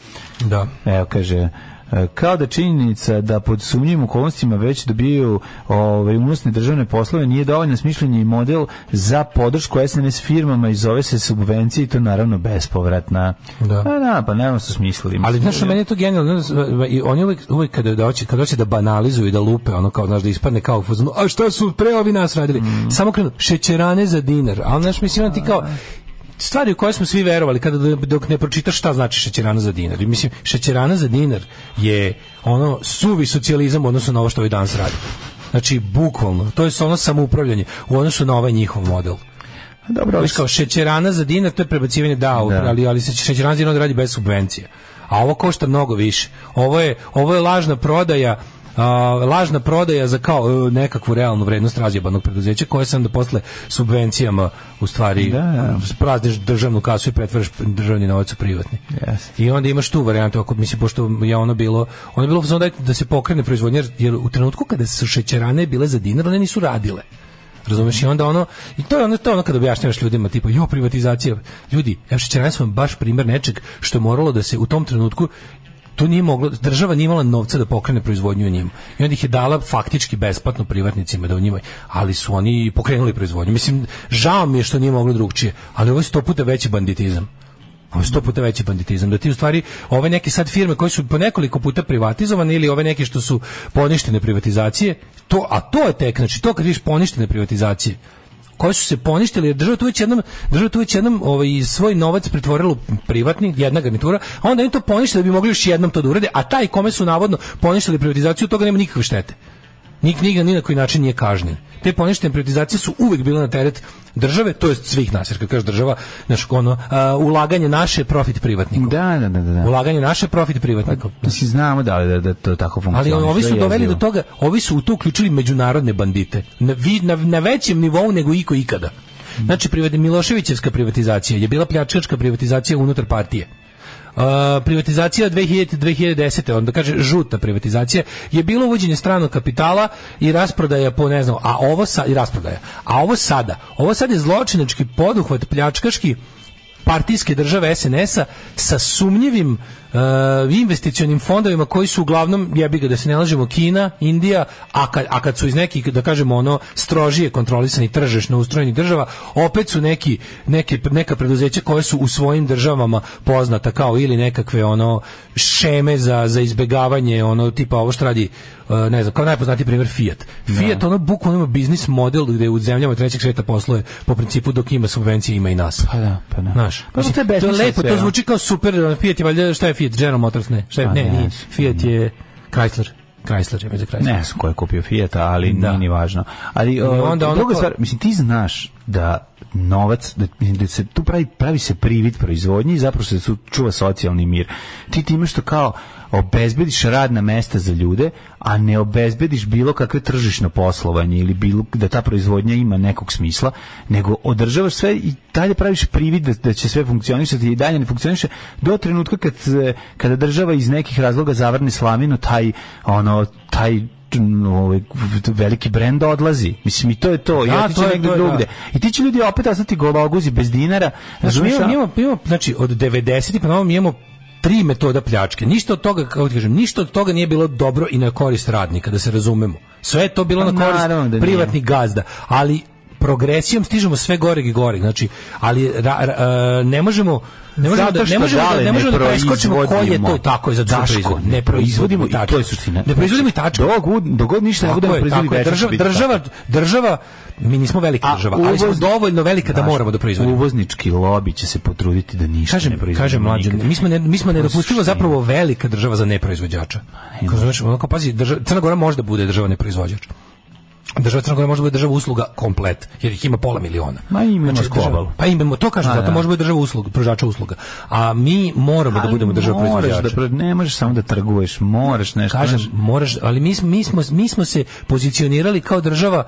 da evo kaže E, kao da činjenica da pod sumnjivim okolnostima već dobijaju ovaj, unosne državne poslove nije dovoljno smišljenje i model za podršku SNS firmama i zove se subvencije i to naravno bespovratna. Da. Pa da, pa nema su smislili. Ali znaš, meni je to genijalno. Ovaj, I oni uvijek, uvijek kada, da hoće, kada hoće da banalizuju i da lupe, ono kao, znaš, da ispadne kao a šta su pre ovi nas radili? Mm. Samo krenu, šećerane za dinar. A znaš, mislim, ti kao, stvari u koje smo svi verovali kada dok ne pročitaš šta znači šećerana za dinar. I mislim šećerana za dinar je ono suvi socijalizam odnosno na ovo što ovaj danas radi. Znači bukvalno, to je ono samoupravljanje u odnosu na ovaj njihov model. Dobro, ali kao šećerana za dinar to je prebacivanje dao, da. ali ali se šećerana za dinar radi bez subvencije. A ovo košta mnogo više. Ovo je ovo je lažna prodaja a, lažna prodaja za kao e, nekakvu realnu vrednost razjebanog preduzeća koje sam da posle subvencijama u stvari da, da. državnu kasu i pretvaraš državni novac u privatni. Yes. I onda imaš tu varijantu, ako mislim pošto je ono bilo, ono je bilo da, da se pokrene proizvodnja jer u trenutku kada su šećerane bile za dinar, one nisu radile. Razumeš i onda ono i to je ono to je ono kad objašnjavaš ljudima tipa jo privatizacija ljudi evo šećerane su vam baš primer nečeg što je moralo da se u tom trenutku to nije moglo, država nije imala novca da pokrene proizvodnju u njima. I onda ih je dala faktički besplatno privatnicima da u njima, ali su oni pokrenuli proizvodnju. Mislim, žao mi je što nije moglo drugčije, ali ovo je sto puta veći banditizam. Ovo je sto puta veći banditizam. Da ti u stvari ove neke sad firme koje su po nekoliko puta privatizovane ili ove neke što su poništene privatizacije, to, a to je tek, znači to kad viš poništene privatizacije, koje su se poništili jer država tu već jednom država tu već jednom ovaj svoj novac pretvorila u privatni jedna garnitura a onda im to poništili da bi mogli još jednom to da urade a taj kome su navodno poništili privatizaciju toga nema nikakve štete Nik knjiga ni na koji način nije kažnjen. Te poništene privatizacije su uvek bile na teret države, to jest svih nas, jer kad kaže država, znaš, ono, uh, ulaganje naše profit privatniku. Da, da, da, da. da. Ulaganje naše profit privatniku. Pa, mislim, znamo da, da, da to tako funkcioniše. Ali ovi su doveli do toga, ovi su u to uključili međunarodne bandite. Na, na, na većem nivou nego iko ikada. Znači, Miloševićevska privatizacija je bila pljačkačka privatizacija unutar partije privatizacija 2000 2010. onda kaže žuta privatizacija je bilo uvođenje stranog kapitala i rasprodaja po ne znam, a ovo sa i rasprodaja. A ovo sada, ovo sad je zločinački poduhvat pljačkaški partijske države SNS-a sa sumnjivim uh, investicionim fondovima koji su uglavnom jebi ga da se ne lažemo Kina, Indija, a kad, a kad su iz nekih da kažemo ono strožije kontrolisani tržišno ustrojenih država, opet su neki neke neka preduzeća koje su u svojim državama poznata kao ili nekakve ono šeme za za izbegavanje ono tipa ovo što radi uh, ne znam, kao najpoznatiji primjer Fiat. Fiat da. ono bukvalno ima biznis model gde u zemljama trećeg sveta posluje po principu dok ima subvencije ima i nas. Pa da, pa da. Znaš, pa to je lepo, sve, to zvuči kao super, Fiat je valjda šta je Fiat Fiat, General Motors ne, šta pa, je, ne, Fiat da. je Chrysler. Chrysler je među Chrysler. Ne znam ko je kupio Fiat, ali da. nije ni važno. Ali, o, ovaj, onda, onda druga stvar, mislim, ti znaš da novac, da, da se tu pravi, pravi se privid proizvodnje i zapravo se čuva socijalni mir. Ti ti imaš to kao obezbediš radna mesta za ljude, a ne obezbediš bilo kakve tržišno poslovanje ili bilo da ta proizvodnja ima nekog smisla, nego održavaš sve i dalje praviš privid da, da će sve funkcionisati i dalje ne funkcioniše do trenutka kad e, kada država iz nekih razloga zavrne slavinu taj ono taj ovaj veliki brend da odlazi. Mislim i to je to. Da, ja to je da. drugde. I ti će ljudi opet ostati gologuzi bez dinara. Razumeš? mi imamo, imamo, znači od 90 pa novom imamo tri metoda pljačke. Ništa od toga, kako ti kažem, ništa od toga nije bilo dobro i na korist radnika, da se razumemo. Sve je to bilo pa, na korist da privatnih gazda, ali progresijom stižemo sve gore i gore. Znači, ali ra, ra, e, ne možemo ne možemo da ne možemo da ne možemo da preskočimo ko je to tako za daško ne proizvodimo i to je suština ne proizvodimo i znači, tačku dok dogod ništa ne budemo proizvodili država država država mi nismo velika država ali smo dovoljno velika da moramo da proizvodimo uvoznički lobi će se potruditi da ništa kažem, ne proizvodimo kažem mlađe mi smo ne, mi smo nedopustivo zapravo velika država za neproizvođača znači ono pazi Crna Gora može da bude država neproizvođač Država Crna Gora može da biti država usluga komplet, jer ih ima pola miliona. Ma imamo znači, država, Pa imamo, to kažem, A, zato da. može da biti država usluga, pružača usluga. A mi moramo da ali da budemo država proizvođača. Da, ne možeš samo da trguješ, moraš nešto. Kažem, nešto. moraš, ali mi, mi, smo, mi smo se pozicionirali kao država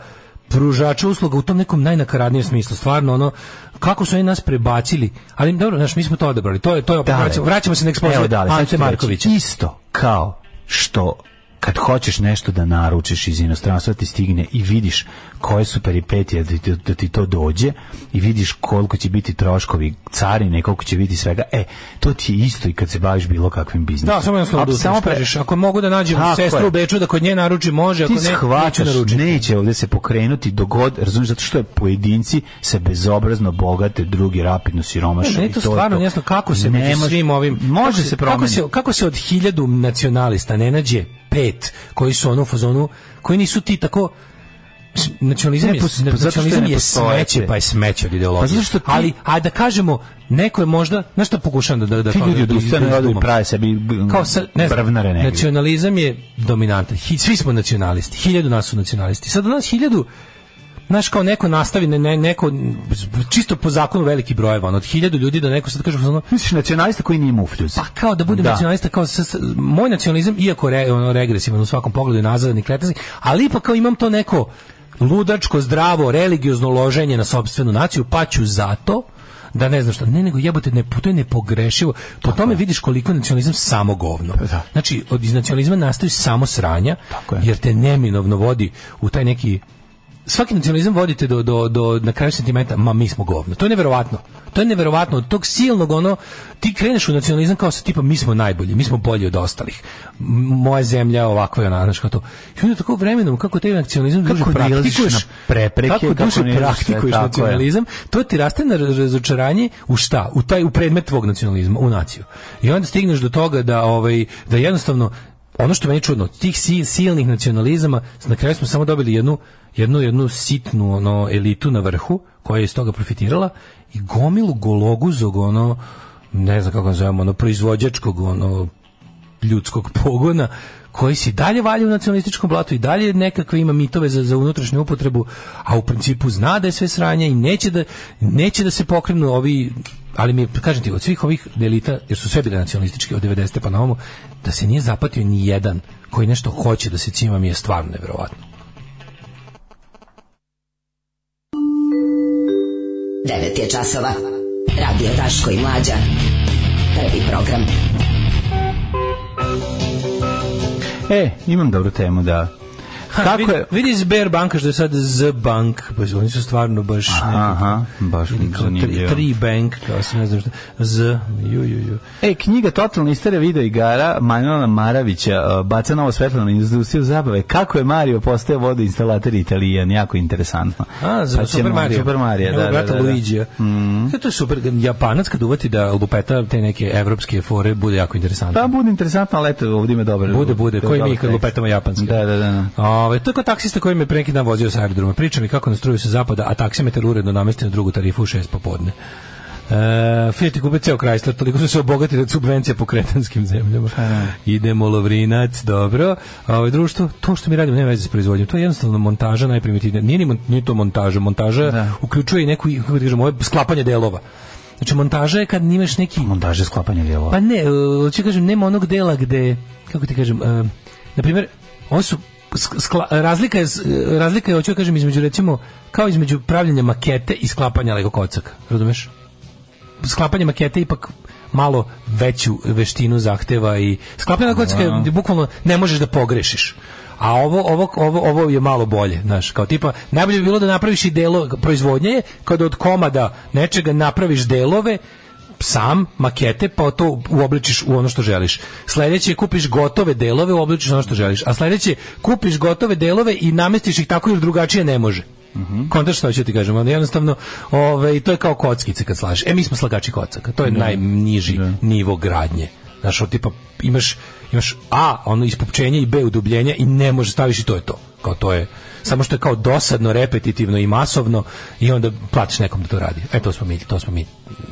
pružača usluga u tom nekom najnakaradnijem smislu. Stvarno ono kako su oni nas prebacili. Ali dobro, znači mi smo to odabrali. To je to je vraćamo, vraćamo se na ekspoziciju Ante Markovića. Isto kao što kad hoćeš nešto da naručiš iz inostranstva ti stigne i vidiš koje su peripetije da ti, da, da ti to dođe i vidiš koliko će biti troškovi carine, koliko će biti svega. E, to ti je isto i kad se baviš bilo kakvim biznisom. Da, samo jednostavno da samo kažeš, ako mogu da nađem Tako sestru je. u Beču da kod nje naruči može, ti ako ne, shvataš, neću Neće ovdje se pokrenuti dogod, razumiješ, zato što je pojedinci se bezobrazno bogate, drugi rapidno siromaše. Ne, ne, to, i to stvarno, jasno, kako se ne među svim ovim... Može kako se promeniti. Kako se, kako se od hiljadu nacionalista ne nađe pet koji su ono u fazonu, koji nisu ti tako nacionalizam je, ne, pa nacionalizam je, je smeće, pa je smeće od ideologije. Pa ti... ali, a da kažemo, neko je možda, znaš šta pokušam da... da, da ti ljudi odustane od da i prave sebi kao sa, ne znam, Nacionalizam je dominantan. Hi, svi smo nacionalisti. Hiljadu nas su nacionalisti. Sad nas hiljadu znaš kao neko nastavi ne, neko čisto po zakonu veliki brojeva od hiljadu ljudi da neko sad kaže ono misliš nacionalista koji nije mufljuz pa kao da bude da. nacionalista kao s, s, moj nacionalizam iako re, ono regresivan u svakom pogledu je i kretani ali ipak kao imam to neko ludačko, zdravo, religiozno loženje na sobstvenu naciju, pa ću zato da ne znam šta. Ne, nego jebote, ne, to je nepogrešivo. Po tome vidiš koliko je nacionalizam samo govno. Da. Znači, od iz nacionalizma nastaju samo sranja, Tako jer te neminovno vodi u taj neki svaki nacionalizam vodite do, do, do na kraju sentimenta, ma mi smo govno. To je neverovatno. To je neverovatno od tog silnog ono ti kreneš u nacionalizam kao sa tipa mi smo najbolji, mi smo bolji od ostalih. Moja zemlja je ovakva je ona, kao to. I onda tako vremenom kako taj nacionalizam kako duže praktikuješ na prepreke, kako, kako duže praktikuješ sve, nacionalizam, je. to ti raste na razočaranje u šta? U taj u predmet tvog nacionalizma, u naciju. I onda stigneš do toga da ovaj da jednostavno ono što meni čudno, tih silnih nacionalizama, na kraju smo samo dobili jednu, jednu, jednu sitnu ono, elitu na vrhu, koja je iz toga profitirala, i gomilu gologuzog, ono, ne znam kako nazovemo, ono, proizvođačkog, ono, ljudskog pogona koji se dalje valja u nacionalističkom blatu i dalje nekakve ima mitove za, za unutrašnju upotrebu, a u principu zna da je sve sranje i neće da, neće da se pokrenu ovi ali mi kažem ti od svih ovih delita jer su sve bile nacionalistički od 90. pa na ovom da se nije zapatio ni jedan koji nešto hoće da se cima mi je stvarno neverovatno 9 je časova radio Taško i Mlađa prvi program E, imam dobru temu, da. Kako je? Vidi Sber banka što je sad Z bank, pa oni su stvarno baš Aha, nekako, baš zanimljivo. Tri bank, kao se ne znam što. Z, ju, ju, ju. E, knjiga Totalna istorija video igara Manuela Maravića baca novo svetlo na industriju zabave. Kako je Mario postao vodoinstalater Italijan, jako interesantno. A, za pa Super Mario. Super Mario, da, da, da, da. Luigi. Mm. To je super, Japanac kad uvati da lupeta te neke evropske fore bude jako interesantno. Pa bude interesantno, ali eto, ovdje ima dobro. Bude, bude, koji mi kad lupetamo japanske. Da, da, da. da. Ovaj to je kao taksista koji me pre neki dan vozio sa aerodroma. Priča mi kako nastruju se zapada, a taksimetar uredno namesti na drugu tarifu u 6 popodne. Uh, e, Fiat je kupio ceo Chrysler, toliko su se obogatili od subvencija po kretanskim zemljama. A. Idemo Lovrinac, dobro. A ovo društvo, to što mi radimo nema veze s proizvodnjom, to je jednostavno montaža najprimitivnija. Nije, ni, nije to montaža, montaža da. uključuje i neku, kako da kažemo, ovo sklapanje delova. Znači, montaža je kad imaš neki... Montaža je sklapanje delova. Pa ne, hoću da kažem, nema onog dela gde, kako ti kažem, uh, na primjer, ovo su skla, razlika je razlika je hoću da kažem između recimo kao između pravljenja makete i sklapanja lego kocaka, razumeš? Sklapanje makete ipak malo veću veštinu zahteva i sklapanje lego kocaka je, da. bukvalno ne možeš da pogrešiš. A ovo, ovo, ovo, ovo je malo bolje, znaš, kao tipa, najbolje bi bilo da napraviš i delo, proizvodnje je, kada od komada nečega napraviš delove, sam makete pa to uobličiš u ono što želiš. Sledeće kupiš gotove delove, uobličiš ono što želiš. A sledeće kupiš gotove delove i namestiš ih tako ili drugačije ne može. Mm -hmm. što ću ti kažem, ono jednostavno ovaj, to je kao kockice kad slažeš. E, mi smo slagači kocaka, to je da. najniži da. nivo gradnje. Znaš, tipa, imaš, imaš A, ono ispupčenje i B, udubljenje i ne može staviš i to je to. Kao to je, samo što je kao dosadno, repetitivno i masovno i onda platiš nekom da to radi. E to smo mi, to smo mi.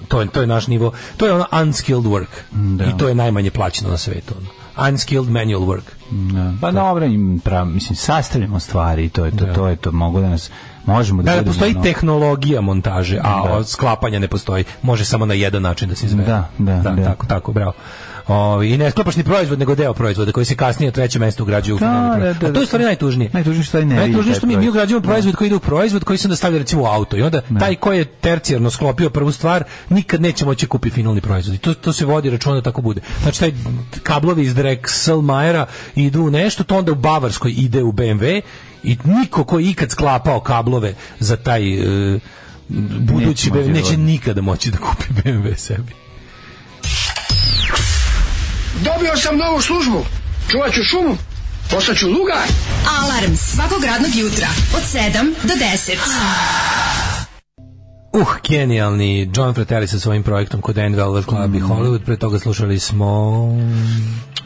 To je, to je naš nivo. To je ono unskilled work. Da. I to je najmanje plaćeno na svetu. Ono. Unskilled manual work. Da. Pa dobro, im pra, mislim sastavljamo stvari i to je to, da. to je to mogu da nas možemo da, da, da postoji ono... tehnologija montaže, a da. sklapanja ne postoji. Može samo na jedan način da se izvede. Da, da, da, da. tako tako, bravo. Ovaj i ne sklapaš ni proizvod nego deo proizvoda koji se kasnije u trećem mestu ugrađuje u da, finalni da, proizvod. Da, da, A to je da, stvari najtužnije. Najtužnije što ne. Najtužnije što mi mi ugrađujemo proizvod koji ide u proizvod koji se onda stavlja recimo u auto i onda taj koji je tercijarno sklopio prvu stvar nikad neće moći kupiti finalni proizvod. I to to se vodi računa da tako bude. Znači taj kablovi iz Drexelmajera idu u nešto, to onda u Bavarskoj ide u BMW i niko ko ikad sklapao kablove za taj uh, budući neće, BMW, neće nikada moći da kupi BMW sebi. Dobio sam novu službu. Čuvaću šumu. Postaću luga. Alarm svakog radnog jutra od 7 do 10. Uh, genijalni John Fratelli sa svojim projektom kod Envelver Club mm. i Hollywood. Pre toga slušali smo...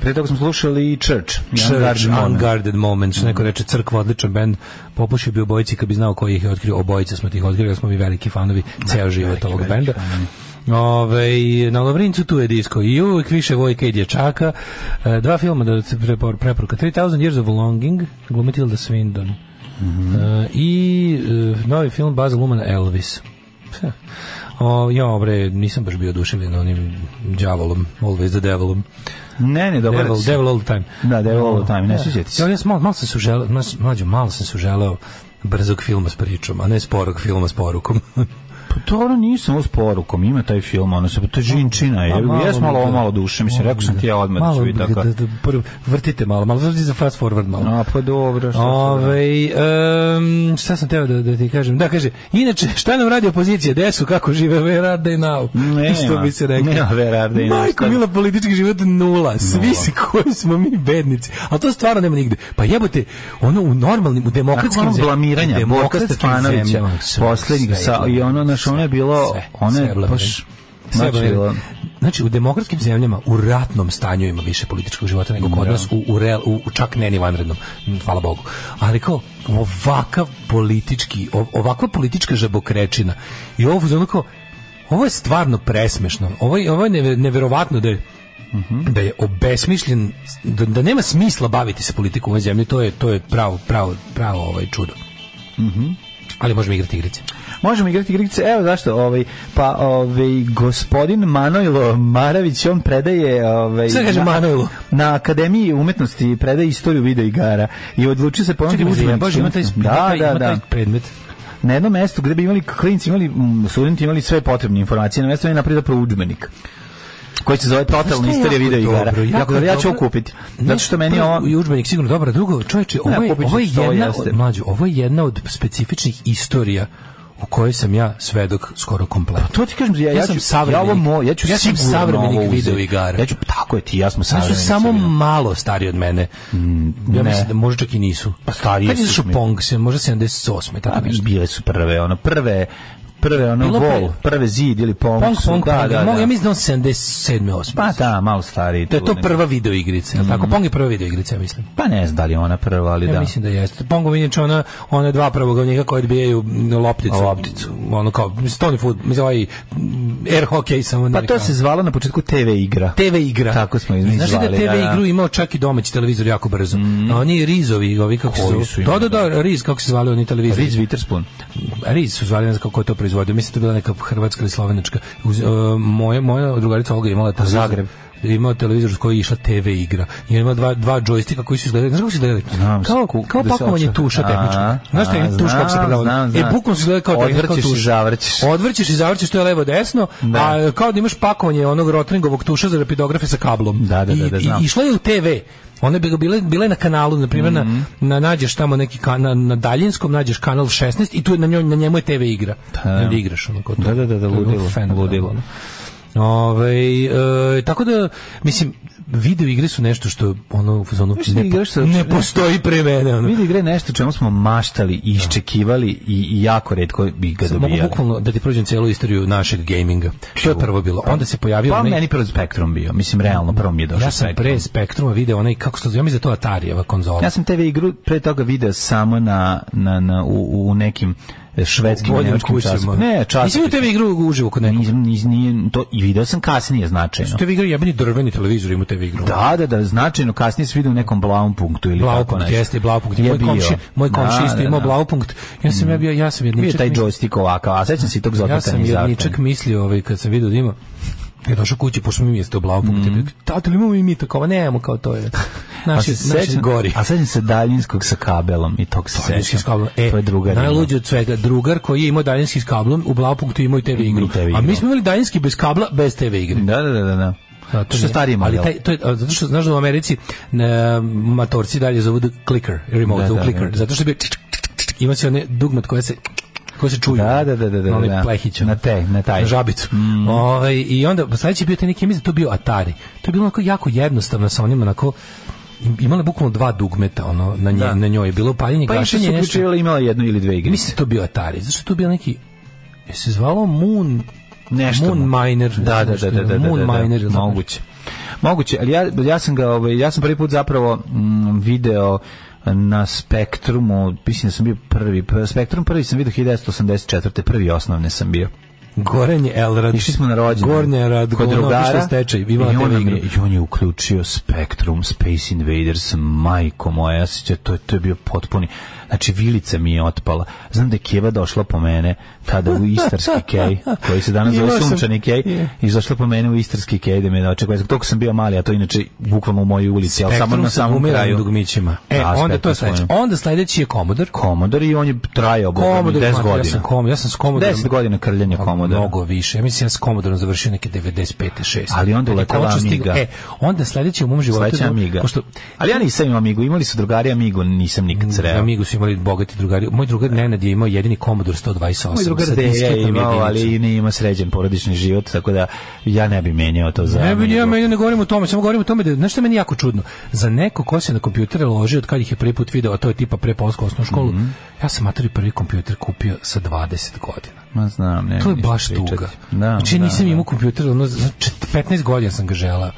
Pre toga smo slušali Church. Church, Unguarded, Unguarded Moment. Što mm. neko reče, crkva, odličan band. Popušio bi obojici kad bi znao koji ih je otkrio. Obojica smo tih otkrio, smo mi veliki fanovi ceo život ovog benda. Fan. Ove, na Lovrincu tu je disko i uvijek više vojke i dječaka. E, dva filma da se preporuka. 3000 Years of Longing, glumi Tilda Swindon. Mm -hmm. E, I e, novi film Baza Luman Elvis. O, ja, bre, nisam baš bio oduševljen onim đavolom, always the devilom. Ne, ne, dobro. Devil, devil all the time. Da, devil all the time, ne sjećate se. Ja, malo, malo sam se želeo, mlađo, malo sam se želeo brzog filma s pričom, a ne sporog filma s porukom. Pa to ono nisam uz porukom, ima taj film, ono se, to je žinčina, pa je, malo, jes malo, ovo da- malo duše, mislim, rekao sam ti ja odmah malo, da ću vidjeti. Da, da, vrtite malo, malo, vrti za fast forward malo. A, pa dobro. Šta, da- Ove, um, šta sam teo da, da ti kažem? Da, kaže, inače, šta nam radi opozicija, gde su, kako žive, where are they now? Ne, Isto bi se rekao. Nema where are they now. Majko, mila politički život nula, svi si koji smo mi bednici, a to stvarno nema nigde. Pa jebote, ono u normalnim, u demokratskim zemljama. blamiranja, Borka Stefanovića, poslednjeg, i ono znaš, ono je bilo, sve, ono je baš... Sve znači, bilo, znači u demokratskim zemljama u ratnom stanju ima više političkog života nego kod da. nas u, u, real, u, u čak ne ni vanrednom mm, hvala Bogu ali kao ovakav politički ovakva politička žabokrečina i ovo onako ovo je stvarno presmešno ovo je, ovo je neverovatno da je Mm da je obesmišljen da, da, nema smisla baviti se politikom u ovoj zemlji to je to je pravo pravo pravo ovaj čudo Mhm. ali možemo igrati igrice Možemo igrati igrice. Evo zašto, ovaj pa ovaj gospodin Manojlo Maravić on predaje ovaj kaže Manojlo na Akademiji umetnosti predaje istoriju video igara i odlučio se ponovno Čekaj, baš ima taj, da, da, da. predmet na jednom mestu gde bi imali klinci imali mm, studenti imali sve potrebne informacije na mestu je napravio zapravo udžbenik koji se zove pa Totalna istorija video igara. Jako, jako dobro, ja ću dobro. kupiti. Zato što meni ovo i udžbenik sigurno dobro, drugo, čoveče, ovo je, ovo je jedna od mlađu, ovo je jedna od specifičnih istorija u kojoj sam ja svedok skoro kompletno. Pa to ti kažem, ja, ja, sam ću, ja, ja ću ja sam savremenik video igara. Ja ću, tako je ti, ja sam savremeni. Ja su samo malo stariji od mene. Mm, ja mislim da možda čak i nisu. Pa stariji su. Kad je Pong, se, možda 78. Tako A, pa, bile su prve, ono, prve prve ono Bilo vol, pre... prve zid ili pomoć. Pong Pong, da, da, da. Ja mislim da on 77. 8. Pa da, malo stariji. To je to prva video igrica, mm. tako? Mhm. Pong je prva video igrica, ja mislim. Pa ne znam da li ona prva, ali ja, da. Ja mislim da jeste. Pong je inače ona, ona dva prvog prvoglavnika koji odbijaju lopticu. Lopticu. Ono kao, Tony food, mislim ovaj air hockey samo. Pa to se zvalo na početku TV igra. TV igra. Tako smo izmislili. Znaš da TV da, da, igru imao čak i domaći televizor jako brzo. Mm. A oni Rizovi, ovi kako Koji su. Da, da, da, Riz, kako se zvali oni televizori. Riz Witherspoon. Riz su zvali, ne znam kako je to proizvodio. Mislim da je bila neka hrvatska ili slovenačka. Uz, uh, moja, moja drugarica Olga imala ta Zagreb imao televizor s koji je išla TV igra. I ima dva dva džojstika koji su izgledali, znaš kako su izgledali? Znam, kao kao da pakovanje tuša tehnički. Znaš šta je tuš kako se prodava? E bukvalno se izgleda kao da odvrćeš i zavrćeš. Odvrćeš i zavrćeš, to je levo desno, da. a kao da imaš pakovanje onog rotringovog tuša za rapidografe sa kablom. Da, da, da, da, I, da, da, i išla je u TV. One bi bile, bile na kanalu, na primjer, mm -hmm. na, mhm. na, nađeš tamo neki kanal na, na daljinskom, nađeš kanal 16 i tu na, njoj, na njemu je TV igra. Da, da igraš. Ono, to, da, da, da, da ludilo. ludilo. Ove, ovaj, e, tako da, mislim, video igre su nešto što ono u fazonu ne, po, ne postoji pre mene ono. Video igre nešto čemu smo maštali i iščekivali i, i jako retko bi ga dobijali. Mogu bukvalno da ti prođem celu istoriju našeg gaminga. To je prvo bilo. Onda se pojavio pa, onaj... meni prvo Spektrum bio. Mislim realno prvo mi je došao. Ja sam pre Spektruma video onaj kako se zove, za da to Atarijeva konzola. Ja sam TV igru pre toga video samo na, na, na u, u nekim švedskim i nemačkim časopisima. Ne, časopisima. Nisi u igru uživo kod nekog? Nisam, nije, to i video sam kasnije značajno. Ste igru jebeni drveni televizor ima te igru. Da, da, da, značajno kasnije se vidio u nekom blavom punktu ili blau punkt, jeste blau punkt. Moj komši, moj komši da, isto da, imao da. blau punkt. Ja sam mm. ja bio, ja sam jedničak. Bio taj joystick ovakav, a sećam se tog zlata Ja sam jedničak mislio, ovaj kad sam video da ima Kad došao kući, pošto mi mjesto u blavu, mm. tato, li imamo i mi tako, nemamo kao to je. Naši, a se, gori. A sećam se daljinskog sa kabelom i tog se sećam. S kablom. E, to je drugar. Najluđe od svega, drugar koji je imao daljinski s kablom, u Blaupunktu je imao i TV igru. TV a mi smo imali daljinski bez kabla, bez TV igre. Da, da, da, da. da. Da, to stari stariji ali taj to je zato što znaš da u Americi ne, matorci dalje zovu clicker remote da, da, clicker zato što bi ima se one dugmat koje se ko se čuju. Da, da, da, da, da. Oni da. plehića. Na te, na taj. Na žabicu. Mm. Ove, ovaj, I onda, pa sledeći bio te neki, mislim, da to bio Atari. To je bilo onako jako jednostavno sa onima, onako imala bukvalno dva dugmeta ono na nje, da. na njoj bilo paljenje pa gašenje nešto. Pa uključivala imala jednu ili dve igre. Mislim da to bio Atari. Zašto to bio neki je se zvalo Moon nešto Moon mu. Miner. Da, da, da, da, da, Moon da, da, da, Miner, moguće. Moguće, ali ja, ja sam ga, ovaj, ja sam prvi put zapravo mm, video na spektrumu, mislim da sam bio prvi, spektrum prvi sam vidio 1984. prvi osnovne sam bio. Gorenje Elrad. Išli smo na rođendan. Gornje Elrad, kod drugara. Stečaj, i, on je, I on je uključio Spectrum, Space Invaders, majko moja, ja se to, to je bio potpuni. Znači, vilica mi je otpala. Znam da je Keva došla po mene tada u istarski kej, koji se danas zove sunčani kej, yeah. izašla po mene u istarski kej, da me da očekuje. Toliko sam bio mali, a to inače bukvalno u mojoj ulici, ali samo na samom kraju. dugmićima. E, da, onda to je sledeće. Onda sledeći je Komodor. Komodor i on je trajao Komodor, 10 godina. Ja sam, kom, ja sam s Komodorom... 10 godina krljenja pa, Komodora. Mnogo više. Ja mislim ja da s Komodorom završio neke 95. 6. Ali onda uletala Amiga. E, onda sledeći u mom životu... Sledeća Amiga. Pošto, ali ja nisam imao Amigu. Imali su drugari Amigu, nisam nikad sreo. Amigu su imali bogati drugari. Moj drugar Nenad je imao jedini Komodor 128. Bogardeja i malo, ali ne ima sređen porodični život, tako da ja ne bih menjao to za. Ne bih ja menjao, ne govorim o tome, samo govorim o tome da nešto meni jako čudno. Za neko ko se na kompjutere loži od kad ih je prvi put video, a to je tipa pre polsku osnovnu školu, mm -hmm. ja sam materi prvi kompjuter kupio sa 20 godina. Ma znam, ne. To je baš tuga. Da, znači da, nisam da. imao kompjuter, ono, znači 15 godina sam ga želeo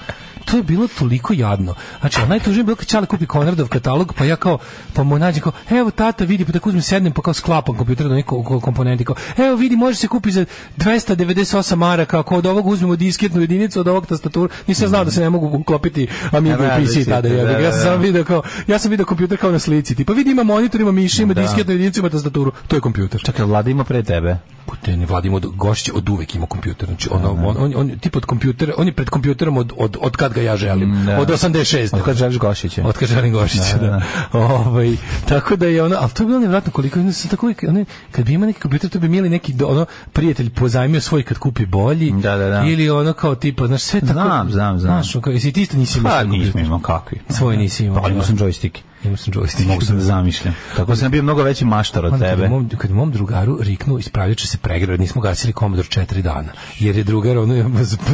to je bilo toliko jadno. Znači, a najtužnije bilo kad Čale kupi Konradov katalog, pa ja kao, pa mu nađe kao, evo tata vidi, pa tako uzmem sednem, pa kao sklapam kompjuter da neko komponenti, kao, evo vidi, može se kupiti za 298 maraka, ako od ovog uzmemo disketnu jedinicu, od ovog i nisam znao da se ne mogu uklopiti Amiga da, i da, PC da, tada, ja, da, ja sam video kao, ja sam video kompjuter kao na slici, tipa vidi ima monitor, ima miš, ima disketnu jedinicu, ima tastaturu, to je kompjuter. Čekaj, Vlada ima pre tebe. Putin ne Vladimir Gošić od uvek ima kompjuter. Znači ono, on, on, on, tip od kompjutera, on je pred kompjuterom od, od, od kad ga ja želim. Mm, da. Od 86. Od kad želiš Gošića. Od kad želim Gošića, da. da. da. Ovaj, tako da je ono, ali to je bilo nevratno koliko, ono, tako ono, kad bi imao neki kompjuter, to bi pozajmio ili neki ono prijatelj pozajmio svoj kad kupi bolji. Da, da, da. Ili ono kao tipa, znaš, sve tako. Znam, znam, znam. Znaš, kao, jesi ti isto nisi imao? Pa, da imao kakvi. Svoj nisi imao. Pa, imao sam joystick. Imao sam joystick. Mogu sam da zamišljam. Tako sam bio mnogo veći maštar od pa, tebe. Kad mom, kad mom drugaru riknu ispravljače se pregrad, nismo gasili komodor četiri dana. Jer je drugar ono je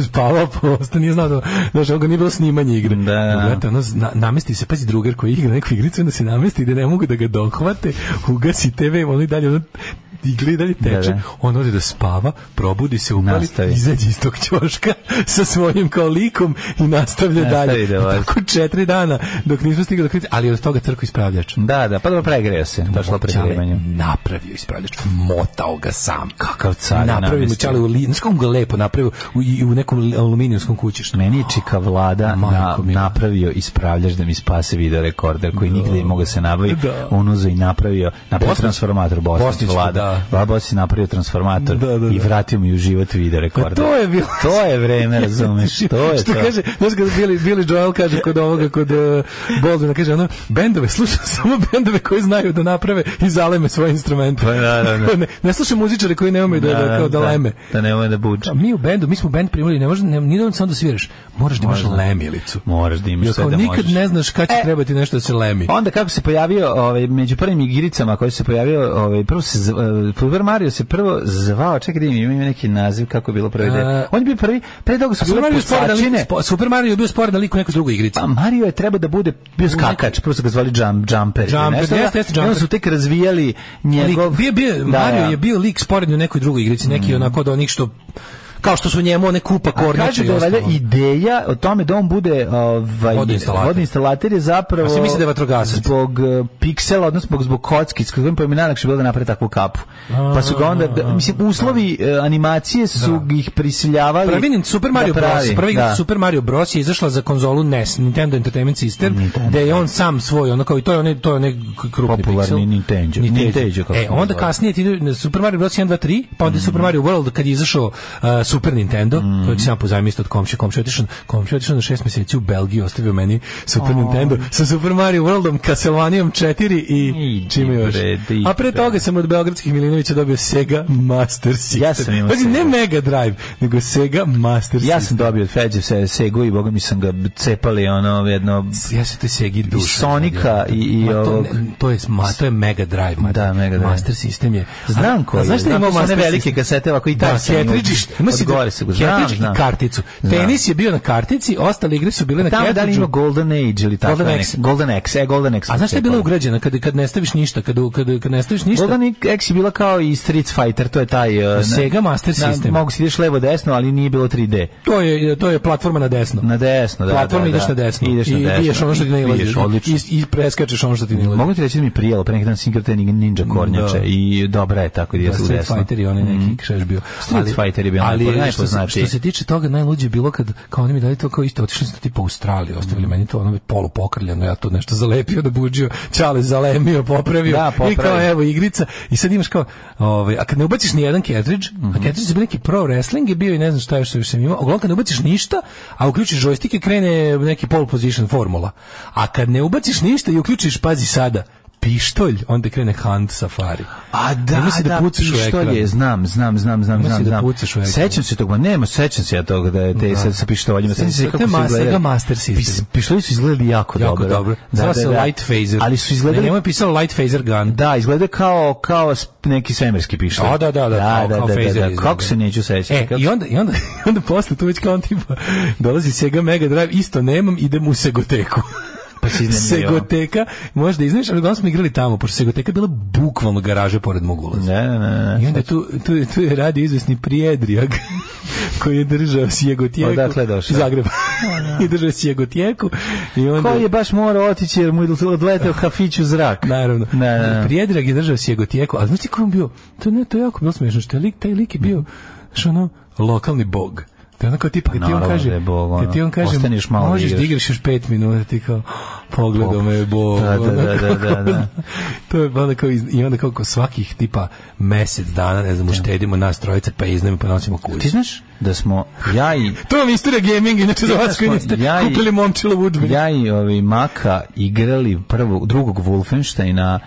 spavao posto, nije znao da, znaš, ono ga nije bilo snimanje igre. Da, da. Gledajte, ono, na, namesti se, pazi drugar koji igra neku igricu, onda se namesti da ne mogu da ga dohvate, ugasi TV, ono i dalje, ono, igli dalje da, teče, da, da. on ode da spava, probudi se, upali, izađe iz tog ćoška sa svojim kao likom i nastavlja Nastavi dalje. Da tako četiri dana dok nismo stigli do kritice, ali od toga crko ispravljač. Da, da, pa dobro pregreo se, došlo pregrevanje. Napravio ispravljač, motao ga sam. Kakav car. Napravio mu čale u li, znaš ga lepo napravio u, u nekom aluminijskom kućištu. Meni je čika vlada oh, na, napravio ispravljač da mi spase video rekorder koji nigde da. nije mogao da se nabaviti. On uzeo i napravio, napravio Bosnić? transformator Bosnić, Bosnić vlada. Da, da. Baba si napravio transformator da, da, i da. vratio mi u život video pa rekorder. to je bilo. To je vreme, razumeš, znači, to je Što to. kaže, znaš kada Billy, Billy Joel kaže kod ovoga, kod uh, Baldwina, kaže ono, bendove, slušam samo bendove koji znaju da naprave i zaleme svoje instrumente. Pa, naravno. ne, ne slušam muzičare koji ne umeju da, da, kao da, da, leme. Da ne umeju da buče. Mi u bendu, mi smo bend primili, ne može, ne, nije da samo da sviraš, moraš da imaš lemilicu. Moraš da imaš sve da možeš. Nikad ne znaš kada će e, trebati nešto da se lemi. Onda kako se pojavio, ovaj, među prvim igricama koji se pojavio, ovaj, prvo se eh, Super Mario se prvo zvao, čekaj da ima neki naziv kako je bilo prvi uh, On je bio prvi, pre toga su bile pucačine. Da spo, Super Mario je bio sporan da lik u nekoj drugoj igrici. Pa Mario je treba da bude bio skakač, prvo su ga zvali jump, jumper. Jumper, jeste, jeste jumper. Onda su tek razvijali njegov... Lik, bio, bio, da, Mario ja. Da. je bio lik sporan u nekoj drugoj igrici, neki mm. onako od onih što kao što su njemu one kupa kornjače. Kaže da je ideja o tome da on bude ovaj vodni instalater je zapravo se da je vatrogasac zbog uh, piksela odnosno zbog zbog kocki s kojim pa mi najlakše bilo da napravi takvu kapu. Pa su ga onda da, mislim uslovi da. animacije su da. ih prisiljavali. Prvi Super da Mario Bros. Prvi da. Super Mario Bros je izašla za konzolu NES, Nintendo Entertainment System, da je on sam svoj ono kao i to je onaj to je onaj krupni popularni Nintendo. Nintendo. E onda kasnije ti Super Mario Bros 1 2 3, pa onda Super mhm. Mario World kad je izašao eh, Super Nintendo, mm. kojeg sam pozajmio isto od komšije, komšije otišao, komšije otišao na šest mjeseci u Belgiju, ostavio meni Super oh. Nintendo sa Super Mario Worldom, Castlevaniom 4 i, I čime još. A pre toga sam od Beogradskih Milinovića dobio Sega Master System. Ja sam imao Sega. Ne Mega Drive, nego Sega Master System. Ja sam dobio od Feđe se Segu i boga mi sam ga cepali ono jedno... Ja sam te Segi duša. I Sonika i, i to, ovog... Ne, to, je, ma, to je Mega Drive. Ma, da, Mega Drive. Master System je... Znam koji. Znaš da imao One velike kasete, ovako i tako. Da, ketričište. Ima tenisi, da gore se znam, znam. karticu. Tenis je bio na kartici, ostale igre su bile na karticu. Tamo da ima Golden Age ili tako Golden X. Golden X, e, Golden X. A znaš šta je bila ugrađena kad kad ne staviš ništa, kad kad kad ne staviš ništa? Golden X je bila kao i Street Fighter, to je taj uh, Sega Master System. Mogu si ideš levo desno, ali nije bilo 3D. To je to je platforma na desno. Na desno, da. Platforma da, ideš da. na desno. Ideš na desno. I ideš ono što ti nailazi. I i preskačeš ono što ti nailazi. Mogu ti reći da mi prijelo pre neki dan Singer Ninja Kornjače i dobra je tako da je desno. Street Fighter i onaj neki mhm. kšeš bio. Street Fighter je bio. Ali je znaš, znači. Što se tiče toga, najluđe je bilo kad, kao oni mi dali to kao isto, otišli ste tipa u Australiju, ostavili mm. meni to ono polu pokrljeno, ja to nešto zalepio, da buđio, čale zalemio, popravio, da, popravi. i kao evo igrica, i sad imaš kao, ovaj, a kad ne ubaciš ni jedan cartridge, mm -hmm. a mhm. cartridge je bio neki pro wrestling je bio i ne znam šta još sam imao, uglavnom kad ne ubaciš ništa, a uključiš joystick i krene neki pole position formula, a kad ne ubaciš ništa i uključiš, pazi sada, pištolj, onda krene hand safari. A da, Nema se da, da pucaš pištolj Je, znam, znam, znam, znam, znam. Da pucaš u Sećam se toga, nema, sećam se ja toga da je te da. sa, pištoljima. Sećam se kako su izgledali. Da, master System. Pištolji su izgledali jako, jako dobro. dobro. Da, Zvala da, se da, light phaser. Ali su izgledali... Nema je pisalo light phaser gun. Da, izgleda kao, kao neki svemirski pištolj. A, da, da, da, da, da, kao, da, da, da, da. Kako se neću sećati. E, i onda, i onda, onda posle tu već kao on tipa dolazi Sega Mega Drive, isto nemam, idem u Segoteku pa si Segoteka, možda izneš, ali smo igrali tamo, pošto Segoteka bila bukvalno garaža pored mog ulaza. Ne, ne, ne. I onda tu, tu, tu je radio izvesni Prijedrijak, koji je držao Sjegotijeku. Odakle došao? Zagreb. Da. I držao Sjegotijeku. I onda... Koji je baš morao otići jer mu je odletao kafić u zrak. Naravno. Ne, ne, ne. Prijedrijak je držao Sjegotijeku, A znaš ti ko je bio? To, ne, to je jako bilo smiješno, što je lik, taj lik je bio, što ono, lokalni bog. Da je onako tipa, kad ti on kaže, da je Bog, ono, kad ti on kaže, malo možeš da igraš još pet minuta, ti kao, pogledao me je Da, da, da, da, da, da. to je onda kao, i onda kao svakih tipa mesec dana, ne znam, da. uštedimo nas trojice, pa iznajmo, pa nosimo kuću. Ti znaš da smo, ja i... to vam istorija gaming, inače za vas koji niste ja kupili momčilo Woodman. Ja i ovi Maka igrali prvog drugog Wolfensteina,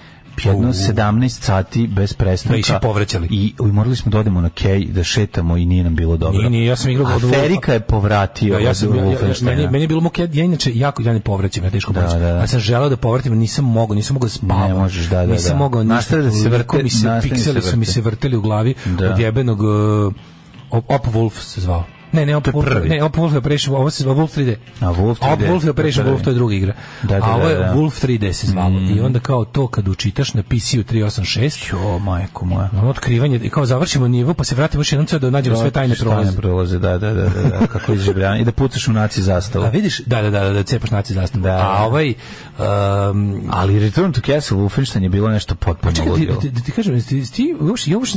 jedno 17 sati bez prestanka. Da, i povraćali. I, I morali smo da odemo na kej, da šetamo i nije nam bilo dobro. Nije, nije, ja sam igrao od Ferika je povratio. Da, ja sam, ja, ja, meni, meni je bilo muke, ja inače jako, ja ne povraćam, ja teško da, povraćam. Da, da. Ja sam želeo da povratim, nisam mogao, nisam mogao da spavam. Ne možeš, da, da. da. Nisam mogao, ništa, da se vrte, mi se, pikseli su mi se vrteli u glavi da. od jebenog uh, Op Wolf se zvao. Ne, ne, Op Wolf, ne, Op Wolf Operation, ovo se zva Wolf 3D. A Wolf 3D. Op Wolf Operation Wolf, to je druga igra. Da, da, A ovo je da, da. Wolf 3D se zvalo. Mm. I onda kao to kad učitaš na PC-u 386. Jo, majko moja. Ono otkrivanje, i kao završimo nivo, pa se vratimo još jednom da nađemo sve tajne prolaze. Tajne prolaze, da, da, da, da, kako izživljavanje. I da pucaš u naci zastavu. A vidiš, da, da, da, da, cepaš naci zastavu. Da. A ovaj... Um, Ali Return to Castle Wolfenstein je bilo nešto potpuno ludilo. Pa čekaj, ti, ti, ti kažem, ti, ti,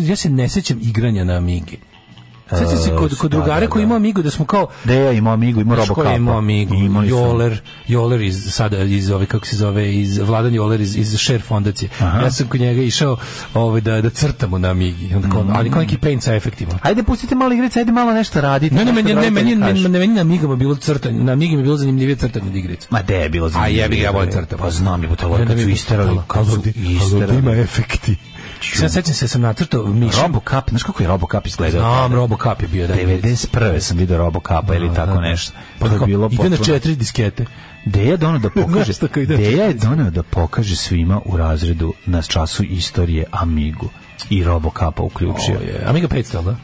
ja se ne sećam igranja na Amigi. Sveća se e, kod, kod da, drugare da, koji da. ima Amigu, da smo kao... Deja ima Amigo, ima Robocapa. Ško je imao Amigu, imao Joler, Joler iz, sada iz ove, kako se zove, iz Vladan Joler iz, iz Share fondacije. Aha. Ja sam kod njega išao ovaj, da, da crtamo na Amigi, onda kao, mm. ali kao neki paint sa efektima. Ajde, pustite malo igrice, ajde malo nešto radite. Ne, ne, meni, ne, meni, ne, meni na Amigama bilo crtanje, na je bilo zanimljivije crtanje od igrice. Ma de je bilo zanimljivije. A jebi ga, ja volim crtanje. Pa znam, je to volim kad su isterali. Kad su isterali. Ima efekti. Sad sećam se, sam nacrtao Miša. Robocop, znaš kako je Robocop izgledao? Znam, Robocop je bio. Da, 91. sam vidio Robocapa ili tako da, da. nešto. Pa to je bilo ide na četiri diskete. Deja donio da pokaže, Deja je donio da pokaže svima u razredu na času istorije Amigu i Robocapa uključio. je. Amiga 500, da?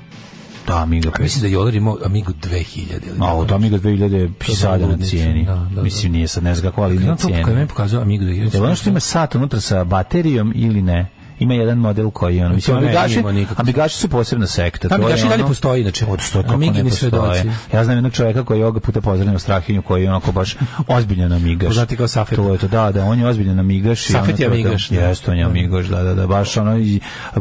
Da, Amiga 500. A mislim da je Jolar imao Amigu 2000. Ili A, od Amiga 2000 je sada na cijeni. Da, da, da. Mislim, nije sad, ne znam kako, ali na cijeni. Kada mi je pokazao Amigu 2000. Je li ono što ima sat unutra sa baterijom ili ne? ima jedan model koji je ono mislim amigaši amigaši su posebna sekta to amigaši dalje postoji znači od sto amigini svedoci ja znam jednog čovjeka koji ovoga puta pozdravljam strahinju koji je onako baš ozbiljan amigaš poznati kao Safet to je to da da on je ozbiljan amigaš Safet je amigaš da. jeste on je da. amigaš da da da baš ono i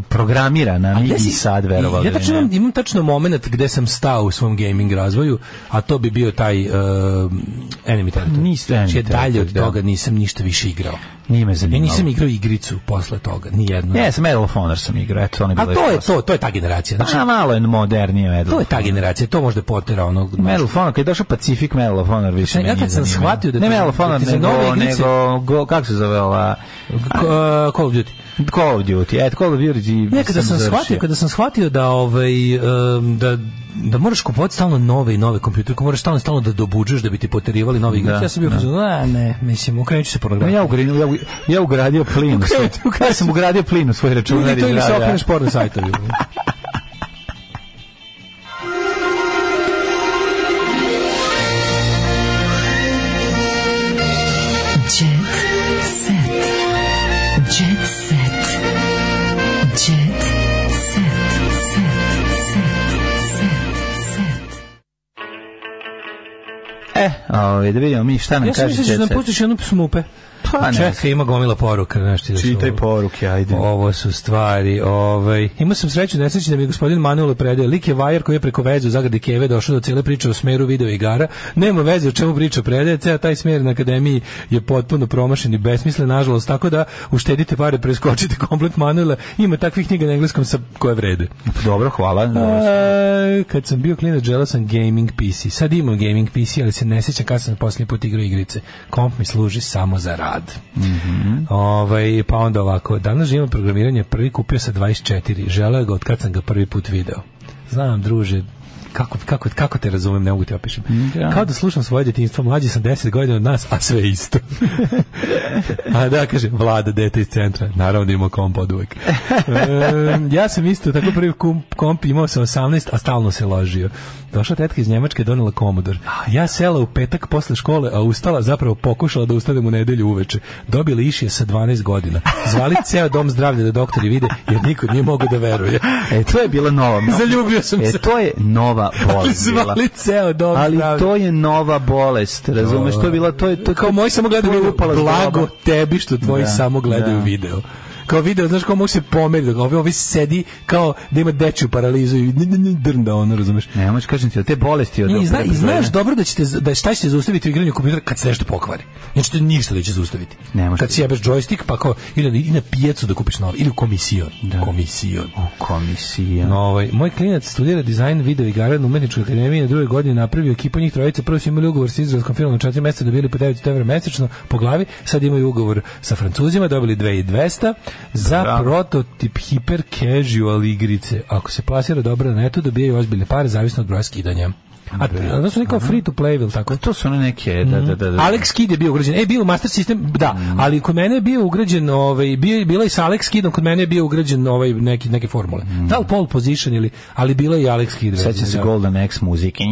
programira na amigi sad verovatno ja tačno imam tačno momenat gde sam stao u svom gaming razvoju a to bi bio taj uh, Enemy Territory niste znači, dalje od da. toga nisam ništa više igrao Nije me zanimalo. Ja nisam igrao igricu posle toga, ni jednu. Ne, sam Medal of Honor sam igrao, eto, on je A to je to, to je ta generacija. Znači, A pa, malo je modernije Medal. To je ta generacija, to možda potera onog Medal of Honor, kad je došao Pacific Medal of Honor više ne, ja kad sam shvatio da ne Medal of da Honor, nego, nego, kako se zove ova Call of Duty. Call of Duty. Et, Call of Duty. Ne, kada sam, sam shvatio, kada sam shvatio da ovaj da da moraš kupovati stalno nove i nove kompjutere, moraš stalno stalno da dobuđuješ da bi ti poterivali novi da, igrače. Ja sam bio da. fazon, a ne, mislim, okrenut ću se pornografiji. Ja ugradio, ja, ja ugradio plin. ja sam ugradio plin u svoj računar. Ili to ili se okreneš porno sajtovi. E, ovaj da vidimo mi šta nam ja kaže. Ja sam mislio da, da pustiš jednu smupe. Pa ne. Čekaj, ima gomila poruka, znaš ti da Čitaj poruke, ajde. Ovo su stvari, ovaj. Imao sam sreću da nesreću da mi je gospodin Manuel predao. Lik je vajer koji je preko veze u zagradi Keve došao do cijele priče o smeru video igara. Nema veze o čemu priča predaje, ceo taj smer na akademiji je potpuno promašen i besmislen, nažalost, tako da uštedite pare, preskočite komplet Manuela. Ima takvih knjiga na engleskom sa koje vrede. Pa dobro, hvala. A, kad sam bio klinac, želeo sam gaming PC. Sad imam gaming PC, ali se ne sjećam kad sam posljednji put igrao igrice. Komp mi služi samo za rad sad. Mm -hmm. ovaj, pa onda ovako, danas živimo programiranje, prvi kupio sa 24, želeo ga od kad sam ga prvi put video. Znam, druže, kako, kako, kako te razumem, ne mogu ti opišem. Ja. Da. Kao da slušam svoje djetinjstvo, mlađi sam 10 godina od nas, a sve isto. a da, kaže, vlada, dete iz centra, naravno da imao komp od uvek. E, ja sam isto, tako prvi komp imao sam 18, a stalno se ložio. Došla tetka iz Njemačke, donela komodor. Ja sela u petak posle škole, a ustala, zapravo pokušala da ustanem u nedelju uveče. Dobili išije sa 12 godina. Zvali ceo dom zdravlja da doktori vide, jer niko nije mogao da veruje. E, to je bila nova. Zaljubio sam e, se. to je nova nova bolest. Zvali ceo dom Ali to je nova bolest, razumeš? To je bila, to je... To, kao moji samo gledaju, blago tebi što tvoji da, samo gledaju da. video kao video, znaš, kao može se pomeriti, da ovi, ovi sedi kao da ima dečju paralizu i drnda, ono, razumeš? Ne, možeš kažem ti, te bolesti od... I, zna, i znaš dobro da, ćete, da šta ćete zaustaviti u igranju kompjutera kad se nešto pokvari. Nećete znači, ništa da će zaustaviti. Ne Kad si jebeš joystick, pa kao, ili i na pijecu da kupiš novi, ili u komisijon. Da. Komisijon. U komisijon. ovaj, moj klinac studira dizajn video igara na umetničkoj akademiji na druge godine napravio ekipu njih trojica. Prvo su imali ugovor sa izraelskom firmom na 4 meseca, dobili po 9 evra mesečno po glavi, sad imaju ugovor sa Francuzima, dobili 2200, za Bravo. prototip hiper casual igrice. Ako se plasira dobro na netu, dobijaju ozbiljne pare, zavisno od broja skidanja. A da su neka free to play, bil tako? To su one neke, da, da, da. da. Alex Kid je bio ugrađen. E, bio Master System, da, mm. ali kod mene je bio ugrađen, ovaj, bio, bila i sa Alex Kidom, kod mene je bio ugrađen ovaj, neki, neke formule. Mm. Da li pole position ili, ali bila i Alex Kid. Sećam se Golden X muzike.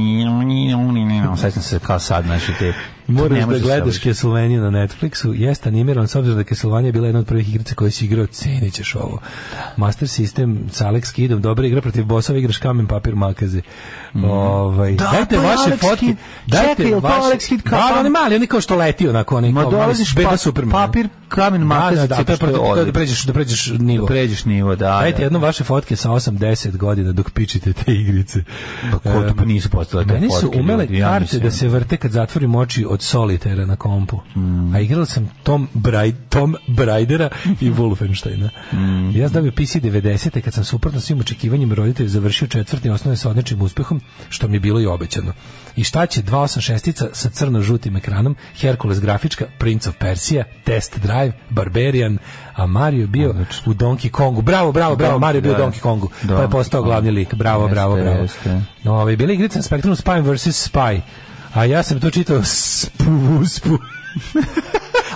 Sećam se kao sad, znači, te Moraš da, da gledaš Castlevania na Netflixu. Jeste animiran, s obzirom da Castlevania je bila jedna od prvih igrica koje si igrao, cenit ćeš ovo. Da. Master System s Alex Kidom, dobra igra protiv bosova, igraš kamen, papir, makaze. Mm. Ovaj, da, dajte pa vaše Alex fotke. Kid. Dajte Čekaj, vaše... Pa Alex Kid kao... Da, on mali, oni je kao što leti onako, on Ma, kao dolaziš beda pa, Superman. Papir, kamen, da, makaze, da, da, da, da, da, pređeš, da pređeš nivo. Da pređeš nivo, da. Dajte jedno vaše fotke sa 80 godina dok pičite te igrice. Pa, ko, pa nisu postale te fotke. Meni su umele karte da se vrte kad zatvorim oči od solitera na kompu. Mm. A igrao sam Tom, Braj, Tom Brajdera i Wolfensteina. Mm. Ja znam da je PC 90. kad sam suprotno svim očekivanjima roditelja završio četvrti osnovne sa odličnim uspehom, što mi je bilo i obećano. I šta će 286-ica sa crno-žutim ekranom, Hercules grafička, Prince of Persia, Test Drive, Barbarian, a Mario bio Odlično. u Donkey Kongu. Bravo, bravo, bravo, Mario bio u da. Donkey Kongu. Don, pa je postao glavni lik. Bravo, jeste, bravo, bravo. Jeste. Ove, bili igrice na Spectrum Spy vs. Spy. A ja sam to čitao spu, spu.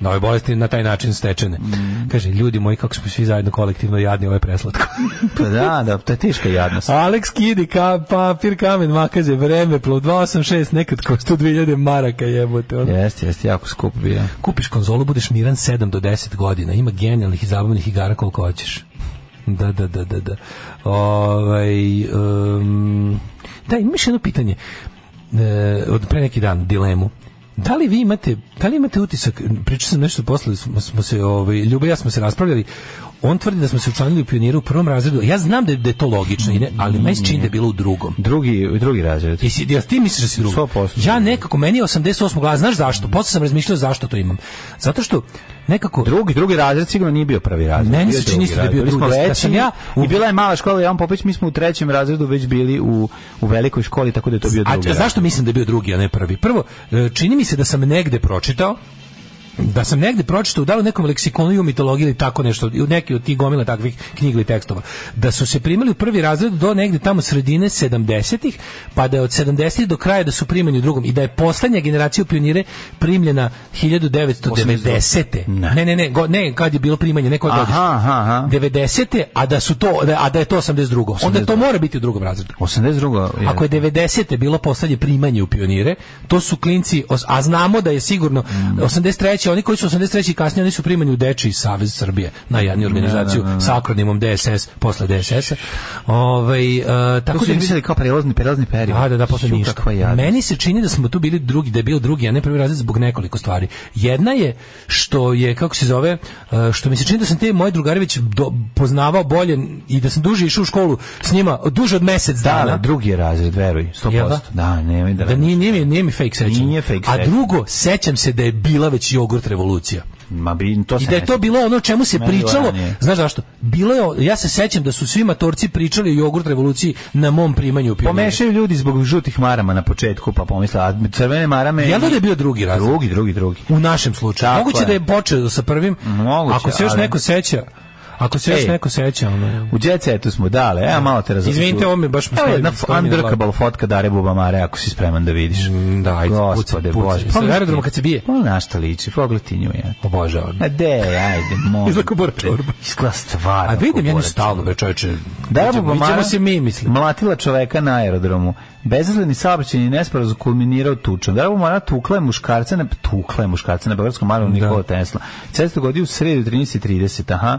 nove bolesti na taj način stečene. Mm. Kaže, ljudi moji, kako smo svi zajedno kolektivno jadni, ovo je preslatko. pa da, da, to je teška jadnost. Alex Kidi, ka, papir, kamen, makaze, vreme, plov, 286, nekad ko 100.000 maraka jebote. Jeste, jeste, jako skup bio. Kupiš konzolu, budeš miran 7 do 10 godina, ima genijalnih i zabavnih igara koliko hoćeš. Da, da, da, da, da. Ovaj, um, da, imaš jedno pitanje e, od pre neki dan dilemu da li vi imate, da li imate utisak, pričao sam nešto posle, smo, smo se, ovaj, Ljube ja smo se raspravljali, on tvrdi da smo se učlanili u pioniru u prvom razredu. Ja znam da je, da je to logično, ne, ali meni se čini da je bilo u drugom. Drugi, drugi razred. Jesi, ja, ti misliš da si drugi? 100%. Ja nekako, meni je 88 glas. Znaš zašto? Posle sam razmišljao zašto to imam. Zato što nekako... Drugi, drugi razred sigurno nije bio prvi razred. Meni se čini da je bio drugi razred. Da sam ja, u... I bila je mala škola, Jan Popić, mi smo u trećem razredu već bili u, u velikoj školi, tako da je to bio drugi a, a zašto mislim da je bio drugi, a ne prvi? Prvo, e, čini mi se da sam negde pročitao da sam negde pročitao da li u nekom leksikonu i mitologiji ili tako nešto, u neki od tih gomila takvih knjiga i tekstova, da su se primili u prvi razred do negde tamo sredine 70-ih, pa da je od 70 ih do kraja da su primljeni u drugom i da je poslednja generacija pionire primljena 1990. te ne, ne, ne, go, ne kad je bilo primanje, neko je aha, aha. 90. a da su to a da je to 82. Onda to mora biti u drugom razredu. 82. Je. Ako je 90. te bilo poslednje primanje u pionire, to su klinci, a znamo da je sigurno mm. 83 83. oni koji su 83. i kasnije, oni su primani u Dečiji savez Srbije, najjadniju organizaciju da, da, da, sa akronimom DSS, posle DSS-a. Ovaj uh, tako da mislili kao prelazni prelazni period. A, da, da, posle ništa. Meni se čini da smo tu bili drugi, da je bio drugi, a ne prvi razred zbog nekoliko stvari. Jedna je što je kako se zove, e, što mi se čini da sam te moje drugare do, poznavao bolje i da sam duže išao u školu s njima, duže od mjesec dana. Da, drugi je razred, veruj, 100%. Jel da, da, nemoj da. Da nije, nije, nije mi fake sećanje. Nije fake sećanje. A drugo, sećam se da je bila već jog jogurt revolucija. Ma bi, to I da je to bilo ono čemu se pričalo, znaš zašto? Bilo je, ja se sećam da su svi matorci pričali o jogurt revoluciji na mom primanju pionira. Pomešaju ljudi zbog žutih marama na početku, pa pomisle, a crvene marame... Ja da je bio drugi razlog. Drugi, drugi, drugi. U našem slučaju. Tako Moguće je. da je počeo sa prvim, Moguće, ako se još ali... neko seća Ako se još e. neko seća, ono. U jet smo dale. Evo da. malo te razumem. Izvinite, ovo mi baš Evo jedna undrkable fotka Dare Bubamare, ako si spreman da vidiš. Mm, pa, da, ajde, gospode, bože. Sa aerodroma kad se bije. Pa na šta liči, pogledaj nju ja. Obožavam. A de, ajde, moj. Izlako bor čorba. Izgleda stvarno. A vidim ja stalno, bre, čoveče. Dare Bubamare se mi mislim. Mlatila čoveka na aerodromu. Bezazleni saobraćajni nesporazum kulminirao tučom. Dare Bubamare tukla je muškarca, ne tukla je muškarca na Beogradskom malu da. Nikola Tesla. Cesto godi u sredu 13:30, aha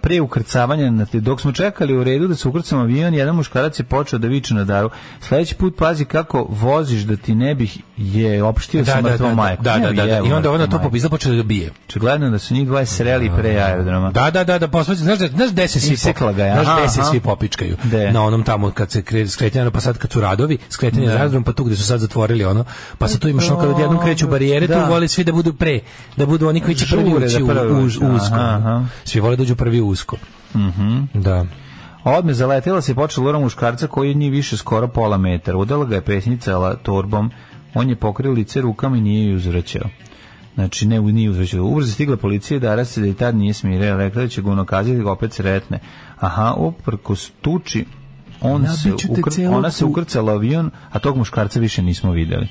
pre ukrcavanja, dok smo čekali u redu da se ukrcamo avion, jedan muškarac je počeo da viče na daru. Sledeći put pazi kako voziš da ti ne bih je opštio da, sa mrtvom majkom. Da, da, da, da, I onda ona to popizda počeo da bije. Očigledno da su njih dvoje sreli pre aerodroma. Da, da, da, da, posvađa, znaš, znaš gde se svi sekla ga, znaš gde se svi popičkaju. Na onom tamo kad se skretanje, pa sad kad su radovi, skretanje na aerodrom, pa tu gde su sad zatvorili ono, pa sad tu imaš ono kad odjednom kreću barijere, tu vole svi da budu pre, da budu oni koji će prvi ući u, u, Svi vole da uđu prvi usko. Mhm. Da. Odme zaletela se i počela ura muškarca koji je njih više skoro pola metra. Udela ga je pesnicala torbom. On je pokrio lice rukama i nije ju uzvraćao. Znači, ne, nije uzvraćao. Ubrzo stigla policija da se da i tad nije smirila. Rekla da će ga unakaziti da ga opet sretne. Aha, oprkos tuči on se ukr... ona se ukrcala avion, a tog muškarca više nismo videli.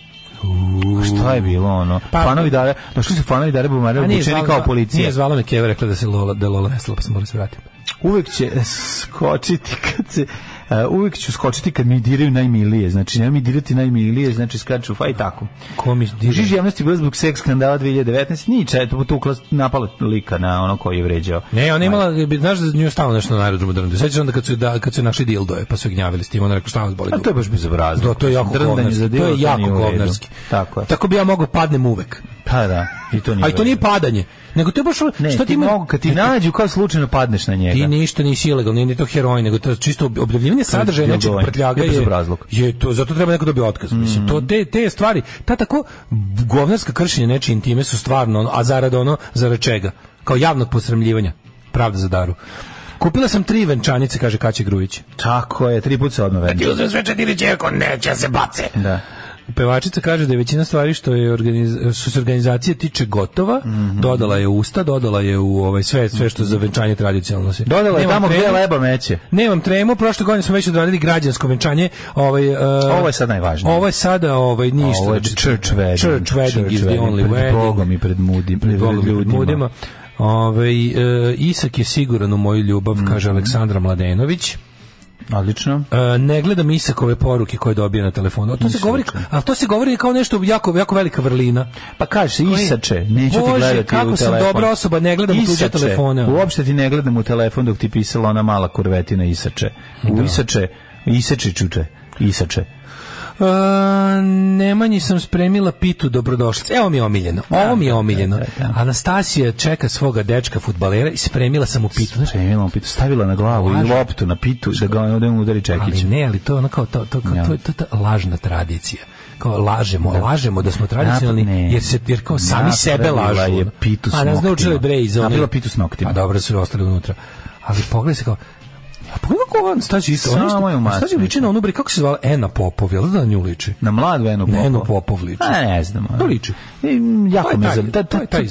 Šta je bilo ono? Pa, fanovi dare, da što su fanovi dare bumare, obučeni kao policija. Nije zvala me Keva, rekla da se Lola, da Lola vesela, pa da se mora se vratiti. Uvek će skočiti kad se Eh, uvek ću skočiti kad mi diraju najmilije, znači nema mi dirati najmilije, znači skaču, fa i tako. Ko mi Žiži javnosti bilo zbog seks skandala 2019, niča, eto, tu napala lika na ono koji je vređao. Ne, ona imala, znaš da nju stalno nešto na aerodromu drnde, sećaš onda kad su, da, kad su našli dildoje, pa su gnjavili s tim, ona rekla stalno zboli. A to je baš bezobrazno. Da, to je jako govnarski. To je jako govnarski. Tako je. Tako bi ja mogao padnem uvek. Pa da, i to nije. Ali to nije padanje. Nego to je baš ne, što ti, ti mogu kad ti nađu kao slučajno padneš na njega. Ti ništa nisi ilegalno, ni to heroin, nego to je čisto objavljivanje sadržaja znači prtljaga je, razlog. je to zato treba neko dobije otkaz. Mm. Mislim to te, te stvari, ta tako govnarska kršenja nečije intime su stvarno a zarad ono zarad čega? Kao javnog posramljivanja. Pravda za daru. Kupila sam tri venčanice, kaže Kaće Grujić. Tako je, tri puta se odmah venčanice. Kad ti uzmeš venčanice, neće se bace. Da. Pevačica kaže da je većina stvari što je organiz, što se organizacije tiče gotova, mm -hmm. dodala je usta, dodala je u ovaj sve sve što za venčanje tradicionalno se. Dodala je tamo gde leba meće. Nemam tremu, prošle godine smo već odradili građansko venčanje, ovaj uh, ovo je sad najvažnije. Ovo je sada ovaj ništa. Ovo je znači, church wedding. Church wedding is the only pred wedding. Bogom i pred mudim, pred, pred ljudima. ljudima. Ove, ovaj, e, Isak je siguran u moju ljubav, mm -hmm. kaže Aleksandra Mladenović. Odlično. E, ne gledam Isakove poruke koje dobije na telefonu. A to se govori, a to se govori kao nešto jako jako velika vrlina. Pa kažeš Isače, neću Bože, ti gledati kako u sam dobra osoba, ne gledam Isače, tuđe telefone. Uopšte ti ne gledam u telefon dok ti pisala ona mala kurvetina Isače. U da. Isače, Isače čuče, Isače. Uh, Nemanji sam spremila pitu dobrodošlice. Evo mi je omiljeno. Da, Ovo mi je da, da, omiljeno. Anastasija čeka svoga dečka futbalera i spremila sam mu pitu. Spremila mu pitu. Stavila na glavu i loptu na pitu da ga on udari čekić. Ali ne, ali to je ono kao to, to, kao, to, to, to lažna tradicija kao lažemo, da. lažemo da smo tradicionalni ne, jer se jer kao sami sebe lažu. Je pitu s A nas naučili bre iz one. Bila pitu s noktima. A dobro su ostali unutra. Ali pogledaj se kao Pa kako on stači isto? Samo je u mačku. Stači liči na onu, bre, kako se zvala? Ena Popov, jel da na da nju liči? Na mladu Enu Popov. Enu Popov liči. A ne znam. Da liči. E, jako me zanima.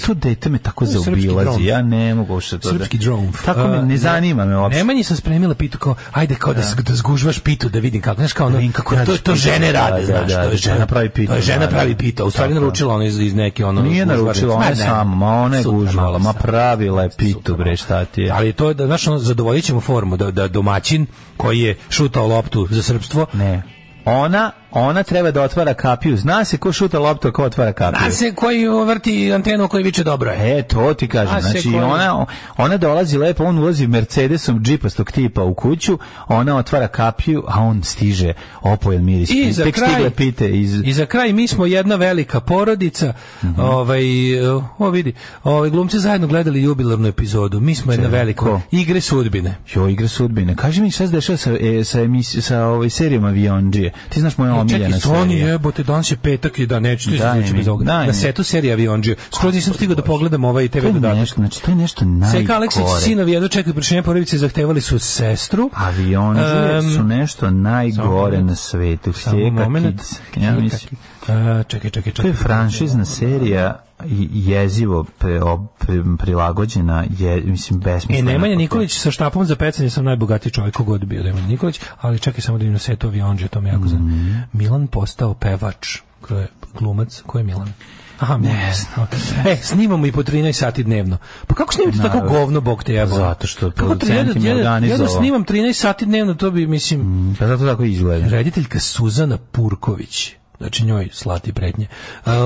To dete me tako zaobilazi. Ja ne mogu uopšte to. Da- srpski drone. Tako me ne zanima me uopšte. Nemanji sam spremila pitu kao, ajde kao da, da, da zgužvaš pitu da vidim kako, znaš kao ono, kako to, to žene rade, znaš, to je žena pravi pitu. To je žena pravi pita, u stvari naručila ona iz, iz neke ono... Nije naručila, ona je sama, ona je gužvala, ma pravila je pitu, bre, šta ti je. Ali to je, znaš, ono, zadovoljit ćemo formu, da, da, domaćin koji je šutao loptu za srpstvo. Ne. Ona ona treba da otvara kapiju. Zna se ko šuta loptu, ko otvara kapiju. Zna se koji vrti antenu koji viče dobro je. E, to ti kažem. Zna znači, koji... ona, ona dolazi lepo, on ulazi Mercedesom džipastog tipa u kuću, ona otvara kapiju, a on stiže opojen miris. I za Tek kraj, stigle pite iz... I za kraj, mi smo jedna velika porodica. Mm -hmm. ovaj, eh, o, vidi, ovaj, glumci zajedno gledali jubilarnu epizodu. Mi smo jedna velika. Ko? Igre sudbine. Jo, igre sudbine. Kaži mi šta se dešava sa, e, sa, emis, sa ovaj, serijom Avionđije. Ti znaš moje omiljena Čekaj, serija. Čekaj, jebote, danas je petak i da neću da, izvući znači bez ovoga. Na setu serija Avionđe. Skroz nisam stigao da pogledam ovaj TV dodatak. Nešto, znači to je nešto najgore. Seka Aleksić, sinovi, jedno čekaju prišenje porodice, zahtevali su sestru. Avionđe um, su nešto najgore na svetu. Seka Kids. Ja mislim. čekaj, čekaj, čekaj. To je franšizna serija jezivo pre, pre, prilagođena je mislim besmisleno. E Nemanja Nikolić sa štapom za pecanje sam najbogatiji čovjek god bio Nemanja Nikolić, ali čekaj samo da im na setu avionđe, to mi jako mm. Mhm. Znam. Milan postao pevač, koji je glumac, koji je Milan? Aha, ne znam. E, snimamo i po 13 sati dnevno. Pa kako snimite tako govno, bog te jebao? Zato što producenti mi organizovao. Ja da, da-, da snimam 13 sati dnevno, to bi, mislim... Mm, pa zato tako izgleda. Rediteljka Suzana Purković znači njoj slati pretnje.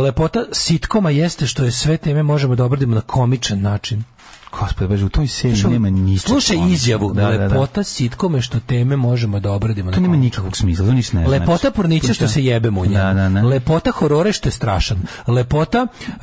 Lepota sitkoma jeste što je sve teme možemo da obradimo na komičan način. Gospod, baš u toj seriji nema ništa. Slušaj izjavu, da, lepota da, da. sitkome što teme možemo da obradimo. To nema nikakvog smisla, to ništa ne znači. Lepota pornića što se jebemo u njemu. Da, da, da, Lepota horore što je strašan. Lepota uh,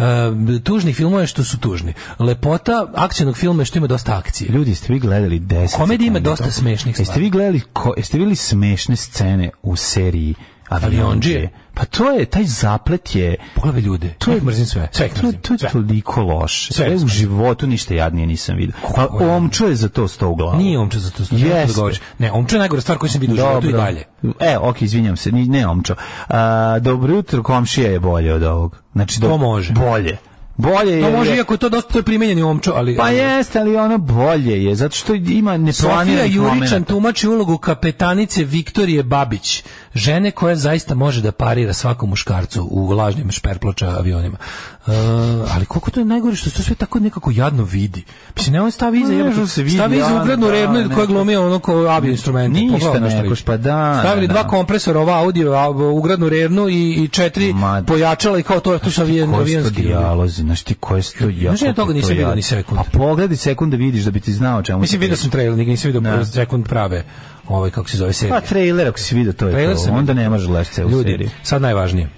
tužnih filmova što su tužni. Lepota akcionog filma što ima dosta akcije. Ljudi, ste vi gledali 10 Komedija ima dosta smešnih stvari. Jeste vi gledali, ko, jeste vi gledali smešne scene u seriji Avionđije. Pa to je, taj zaplet je... Pogledaj ljude. To je, mrzim sve. Sve to, to je sve. toliko loše. Sve, u životu ništa jadnije nisam vidio. Pa omčo je za to sto u glavu. Nije omčo za to sto. Da Jeste. Ne, omčo je najgore stvar koju sam vidio u životu i dalje. E, ok, izvinjam se, ne omčo. A, dobro jutro, komšija je bolje od ovog. Znači, to može. Bolje. Bolje je. To no, može je, iako to dosta to je primenjeno u omču, ali Pa jeste, ali ono bolje je zato što ima neplaniranih Sofija Juričan tumači ulogu kapetanice Viktorije Babić, žene koja zaista može da parira svakom muškarcu u lažnim šperploča avionima. Uh, ali koliko to je najgore što se sve tako nekako jadno vidi. Mislim ne on stavi iza, jebote, se vidi. Stavi iza ugradnu da, revnu koja glumi ono kao avio instrument. Ništa neko pa da. Stavili da. dva da. kompresora, ova audio, ugradnu revnu i, i četiri Ma, pojačala i kao to je to sa avijanski dijalozi znaš ti koje sto ja. Znaš ja toga nisam vidio ni sekund. Pa pogledi sekund da vidiš da bi ti znao čemu. Mislim video sam trailer, nisam video da. prvi sekund prave. Ovaj kako se zove serija. Pa trailer ako si video to je trailer to. Onda nema možeš da gledati celu Ljudi, seriju. sad najvažnije.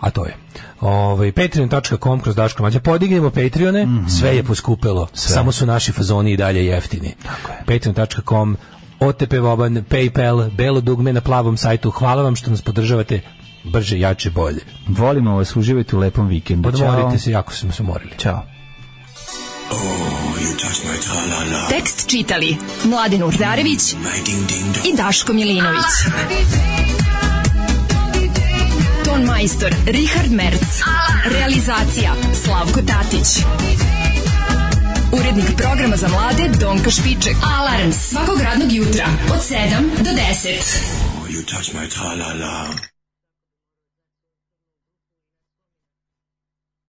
A to je ovaj patreon.com kroz Daško Mađa podignemo Patreone, mm -hmm. sve je poskupelo. Sve. Samo su naši fazoni i dalje jeftini. Tako je. patreon.com OTP Voban, PayPal, belo dugme na plavom sajtu. Hvala vam što nas podržavate brže, jače, bolje. Volimo vas, uživajte u lepom vikendu. Odmorite se, jako smo se umorili. Ćao. Oh, Tekst čitali Mladin Urdarević i Daško Milinović. Ah. Ton majstor Richard Merc. Ah. Realizacija Slavko Tatić. Urednik programa za mlade Donka Špiček. Alarms svakog radnog jutra od 7 do 10. Oh, you touch my -la -la.